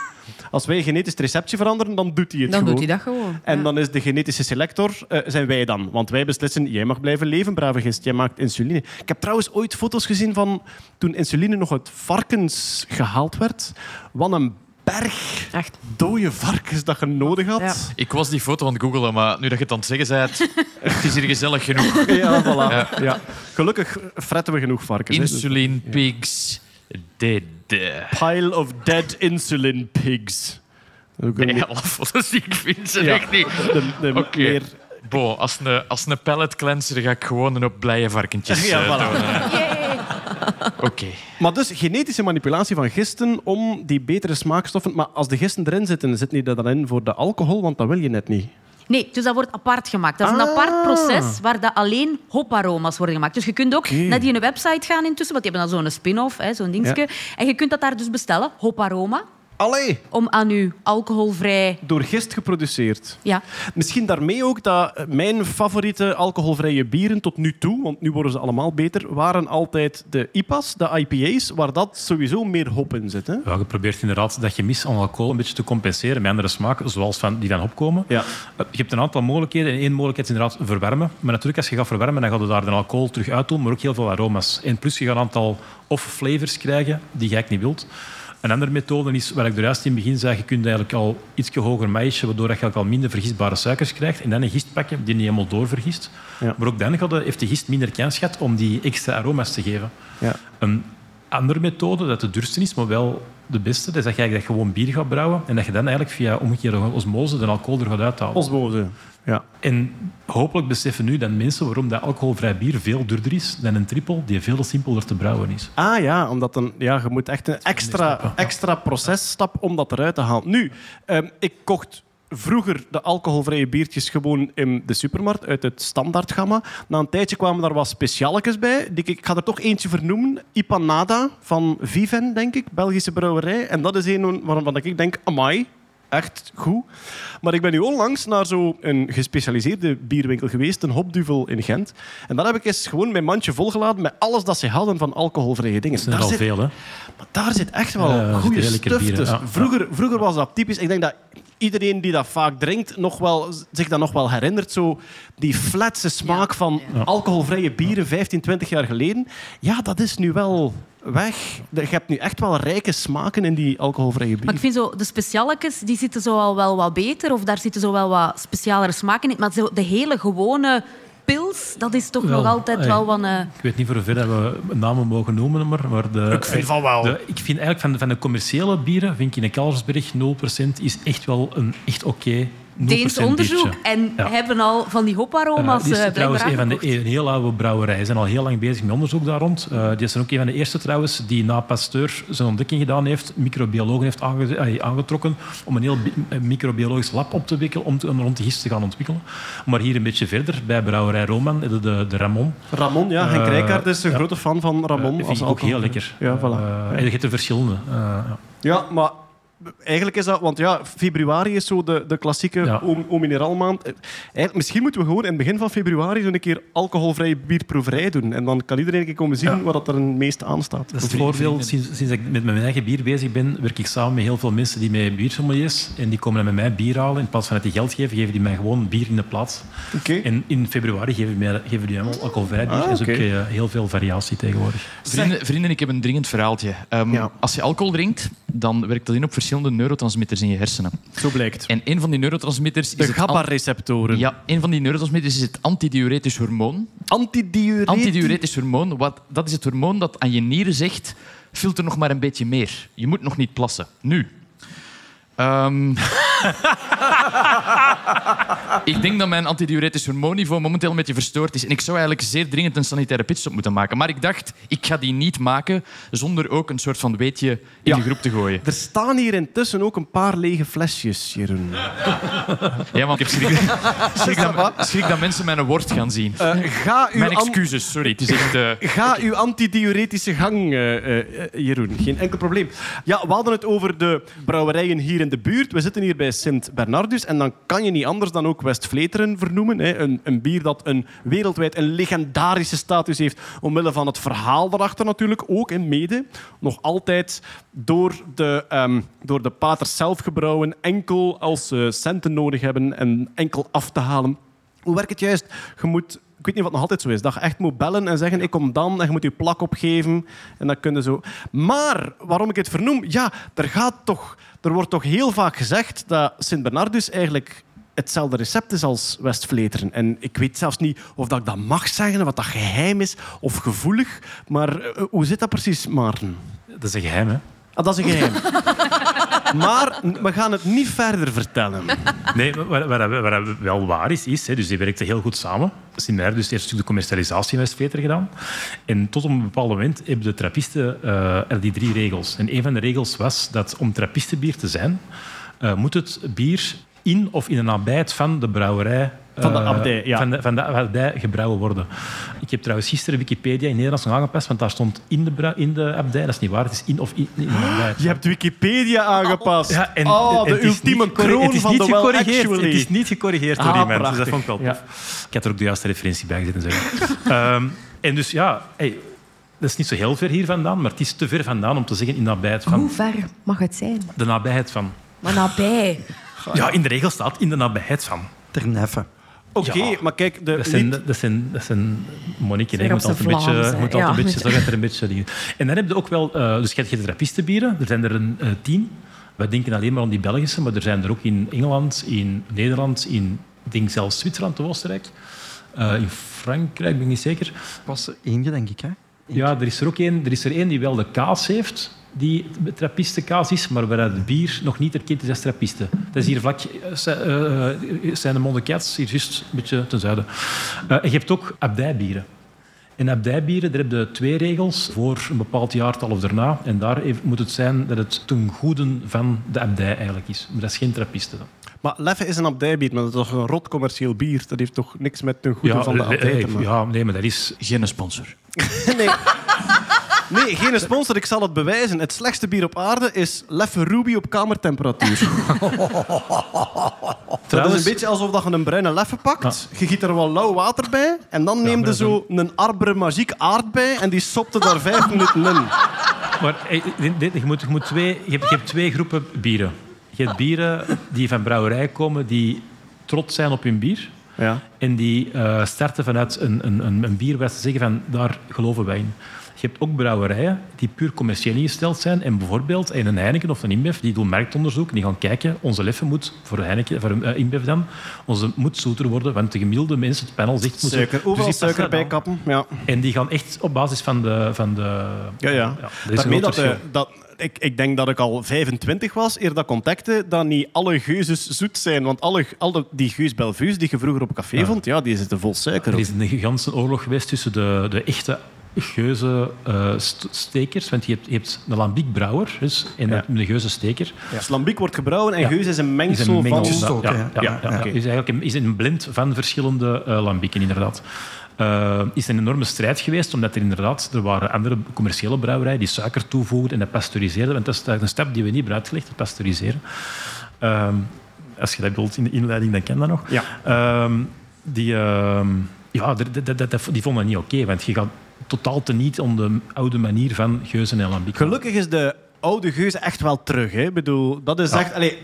als wij genetisch het receptje veranderen, dan doet hij het dan gewoon. doet hij dat gewoon. En Ja. dan is de genetische selector, eh, zijn wij dan. Want wij beslissen, jij mag blijven leven, brave gist. Jij maakt insuline. Ik heb trouwens ooit foto's gezien van toen insuline nog uit varkens gehaald werd. Wat een berg Echt. dode varkens dat je nodig had. Ja. Ik was die foto aan het googelen, maar nu dat je het aan het zeggen bent, het is hier gezellig genoeg. Ja, voilà. Ja. Ja. Gelukkig fretten we genoeg varkens. hè. Dus- Insulin pigs dead. Pile of dead insulin pigs. Nee, alle foto's die ik vind Ja. echt niet... Oké. meer... Bo, als een, als een pallet cleanser ga ik gewoon een op blije varkentjes Ja, eh, voilà. doen, eh. Oké. Maar dus genetische manipulatie van gisten om die betere smaakstoffen... Maar als de gisten erin zitten, zit niet dat dan in voor de alcohol? Want dat wil je net niet. Nee, dus dat wordt apart gemaakt. Dat is een Ah. apart proces waar dat alleen hoparoma's worden gemaakt. Dus je kunt ook Oké. naar die website gaan intussen, want die hebben dan zo'n spin-off, zo'n dingetje. En je kunt dat daar dus bestellen, hoparoma, Allee! om aan je alcoholvrij... Door gist geproduceerd. Ja, Misschien daarmee ook dat mijn favoriete alcoholvrije bieren tot nu toe, want nu worden ze allemaal beter, waren altijd de IPA's, de IPA's, waar dat sowieso meer hop in zit. Hè? Ja, je probeert inderdaad dat gemis aan alcohol een beetje te compenseren met andere smaken, zoals van, die van opkomen. Ja. Eh, Je hebt een aantal mogelijkheden. En één mogelijkheid is inderdaad verwarmen. Maar natuurlijk, als je gaat verwarmen, dan gaat je daar de alcohol terug uit doen, maar ook heel veel aroma's. En plus, je gaat een aantal off-flavors krijgen die je eigenlijk niet wilt. Een andere methode is, waar ik er juist in het begin zei, je kunt eigenlijk al iets hoger maïsje, waardoor je eigenlijk al minder vergistbare suikers krijgt. En dan een gist pakken die niet helemaal doorvergist. Ja. Maar ook dan heeft de gist minder kans gehad om die extra aroma's te geven. Ja. Een andere methode, dat de duurste is, maar wel de beste, dat is dat je eigenlijk gewoon bier gaat brouwen en dat je dan eigenlijk via omgekeerde osmose de alcohol er gaat uithalen. Osmose. Ja. En hopelijk beseffen nu dat mensen waarom dat alcoholvrij bier veel duurder is dan een triple die veel simpeler te brouwen is. Ah ja, omdat dan, ja, je moet echt een extra, extra processtap om dat eruit te halen. Nu, ehm, ik kocht vroeger de alcoholvrije biertjes gewoon in de supermarkt uit het standaardgamma. Na een tijdje kwamen daar wat specialetjes bij. Die, ik ga er toch eentje vernoemen. Ipanada van Viven, denk ik, Belgische brouwerij. En dat is een waarvan ik denk, amai, echt goed. Maar ik ben nu onlangs naar zo'n gespecialiseerde bierwinkel geweest, een Hopduvel in Gent. En daar heb ik eens gewoon mijn mandje volgeladen met alles dat ze hadden van alcoholvrije dingen. Dat zijn er Daar al zit- veel, hè? maar daar zit echt wel zitten goede stuff tussen. ja. Vroeger, vroeger was dat typisch. Ik denk dat iedereen die dat vaak drinkt nog wel, zich dat nog wel herinnert. Zo die flatse smaak van alcoholvrije bieren 15, 20 jaar geleden. Ja, dat is nu wel weg. Je hebt nu echt wel rijke smaken in die alcoholvrije maar ik bieren. vind zo, de specialetjes die zitten zo al wel wat beter, of daar zitten zo wel wat specialere smaken in. Maar zo de hele gewone pils, dat is toch Wel, nog altijd ey. wel van... eh, Ik weet niet voor hoever dat we namen mogen noemen, maar, maar de, Ik vind van wel. de- ik vind eigenlijk van de, van de commerciële bieren, vind ik in de Kalversberg 0% is echt wel een echt oké 0% Deens onderzoek biertje. en Ja. hebben al van die hoparoma's Eh, die is eh, trouwens een van de een heel oude brouwerijen. Ze zijn al heel lang bezig met onderzoek daar rond. Eh, die zijn ook een van de eerste trouwens die na Pasteur zijn ontdekking gedaan heeft, microbiologen heeft aange- aangetrokken om een heel microbiologisch lab op te wikkelen om, te, om rond de gist te gaan ontwikkelen. Maar hier een beetje verder, bij brouwerij Roman, de, de, de Ramon. Ramon, ja. Henk Rijkaard is een ja. grote fan van Ramon. Eh, vind ik ook heel lekker. Ja, voilà. Eh, en je hebt er verschillende. eh, ja. Ja, maar eigenlijk is dat... Want ja, februari is zo de, de klassieke Ja. mineraalmaand. Eh, misschien moeten we gewoon in het begin van februari zo'n keer alcoholvrij bierproeverij doen. En dan kan iedereen een keer komen zien Ja. wat dat er het meest aan staat. Dat is het voordeel. Sinds, sinds ik met mijn eigen bier bezig ben, werk ik samen met heel veel mensen die met biersommeliers. En die komen dan met mij bier halen. In plaats van dat die geld geven, geven die mij gewoon bier in de plaats. Oké. En in februari geven, mij, geven die helemaal alcoholvrij bier. Ah, is ook eh, heel veel variatie tegenwoordig. Vrienden, vrienden, ik heb een dringend verhaaltje. Ehm, Ja. Als je alcohol drinkt, dan werkt dat in op verschillende neurotransmitters in je hersenen. Zo blijkt. En een van die neurotransmitters De is an- GABA-receptoren. Ja, een van die neurotransmitters is het antidiuretisch hormoon. Antidiuretisch. Antidiuretisch hormoon, wat, dat is het hormoon dat aan je nieren zegt... filter nog maar een beetje meer. Je moet nog niet plassen. Nu. Ehm, ik denk dat mijn antidiuretisch hormoonniveau momenteel een beetje verstoord is. En ik zou eigenlijk zeer dringend een sanitaire pitstop moeten maken. Maar ik dacht, ik ga die niet maken zonder ook een soort van weetje in Ja. de groep te gooien. Er staan hier intussen ook een paar lege flesjes, Jeroen. Ja, want ik heb schrik, schrik, dat, schrik dat mensen mijn woord gaan zien. Eh, ga uw mijn excuses, sorry. Het is echt... eh, Ga uw antidiuretische gang, eh, Jeroen. Geen enkel probleem. Ja, we hadden het over de brouwerijen hier in de buurt. We zitten hier bij Sint Bernardus. En dan kan je niet anders dan ook West-Vleteren vernoemen. Hè. Een, een bier dat een wereldwijd een legendarische status heeft. Omwille van het verhaal daarachter natuurlijk. Ook in mede. Nog altijd door de, ehm, door de paters zelf gebrouwen. Enkel als ze centen nodig hebben. En enkel af te halen. Hoe werkt het juist? Je moet ik weet niet het nog altijd zo is. Dat je echt moet bellen en zeggen, ik kom dan. En je moet je plak opgeven. En dan kun je zo... Maar, waarom ik het vernoem? Ja, er, gaat toch, er wordt toch heel vaak gezegd dat Sint-Bernardus eigenlijk hetzelfde recept is als West-Vleteren. En ik weet zelfs niet of dat ik dat mag zeggen, wat dat geheim is of gevoelig. Maar eh, hoe zit dat precies, Maarten? Dat is een geheim, hè? Ah, dat is een geheim. maar we gaan het niet verder vertellen. Nee, waar, waar, waar, waar wel waar is, is hè, dus die werkten heel goed samen. Sint dus eerst de commercialisatie in West-Veter gedaan. En tot op een bepaald moment hebben de trappisten eh, er die drie regels. En een van de regels was dat om trappistenbier te zijn, eh, moet het bier in of in de nabijheid van de brouwerij Van de eh, abdij, ja. van, de, van de abdij gebrouwen worden. Ik heb trouwens gisteren Wikipedia in Nederlands nog aangepast, want daar stond in de, in de abdij. Dat is niet waar, het is in of in, in de. Je hebt Wikipedia aangepast. Ja, en, oh, en de ultieme kroon het is van niet de well gecorrigeerd. actually. Het is niet gecorrigeerd door Ah, die mensen, dus dat vond ik wel tof. Ik had er ook de juiste referentie bij gezet en zo. Ehm, en dus ja, hey, dat is niet zo heel ver hier vandaan, maar het is te ver vandaan om te zeggen in de nabijheid van. Hoe ver mag het zijn? De nabijheid van. Maar nabij. Ja, in de regel staat in de nabijheid van. Ter neffe. Oké, Ja. maar kijk, de, Dat zijn, niet- dat zijn, dat zijn monniken. Je moet altijd een zijn beetje, moet altijd Ja, een beetje zorgen dat er een beetje dingen. En dan heb je ook wel... eh, dus je hebt je trappistenbieren. Er zijn er een eh, tien. Wij denken alleen maar aan die Belgische, maar er zijn er ook in Engeland, in Nederland, in ik denk zelfs Zwitserland, Oostenrijk. Eh, in Frankrijk, ben ik niet zeker. was er eentje, denk ik. Hè? Ja, er is er ook één, er is er één die wel de kaas heeft, die trappistenkaas is, maar waar het bier nog niet erkend is als trappisten. Dat is hier vlak, eh, ze- eh, zijn de Mondekets, hier juist een beetje ten zuiden. Eh, en je hebt ook abdijbieren. En abdijbieren, daar heb je twee regels voor een bepaald jaartal of daarna. En daar moet het zijn dat het ten goede van de abdij eigenlijk is. Maar dat is geen trappisten. dan. Maar Leffe is een abdijbier, maar dat is toch een rot commercieel bier. Dat heeft toch niks met de goede van de eh, abdij te eh, maken? ja, nee, maar dat is... Geen sponsor. Nee. Nee, geen sponsor, ik zal het bewijzen. Het slechtste bier op aarde is Leffe Ruby op kamertemperatuur. Dat is een beetje alsof dat je een bruine leffe pakt. Je giet er wel lauw water bij. En dan neem je zo een arbre magique aardbei en die sopte daar vijf minuten in. Maar eh, dit- dit- je, moet, je, moet twee, je, hebt, je hebt twee groepen bieren. Je hebt bieren die van brouwerij komen die trots zijn op hun bier. Ja. En die eh, starten vanuit een, een, een, een bier waar ze zeggen van daar geloven wij in. Je hebt ook brouwerijen die puur commercieel ingesteld zijn. En bijvoorbeeld in een Heineken of een InBev, die doen marktonderzoek. Die gaan kijken, onze leffe moet, voor Heineken, voor uh, InBev dan, onze moet zoeter worden. Want de gemiddelde mensen, het panel zegt... Suiker, Dus die passen suiker dat bij aan. kappen. Ja. En die gaan echt op basis van de... Van de Ja, ja. Daarmee groot dat, eh, verschil. dat, ik, ik denk dat ik al 25 was, eer dat ik ontdekte dat niet alle geuzes zoet zijn. Want alle, alle die geus Belvuus die je vroeger op een café vond, ja, die zitten vol suiker. Er is een gigantische oorlog geweest tussen de, de echte geuze eh, st- stekers. Want je hebt, je hebt een lambiekbrouwer dus, en Ja. een geuze steker. Dus lambiek wordt gebrouwen en Ja. geus is een Is mengsel, een mengsel van... ook, ja, ja, Ja, ja, ja. oké. Is eigenlijk een, is een blend van verschillende eh lambieken, inderdaad. Eh is een enorme strijd geweest, omdat er inderdaad er waren andere commerciële brouwerijen die suiker toevoegden en dat pasteuriseerden. Want dat is eigenlijk een stap die we niet hebben uitgelegd, het pasteuriseren. Ehm, als je dat bedoelt in de inleiding, dan ken je dat nog. Ja. Ehm, die, ehm, ja, die vonden dat niet oké, want je gaat totaal teniet om de oude manier van geuzen en lambiek. Gelukkig is de oude geuze echt wel terug. Hè. Ik bedoel, dat is Ja. echt... Allee,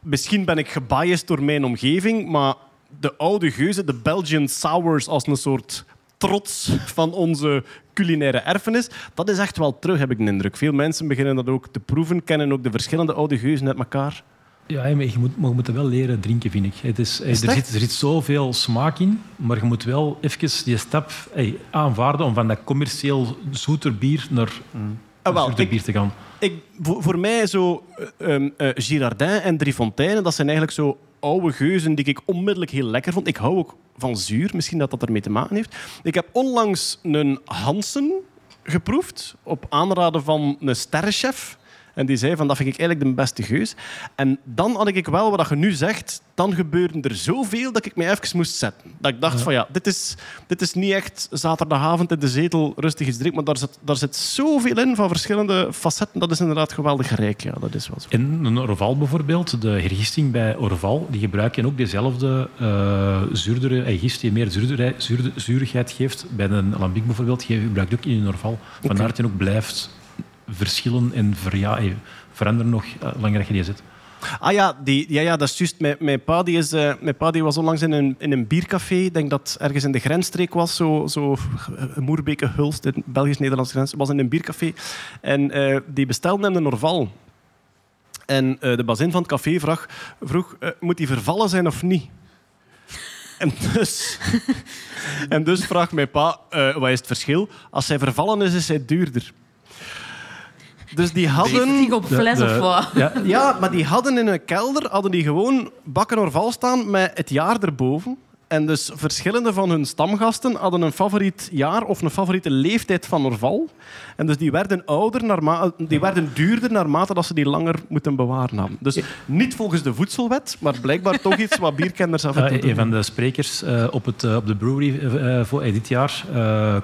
misschien ben ik gebiased door mijn omgeving, maar de oude geuze, de Belgian sours als een soort trots van onze culinaire erfenis. Dat is echt wel terug, heb ik de indruk. Veel mensen beginnen dat ook te proeven, kennen ook de verschillende oude geuzen uit elkaar. Ja, je moet, maar je moet wel leren drinken, vind ik. Het is, er, zit, er zit zoveel smaak in, maar je moet wel even die stap hey, aanvaarden om van dat commercieel zoeter bier naar Ah, wel, ik- bier te gaan. Ik, voor, voor mij zo eh, ehm, eh, Girardin en Drie Fonteinen, dat zijn eigenlijk zo oude geuzen die ik onmiddellijk heel lekker vond. Ik hou ook van zuur, misschien dat dat ermee te maken heeft. Ik heb onlangs een Hansen geproefd, op aanraden van een sterrenchef. En die zei van, dat vind ik eigenlijk de beste geus. En dan had ik wel, wat je nu zegt, dan gebeurde er zoveel dat ik me even moest zetten. Dat ik dacht van, ja, dit is, dit is niet echt zaterdagavond in de zetel rustig iets drinken, maar daar zit, daar zit zoveel in van verschillende facetten. Dat is inderdaad geweldig rijk, ja, dat is wel zo. En een Orval bijvoorbeeld, de hergisting bij Orval, die gebruiken ook dezelfde eh zuurdere eh, gist die meer zuurderij- zuurde- zuurigheid geeft. Bij een lambic bijvoorbeeld, je gebruikt ook in een Orval. Vandaar dat hij ook blijft verschillen en ver, ja, eh, veranderen nog eh, langer dat je die zet. Ah ja, die, ja, ja dat is juist. Mijn, mijn, pa, is, eh, was onlangs in een, in een biercafé. Ik denk dat ergens in de grensstreek was. Zo, zo eh, Moerbeke, Hulst, de Belgisch-Nederlandse grens. was in een biercafé. En die bestelde hem een Orval. En de bazin van het café vroeg, moet die vervallen zijn of niet? En dus, en dus vraagt mijn pa, wat is het verschil? Als hij vervallen is, is hij duurder. Dus die hadden... Zich op fles of wat? Ja, Ja, maar die hadden in een kelder hadden die gewoon bakken orval staan met het jaar erboven. En dus verschillende van hun stamgasten hadden een favoriet jaar of een favoriete leeftijd van orval. En dus die werden ouder, naarma- die werden duurder naarmate dat ze die langer moeten bewaren. Dus niet volgens de voedselwet, maar blijkbaar toch iets wat bierkenners af en toe een doen. van de sprekers eh, op, het, eh, op de brewery eh, voor dit jaar,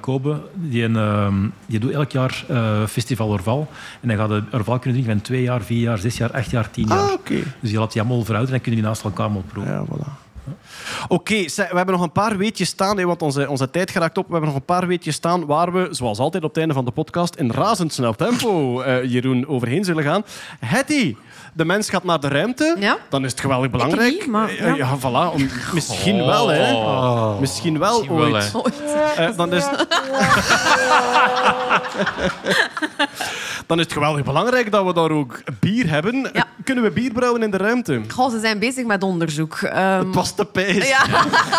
Kobe, die, een, ehm, die doet elk jaar Festival Orval. En dan gaat de Orval kunnen drinken van twee jaar, vier jaar, zes jaar, acht jaar, tien jaar. Ah, oké. Dus je laat die allemaal verouderen en kunnen die naast elkaar allemaal proeven. Ja, voilà. Oké, we hebben nog een paar weetjes staan, hè, want onze, onze tijd geraakt op. We hebben nog een paar weetjes staan waar we, zoals altijd op het einde van de podcast, in razendsnel tempo, eh, Jeroen, overheen zullen gaan. Hetty, de mens gaat naar de ruimte. Ja. Dan is het geweldig belangrijk. niet, maar Eh, ja. voilà. om- misschien wel, hè. Misschien wel Misschien wel, ooit. Eh, dan, is... dan is het geweldig belangrijk dat we daar ook bier hebben. Ja. Kunnen we bier brouwen in de ruimte? Goh, ze zijn bezig met onderzoek. Ehm, Het was te pijs. Ja,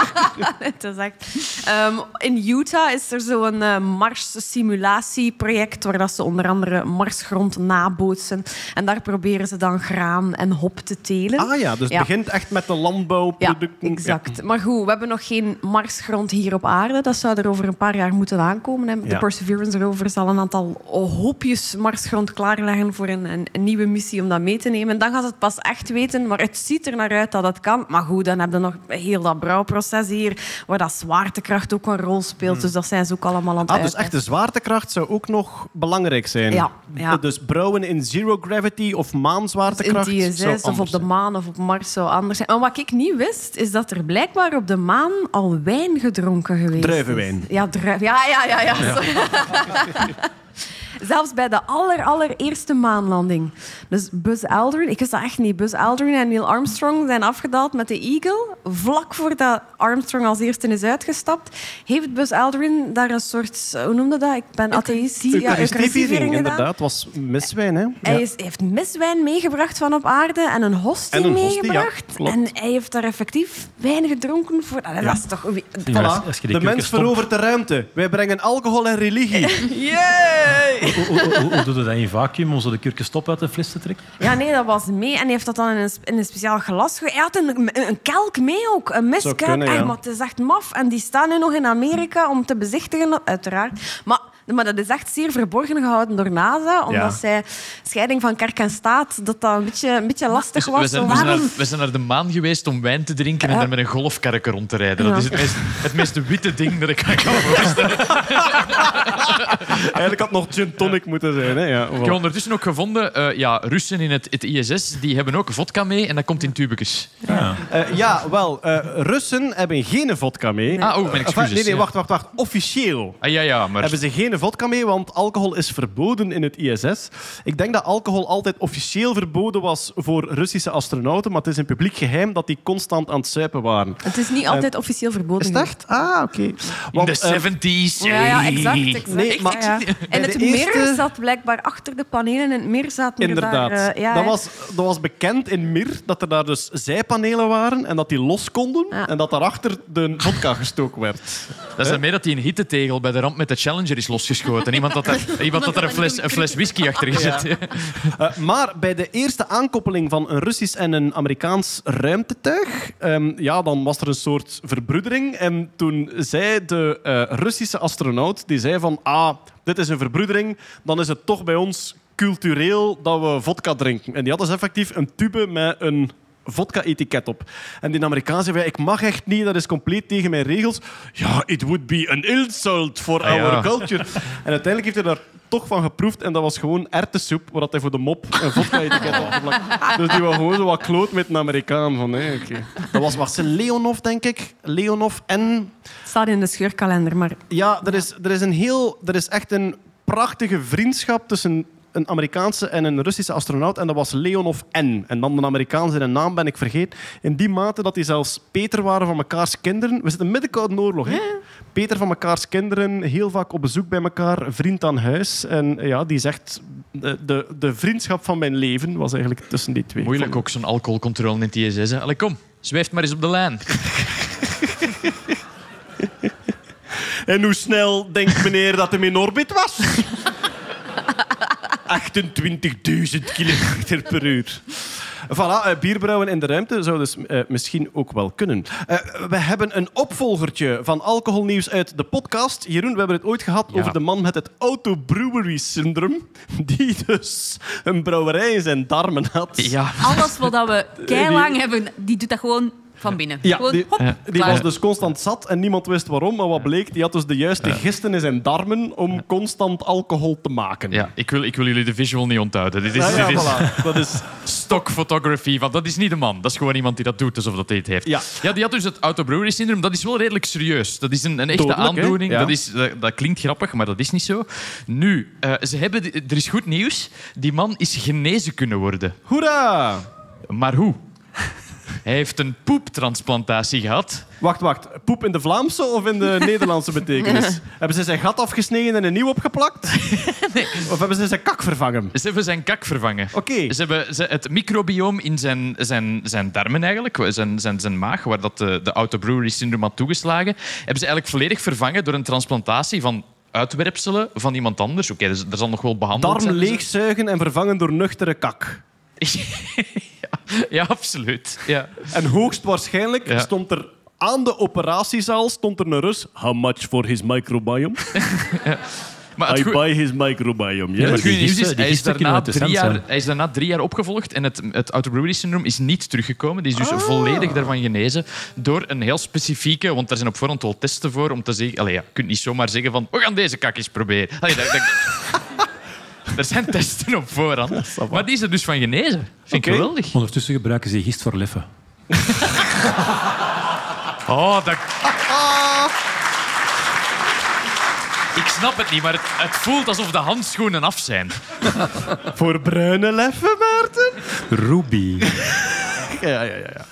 het is echt. Ehm, in Utah is er zo'n eh Mars-simulatieproject waar dat ze onder andere Marsgrond nabootsen. En daar proberen ze dan graan en hop te telen. Ah ja, dus het Ja. begint echt met de Ja, landbouwproducten. exact. Maar goed, we hebben nog geen Marsgrond hier op aarde. Dat zou er over een paar jaar moeten aankomen. Hè. De Ja. Perseverance rover zal een aantal hoopjes Marsgrond klaarleggen voor een, een, een nieuwe missie om dat mee te nemen. En dan gaat het pas echt weten. Maar het ziet er naar uit dat het kan. Maar goed, dan heb je nog heel dat brouwproces hier, waar dat zwaartekracht ook een rol speelt. Dus dat zijn ze ook allemaal aan het Ah, dus echt de zwaartekracht zou ook nog belangrijk zijn. Ja, ja. Dus brouwen in zero gravity of maanzwaartekracht in die zou ISS of op de maan of op Mars zou anders zijn. En wat ik niet wist, is dat er blijkbaar op de maan al wijn gedronken geweest Druivenwijn. is. Ja, druif, ja, ja, ja. ja, sorry. Zelfs bij de aller, allereerste maanlanding. Dus Buzz Aldrin, ik wist dat echt niet. Buzz Aldrin en Neil Armstrong zijn afgedaald met de Eagle. Vlak voordat Armstrong als eerste is uitgestapt, heeft Buzz Aldrin daar een soort, hoe noemde dat? Ik ben atheïst. Ja, Eucharistieviering, inderdaad. was miswijn, hè? Hij is, heeft miswijn meegebracht van op aarde en een hostie, En een hostie, meegebracht. ja, en hij heeft daar effectief wijn gedronken. Voor... Ah, Dat is toch... Voilà. De mens verovert de ruimte. Wij brengen alcohol en religie. Yay! Hoe, hoe, hoe, hoe doe je dat in vacuüm om zo de kurken stop uit de fles te trekken? Ja, nee, dat was mee. En hij heeft dat dan in een, in een speciaal glas... ge- Hij had een, een, een kelk mee ook. Een miskelk. kunnen, ja. Maar het is echt maf. En die staan nu nog in Amerika om te bezichtigen, uiteraard. Maar... Maar dat is echt zeer verborgen gehouden door NASA, omdat Ja. zij scheiding van kerk en staat, dat dat een beetje, een beetje lastig Dus was. we, zijn, Zo, we, zijn waarom- naar, we zijn naar de maan geweest om wijn te drinken en daar met een golfkarretje rond te rijden. Dat is het meest, het meest witte ding dat ik kan voorstellen. Eigenlijk had het nog gin tonic moeten zijn. Hè? Ja, Ik heb ondertussen ook gevonden, eh, ja, Russen in het, het ISS die hebben ook vodka mee en dat komt in tubekes. Ja. Eh, ja, wel. eh, Russen hebben geen vodka mee. Ah, oh, mijn excuses. nee, nee, wacht, wacht, wacht. Officieel Ah, ja, ja, maar... hebben ze geen geen vodka mee, want alcohol is verboden in het ISS. Ik denk dat alcohol altijd officieel verboden was voor Russische astronauten, maar het is een publiek geheim dat die constant aan het suipen waren. Het is niet altijd officieel verboden. Is het echt? Ah, oké. In Want, de eh, 70s. Ja, ja, exact. exact. Nee, maar- Ja. En het meer eerste- zat blijkbaar achter de panelen. In het meer zaten er Inderdaad. daar... eh, ja, dat, was, dat was bekend in Mir, dat er daar dus zijpanelen waren en dat die los konden Ja. en dat daarachter de vodka gestoken werd. Dat is daarmee dat hij een hittetegel bij de ramp met de Challenger is losgeschoten. Iemand had er, iemand had er een, fles, een fles whisky achter gezet. Eh, maar bij de eerste aankoppeling van een Russisch en een Amerikaans ruimtetuig, ehm, ja, dan was er een soort verbroedering. En toen zei de eh, Russische astronaut, die zei van, ah, dit is een verbroedering, dan is het toch bij ons cultureel dat we vodka drinken. En die hadden dus effectief een tube met een vodka-etiket op. En die Amerikaan zei, ik mag echt niet, dat is compleet tegen mijn regels. Ja, it would be an insult for Ah, ja. our culture. En uiteindelijk heeft hij daar toch van geproefd en dat was gewoon erwtensoep, waar dat hij voor de mop een vodka-etiket op geplakt. Dus die was gewoon zo wat kloot met een Amerikaan. Van, nee, oké. Dat was was Leonov, denk ik. Leonov en... Het staat in de scheurkalender, maar... Ja, er is, er is, een heel, er is echt een prachtige vriendschap tussen een Amerikaanse en een Russische astronaut. En dat was Leonov N. En dan de Amerikaan zijn naam ben ik vergeten. In die mate dat die zelfs Peter waren van mekaars kinderen. We zitten midden Koude Oorlog. Hè? Peter van mekaars kinderen, heel vaak op bezoek bij elkaar, vriend aan huis. En ja, die zegt, de, de, de vriendschap van mijn leven was eigenlijk tussen die twee. Moeilijk ook zo'n alcoholcontrole in het ISS. Hè. Allee, kom, zweeft maar eens op de lijn. En hoe snel denkt meneer dat hem in orbit was? 28.000 kilometer per uur. Voilà, eh, bierbrouwen in de ruimte zou dus eh, misschien ook wel kunnen. Eh, we hebben een opvolgertje van alcoholnieuws uit de podcast. Jeroen, we hebben het ooit gehad Ja. over de man met het auto-brewery syndrome. Die dus een brouwerij in zijn darmen had. Ja. Alles wat we keilang hebben, die doet dat gewoon van binnen. Ja, gewoon, die, hop, die was dus constant zat en niemand wist waarom. Maar wat bleek, die had dus de juiste gisten in zijn darmen om constant alcohol te maken. Ja, ik wil, ik wil jullie de visual niet onthouden. Dit is, Ja, ja, dit is voilà. Dat is stock photography. Van, dat is niet de man. Dat is gewoon iemand die dat doet alsof dat hij het heeft. Ja. die had dus het auto-brewery syndroom. Dat is wel redelijk serieus. Dat is een, een echte Dodelijk, aandoening. Ja. Dat, is, dat, dat klinkt grappig, maar dat is niet zo. Nu, eh, ze hebben, er is goed nieuws. Die man is genezen kunnen worden. Hoera! Maar hoe? Hij heeft een poeptransplantatie gehad. Wacht, wacht. Poep in de Vlaamse of in de Nederlandse betekenis? Hebben ze zijn gat afgesneden en een nieuw opgeplakt? Of hebben ze zijn kak vervangen? Ze hebben zijn kak vervangen. Oké. Ze hebben ze- het microbioom in zijn, zijn, zijn darmen eigenlijk, zijn, zijn, zijn maag, waar dat de, de auto-brewery syndroom had toegeslagen, hebben ze eigenlijk volledig vervangen door een transplantatie van uitwerpselen van iemand anders. Oké, dus er zal nog wel behandeld Darm dus- leegzuigen en vervangen door nuchtere kak. ja, absoluut. Ja. En hoogstwaarschijnlijk Ja. stond er aan de operatiezaal stond er een Rus. How much for his microbiome? Maar I buy his microbiome. Ja, het goede nieuws is, hij is, daarna drie jaar, hij is daarna drie jaar opgevolgd en het, het auto-brewery syndroom is niet teruggekomen. Die is dus volledig daarvan genezen door een heel specifieke... Want er zijn op voorhand wel testen voor om te zeggen... Allee, ja, je kunt niet zomaar zeggen van... We gaan deze kak eens proberen. Allee, dat, dat- er zijn testen op voorhand. Maar die is er dus van genezen. Vind ik geweldig. Ondertussen gebruiken ze gist voor leffen. Oh, dat... Ik snap het niet, maar het, het voelt alsof de handschoenen af zijn. Voor bruine leffen, Maarten? Ruby. Ja, ja, ja.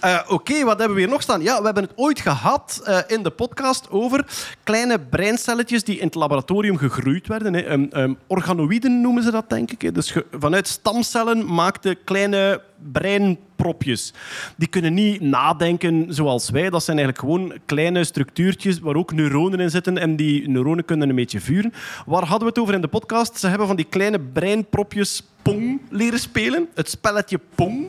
Eh, Oké, wat hebben we hier nog staan? Ja, we hebben het ooit gehad eh, in de podcast over kleine breincelletjes die in het laboratorium gegroeid werden. Hè. Ehm, ehm, organoïden noemen ze dat, denk ik. hè. Dus vanuit stamcellen maakte kleine breinpropjes. Die kunnen niet nadenken zoals wij. Dat zijn eigenlijk gewoon kleine structuurtjes waar ook neuronen in zitten. En die neuronen kunnen een beetje vuren. Waar hadden we het over in de podcast? Ze hebben van die kleine breinpropjes Pong leren spelen. Het spelletje Pong.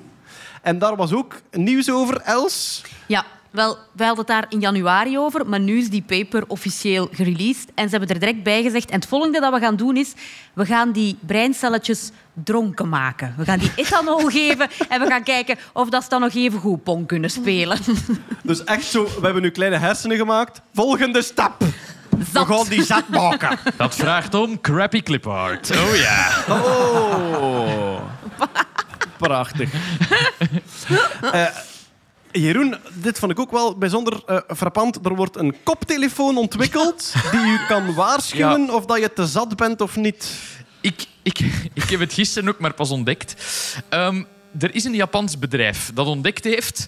En daar was ook nieuws over, Els. Ja, wel, wij hadden het daar in januari over, maar nu is die paper officieel gereleased. En ze hebben er direct bij gezegd, en het volgende dat we gaan doen is, we gaan die breincelletjes dronken maken. We gaan die ethanol geven en we gaan kijken of dat ze dan nog even goed pong kunnen spelen. Dus echt zo, we hebben nu kleine hersenen gemaakt. Volgende stap. Zat. We gaan die zat maken. Dat vraagt om crappy clip art. Oh ja. Oh. Prachtig. Eh, Jeroen, dit vond ik ook wel bijzonder eh, frappant. Er wordt een koptelefoon ontwikkeld die u kan waarschuwen of dat je te zat bent of niet. Ik, ik, ik heb het gisteren ook maar pas ontdekt. Ehm, er is een Japans bedrijf dat ontdekt heeft...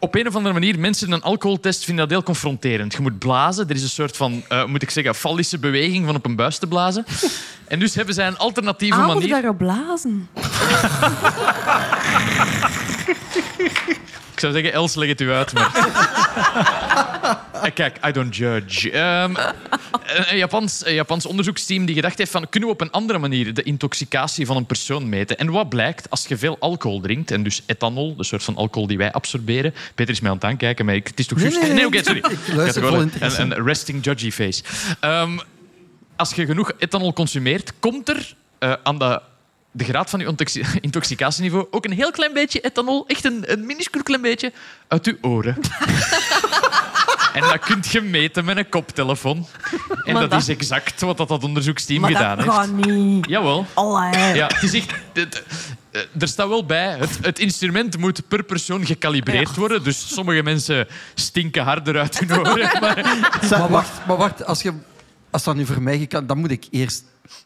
Op een of andere manier, mensen een alcoholtest vinden dat heel confronterend. Je moet blazen. Er is een soort van, eh, moet ik zeggen, fallische beweging van op een buis te blazen. En dus hebben zij een alternatieve Ah, of manier... daarop blazen. Ik zou zeggen, Els, leg het u uit. Maar... Eh, Kijk, I don't judge. Ehm, een, Japans, een Japans onderzoeksteam die gedacht heeft van kunnen we op een andere manier de intoxicatie van een persoon meten. En wat blijkt, als je veel alcohol drinkt, en dus ethanol, de soort van alcohol die wij absorberen... Peter is mij aan het aankijken, maar ik, het is toch Nee, juist... nee, nee. oké, sorry. Ik had vol gewoon interesse. een, een resting judgy face. Ehm, als je genoeg ethanol consumeert, komt er eh, aan de, de graad van je intoxi- intoxicatieniveau ook een heel klein beetje ethanol, echt een, een minuscuul klein beetje, uit je oren. en dat kunt je meten met een koptelefoon. En dat, dat- is exact wat dat, dat onderzoeksteam Maar gedaan dat heeft. kan niet. Jawel. Allee. Ja, het is echt, het- eh, er staat wel bij, het, het instrument moet per persoon gekalibreerd worden. Dus sommige mensen stinken harder uit hun oren. Maar, Maar wacht, maar wacht als, je, als dat nu voor mij kan, dan moet ik eerst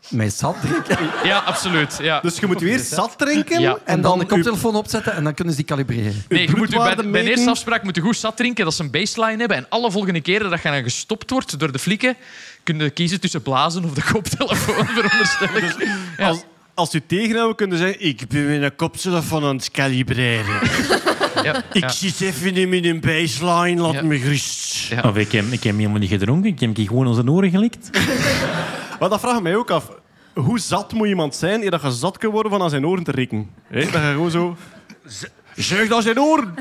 mij zat drinken. ja, absoluut. Ja. Dus je moet u eerst zat drinken Ja. En dan de koptelefoon opzetten en dan kunnen ze die kalibreren. Nee, je moet bij, de, bij de eerste afspraak moet je goed zat drinken, dat ze een baseline hebben. En alle volgende keren dat je dan gestopt wordt door de flikken, kun je kiezen tussen blazen of de koptelefoon, veronderstel ik. Ja. Als, als u tegenhouden, kunnen zeggen: Ik ben mijn koptelefoon aan het kalibreren. Ja, Ik ja. zit even in mijn baseline, laat Ja. me gerust. Ja. Of ik heb, ik heb helemaal niet gedronken. Ik heb gewoon onze oren gelikt. Maar dat vraagt mij ook af. Hoe zat moet iemand zijn eer dat je zat kan worden van aan zijn oren te rikken? Hé, dat je gewoon zo... Z- Zuig naar zijn oren!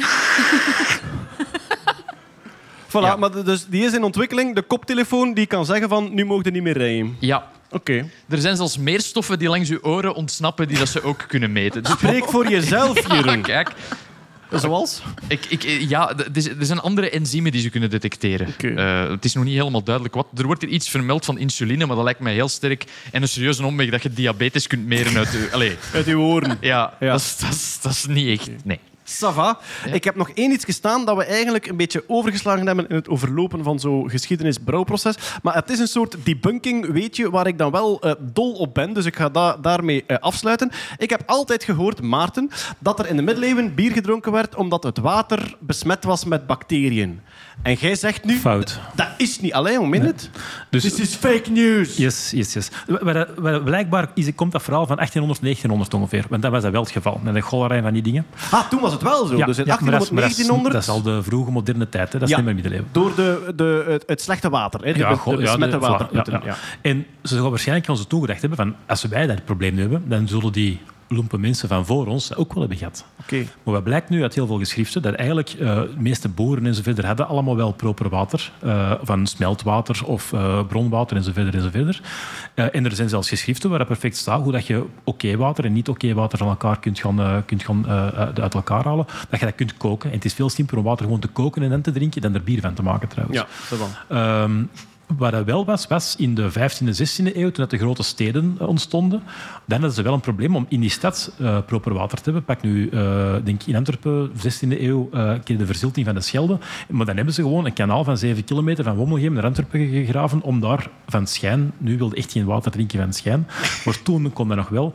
voilà, Ja. maar dus die is in ontwikkeling. De koptelefoon die kan zeggen van, nu mogen je niet meer rijden. ja. Oké. Er zijn zelfs meer stoffen die langs je oren ontsnappen die dat ze ook kunnen meten. Dus Spreek voor jezelf, Ja, Jeroen. kijk. Zoals? Ik, ik, ja, d- er zijn andere enzymen die ze kunnen detecteren. Eh, het is nog niet helemaal duidelijk wat. Er wordt hier iets vermeld van insuline, maar dat lijkt mij heel sterk. En een serieuze omweg dat je diabetes kunt meren uit je... Allee, Uit uw oren. ja, Ja. Dat, is, dat, is, dat is niet echt... Nee. Ça va. Ik heb nog één iets gestaan dat we eigenlijk een beetje overgeslagen hebben in het overlopen van zo'n geschiedenisbrouwproces. Maar het is een soort debunking, weet je, waar ik dan wel eh, dol op ben. Dus ik ga da- daarmee eh, afsluiten. Ik heb altijd gehoord, Maarten, dat er in de middeleeuwen bier gedronken werd omdat het water besmet was met bacteriën. En jij zegt nu... Fout. Dat is niet alleen, een minute. Dus- This is fake news. Yes, yes, yes. Blijkbaar is, komt dat verhaal van 1800, 1900 ongeveer. Want dat was dat wel het geval. Met de cholera en van die dingen. Ah, toen was het wel zo. dus in ja, maar dat 1800, is- maar dat is- 1900... Dat is al de vroege moderne tijd. Hè. Dat is Ja. niet meer middeleeuwen. Door de, de, het, het slechte water. Hè? De, Ja, de, besmette ja. En ze zouden waarschijnlijk ons toen gedacht hebben van als wij dat probleem nu hebben, dan zullen die lompe mensen van voor ons ook wel hebben gehad. Oké. Maar wat blijkt nu uit heel veel geschriften, dat eigenlijk eh, de meeste boeren en zo verder hadden allemaal wel proper water, eh, van smeltwater of eh, bronwater en zo verder en er zijn zelfs geschriften waar dat perfect staat hoe dat je oké water en niet oké water van elkaar kunt gaan, kunt gaan uit- uit elkaar halen, dat je dat kunt koken. En het is veel simpeler om water gewoon te koken en dan te drinken dan er bier van te maken trouwens. Ja, dat wel. Ehm, waar dat wel was, was in de 15e en 16e eeuw, toen dat de grote steden eh, ontstonden, dan hadden ze wel een probleem om in die stad eh, proper water te hebben. Pak nu, eh, denk in Antwerpen, 16e eeuw, eh keer de verzilting van de Schelde. Maar dan hebben ze gewoon een kanaal van 7 kilometer van Wommelgem naar Antwerpen gegraven om daar van Schijn, nu wilde echt geen water drinken van Schijn, maar toen kon dat nog wel,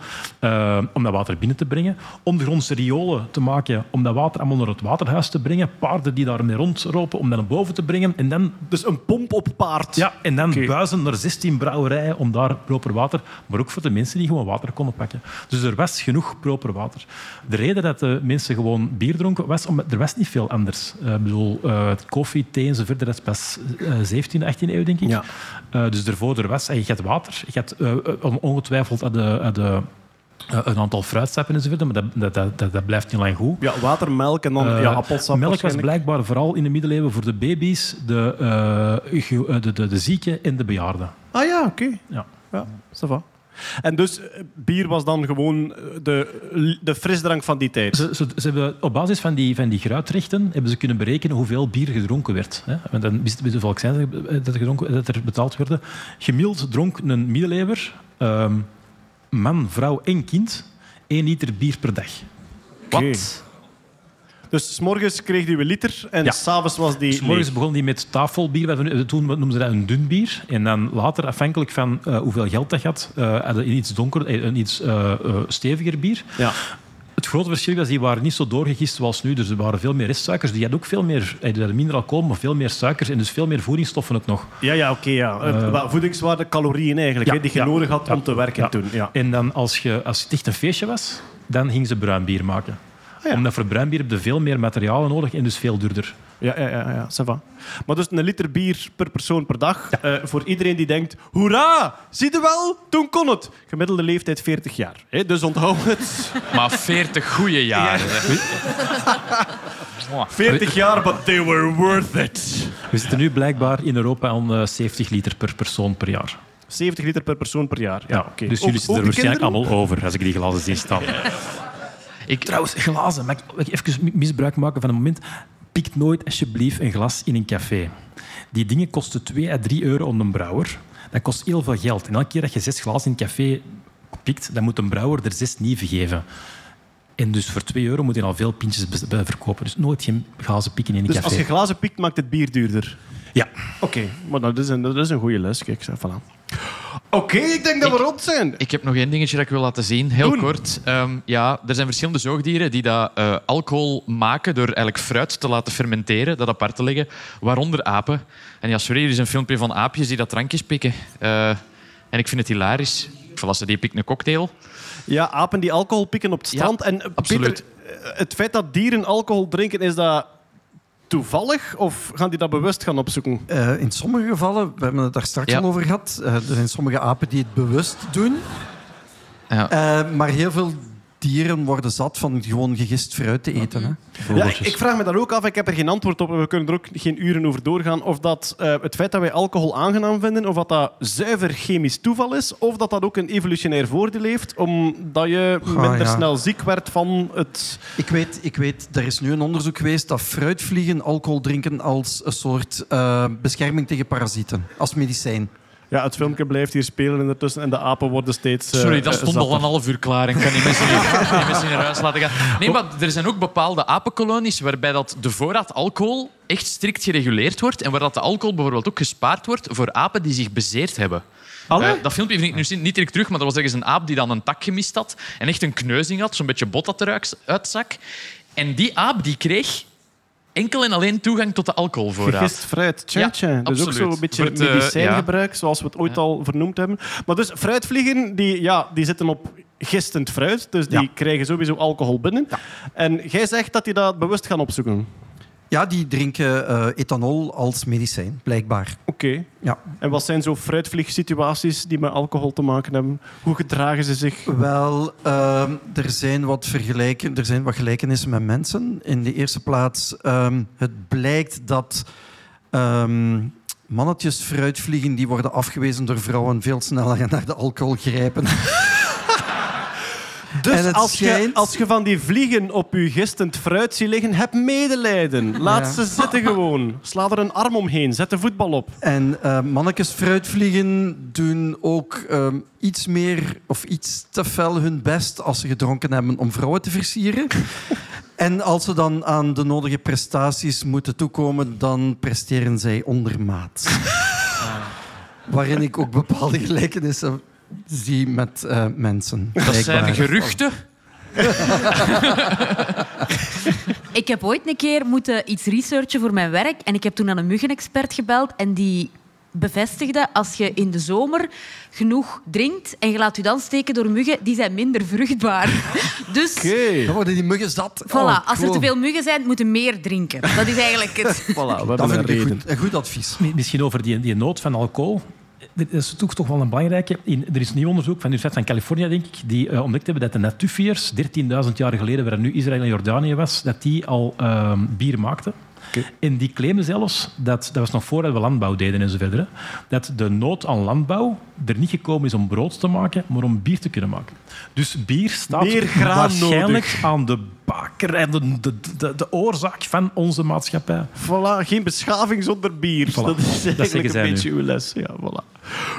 om dat water binnen te brengen. Ondergrondse riolen te maken om dat water allemaal naar het waterhuis te brengen. Paarden die daarmee rondlopen om dat naar boven te brengen. En dan Dus een pomp op paard. ja, en dan buizen naar 16 brouwerijen om daar proper water, maar ook voor de mensen die gewoon water konden pakken. Dus er was genoeg proper water. De reden dat de mensen gewoon bier dronken was omdat er was niet veel anders. Eh, ik bedoel, eh, koffie, thee en zo verder, dat is pas eh 17e, 18e eeuw, denk ik. Ja. Eh, dus daarvoor er was, en je had water, je had ongetwijfeld aan de, aan de, een aantal fruitsappen en zo verder, maar dat, dat, dat, dat, blijft niet lang goed. Ja, water, melk en dan Eh, ja, appelsap. Melk was blijkbaar vooral in de middeleeuwen voor de baby's, de, eh, eh, de, de, de zieken en de bejaarden. Ah ja, oké. Ja. Ja, ça va. En dus eh, bier was dan gewoon eh, de, de frisdrank van die tijd. Ze, ze, ze hebben op basis van die, van die gruitrechten hebben ze kunnen berekenen hoeveel bier gedronken werd. Hè. Want dan wist wist hoeveel dat gedronken, dat er betaald werd. Gemiddeld dronk een middeleeuwer, ehm, man, vrouw en kind, één liter bier per dag. Wat? Dus s morgens kreeg u een liter en Ja. s'avonds was die morgens leeg. begon die met tafelbier. Toen noemden ze dat een dun bier. En dan later, afhankelijk van eh, hoeveel geld dat je had, eh hadden een iets donker, eh, een iets eh, eh, steviger bier. Ja. Het grote verschil was, die waren niet zo doorgegist zoals nu. Dus er waren veel meer restsuikers. Die hadden ook veel meer, eh, die hadden minder alcohol, maar veel meer suikers. En dus veel meer voedingsstoffen ook nog. Ja, ja oké. ja. Eh, Eh, voedingswaarde, calorieën eigenlijk, Ja, die je ja. nodig had om te werken toen. Ja. En dan als, je, als het echt een feestje was, dan gingen ze bruin bier maken. Ah. Omdat voor bruin bier heb je veel meer materialen nodig en dus veel duurder. Ja, ja, ja, ja, ça va. Maar dus een liter bier per persoon per dag. Eh, voor iedereen die denkt, hoera, zie je wel, toen kon het. Gemiddelde leeftijd 40 jaar. Hè? Dus onthoud het. Maar 40 goede jaren. hè. 40 jaar, but they were worth it. We zitten nu blijkbaar in Europa aan eh, 70 liter per persoon per jaar. 70 liter per persoon per jaar. Ja, oké. Dus jullie zitten er waarschijnlijk allemaal over als ik die glazen zie staan. Ik, Trouwens, glazen. Mag ik- even mi- misbruik maken van een moment? Pikt nooit alsjeblieft een glas in een café. Die dingen kosten 2 à 3 euro om een brouwer. Dat kost heel veel geld. En elke keer dat je zes glazen in een café pikt, dan moet een brouwer er zes niet vergeven. En dus voor 2 euro moet je al veel pintjes verkopen. Dus nooit geen glazen pikken in een Dus café. als je glazen pikt, maakt het bier duurder. Ja. Oké, maar dat is een, dat is een goede les. Kijk, zeg, voilà. Oké, ik denk dat we rond zijn. Ik heb nog één dingetje dat ik wil laten zien, heel Doen. kort. Ehm, ja, er zijn verschillende zoogdieren die dat, eh, alcohol maken door eigenlijk fruit te laten fermenteren, dat apart te leggen, waaronder apen. En ja, sorry, er is een filmpje van aapjes die dat drankjes pikken. Eh, en ik vind het hilarisch. Voilà, die pikken een cocktail. Ja, apen die alcohol pikken op het Ja, strand. en eh, absoluut. Peter, het feit dat dieren alcohol drinken, is dat toevallig? Of gaan die dat bewust gaan opzoeken? Eh, in sommige gevallen, we hebben het daar straks Ja. al over gehad, eh, er zijn sommige apen die het bewust doen. Ja. Eh, maar heel veel dieren worden zat van gewoon gegist fruit te eten. Hè. Ja, ik, vraag me daar ook af, ik heb er geen antwoord op en we kunnen er ook geen uren over doorgaan, of dat eh, het feit dat wij alcohol aangenaam vinden, of dat dat zuiver chemisch toeval is, of dat dat ook een evolutionair voordeel heeft, omdat je Ah, minder ja. snel ziek werd van het... Ik weet, ik weet, er is nu een onderzoek geweest dat fruitvliegen alcohol drinken als een soort eh, bescherming tegen parasieten, als medicijn. Ja, het filmpje blijft hier spelen ondertussen en de apen worden steeds eh, Sorry, dat eh, stond al een half uur klaar. Ik kan die mensen die mensen naar huis laten gaan. Nee, maar er zijn ook bepaalde apenkolonies waarbij dat de voorraad alcohol echt strikt gereguleerd wordt en waar dat de alcohol bijvoorbeeld ook gespaard wordt voor apen die zich bezeerd hebben. Eh, dat filmpje vind ik nu niet direct terug, maar dat was ergens een aap die dan een tak gemist had en echt een kneuzing had, zo'n beetje bot dat eruit uitzak. En die aap die kreeg enkel en alleen toegang tot de alcoholvoorraad. Gegist fruit, tja, Ja, tja. Dus ook absoluut. zo'n beetje het, eh, medicijngebruik, zoals we het ooit al vernoemd hebben. Maar dus fruitvliegen, die, ja, die zitten op gistend fruit, dus die Ja. krijgen sowieso alcohol binnen. En jij zegt dat die dat bewust gaan opzoeken. Ja, die drinken eh, ethanol als medicijn, blijkbaar. Oké. Ja. En wat zijn zo fruitvliegsituaties die met alcohol te maken hebben? Hoe gedragen ze zich? Wel, ehm, er, zijn wat vergelijken, er zijn wat gelijkenissen met mensen. In de eerste plaats, ehm, het blijkt dat ehm, mannetjes fruitvliegen die worden afgewezen door vrouwen veel sneller naar de alcohol grijpen. Dus als, je, als je van die vliegen op je gistend fruit ziet liggen, heb medelijden. Laat ze zitten gewoon. Sla er een arm omheen. Zet de voetbal op. En eh mannetjes fruitvliegen doen ook ehm, iets meer of iets te fel hun best als ze gedronken hebben om vrouwen te versieren. en als ze dan aan de nodige prestaties moeten toekomen, dan presteren zij ondermaat. Waarin ik ook bepaalde gelijkenissen zie met eh, mensen. Dat zijn geruchten. Ik heb ooit een keer moeten iets researchen voor mijn werk en ik heb toen aan een muggenexpert gebeld en die bevestigde als je in de zomer genoeg drinkt en je laat je dan steken door muggen, die zijn minder vruchtbaar. Dus Dan worden die muggen zat. voilà, Oh, als er te veel muggen zijn, moeten meer drinken. Dat is eigenlijk het. Voilà, we hebben Dat een vind ik een reden. goed, een goed advies. Mi- Misschien over die, die nood van alcohol. Er is toch, toch wel een belangrijke. Er is nieuw onderzoek van de Universiteit van Californië, denk ik, die eh, ontdekt hebben dat de Natufiërs 13.000 jaar geleden, waar nu Israël en Jordanië was, dat die al ehm, bier maakten. En die claimen zelfs, dat, dat was nog voordat we landbouw deden en zo verder, hè, dat de nood aan landbouw er niet gekomen is om brood te maken, maar om bier te kunnen maken. Dus bier staat Meer graan waarschijnlijk nodig. aan de baker en de, de, de, de oorzaak van onze maatschappij. Voilà, geen beschaving zonder bier. Voilà. Dat is eigenlijk een beetje uw les. Ja, voilà.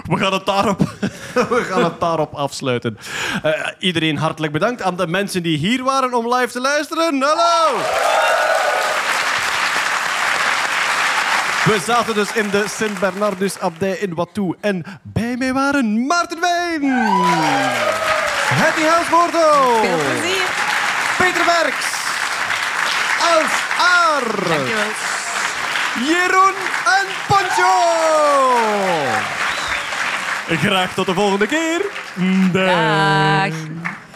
We gaan het daarop, we gaan het daarop afsluiten. Eh, iedereen hartelijk bedankt aan de mensen die hier waren om live te luisteren. Hallo! We zaten dus in de Sint-Bernardus-abdij in Watou. En bij mij waren Maarten Wijn. Hetty Helsboordo. Veel plezier. Peter Werks. Els Aar. Dankjewel. Jeroen en Poncho. Graag tot de volgende keer. Dag. Dag.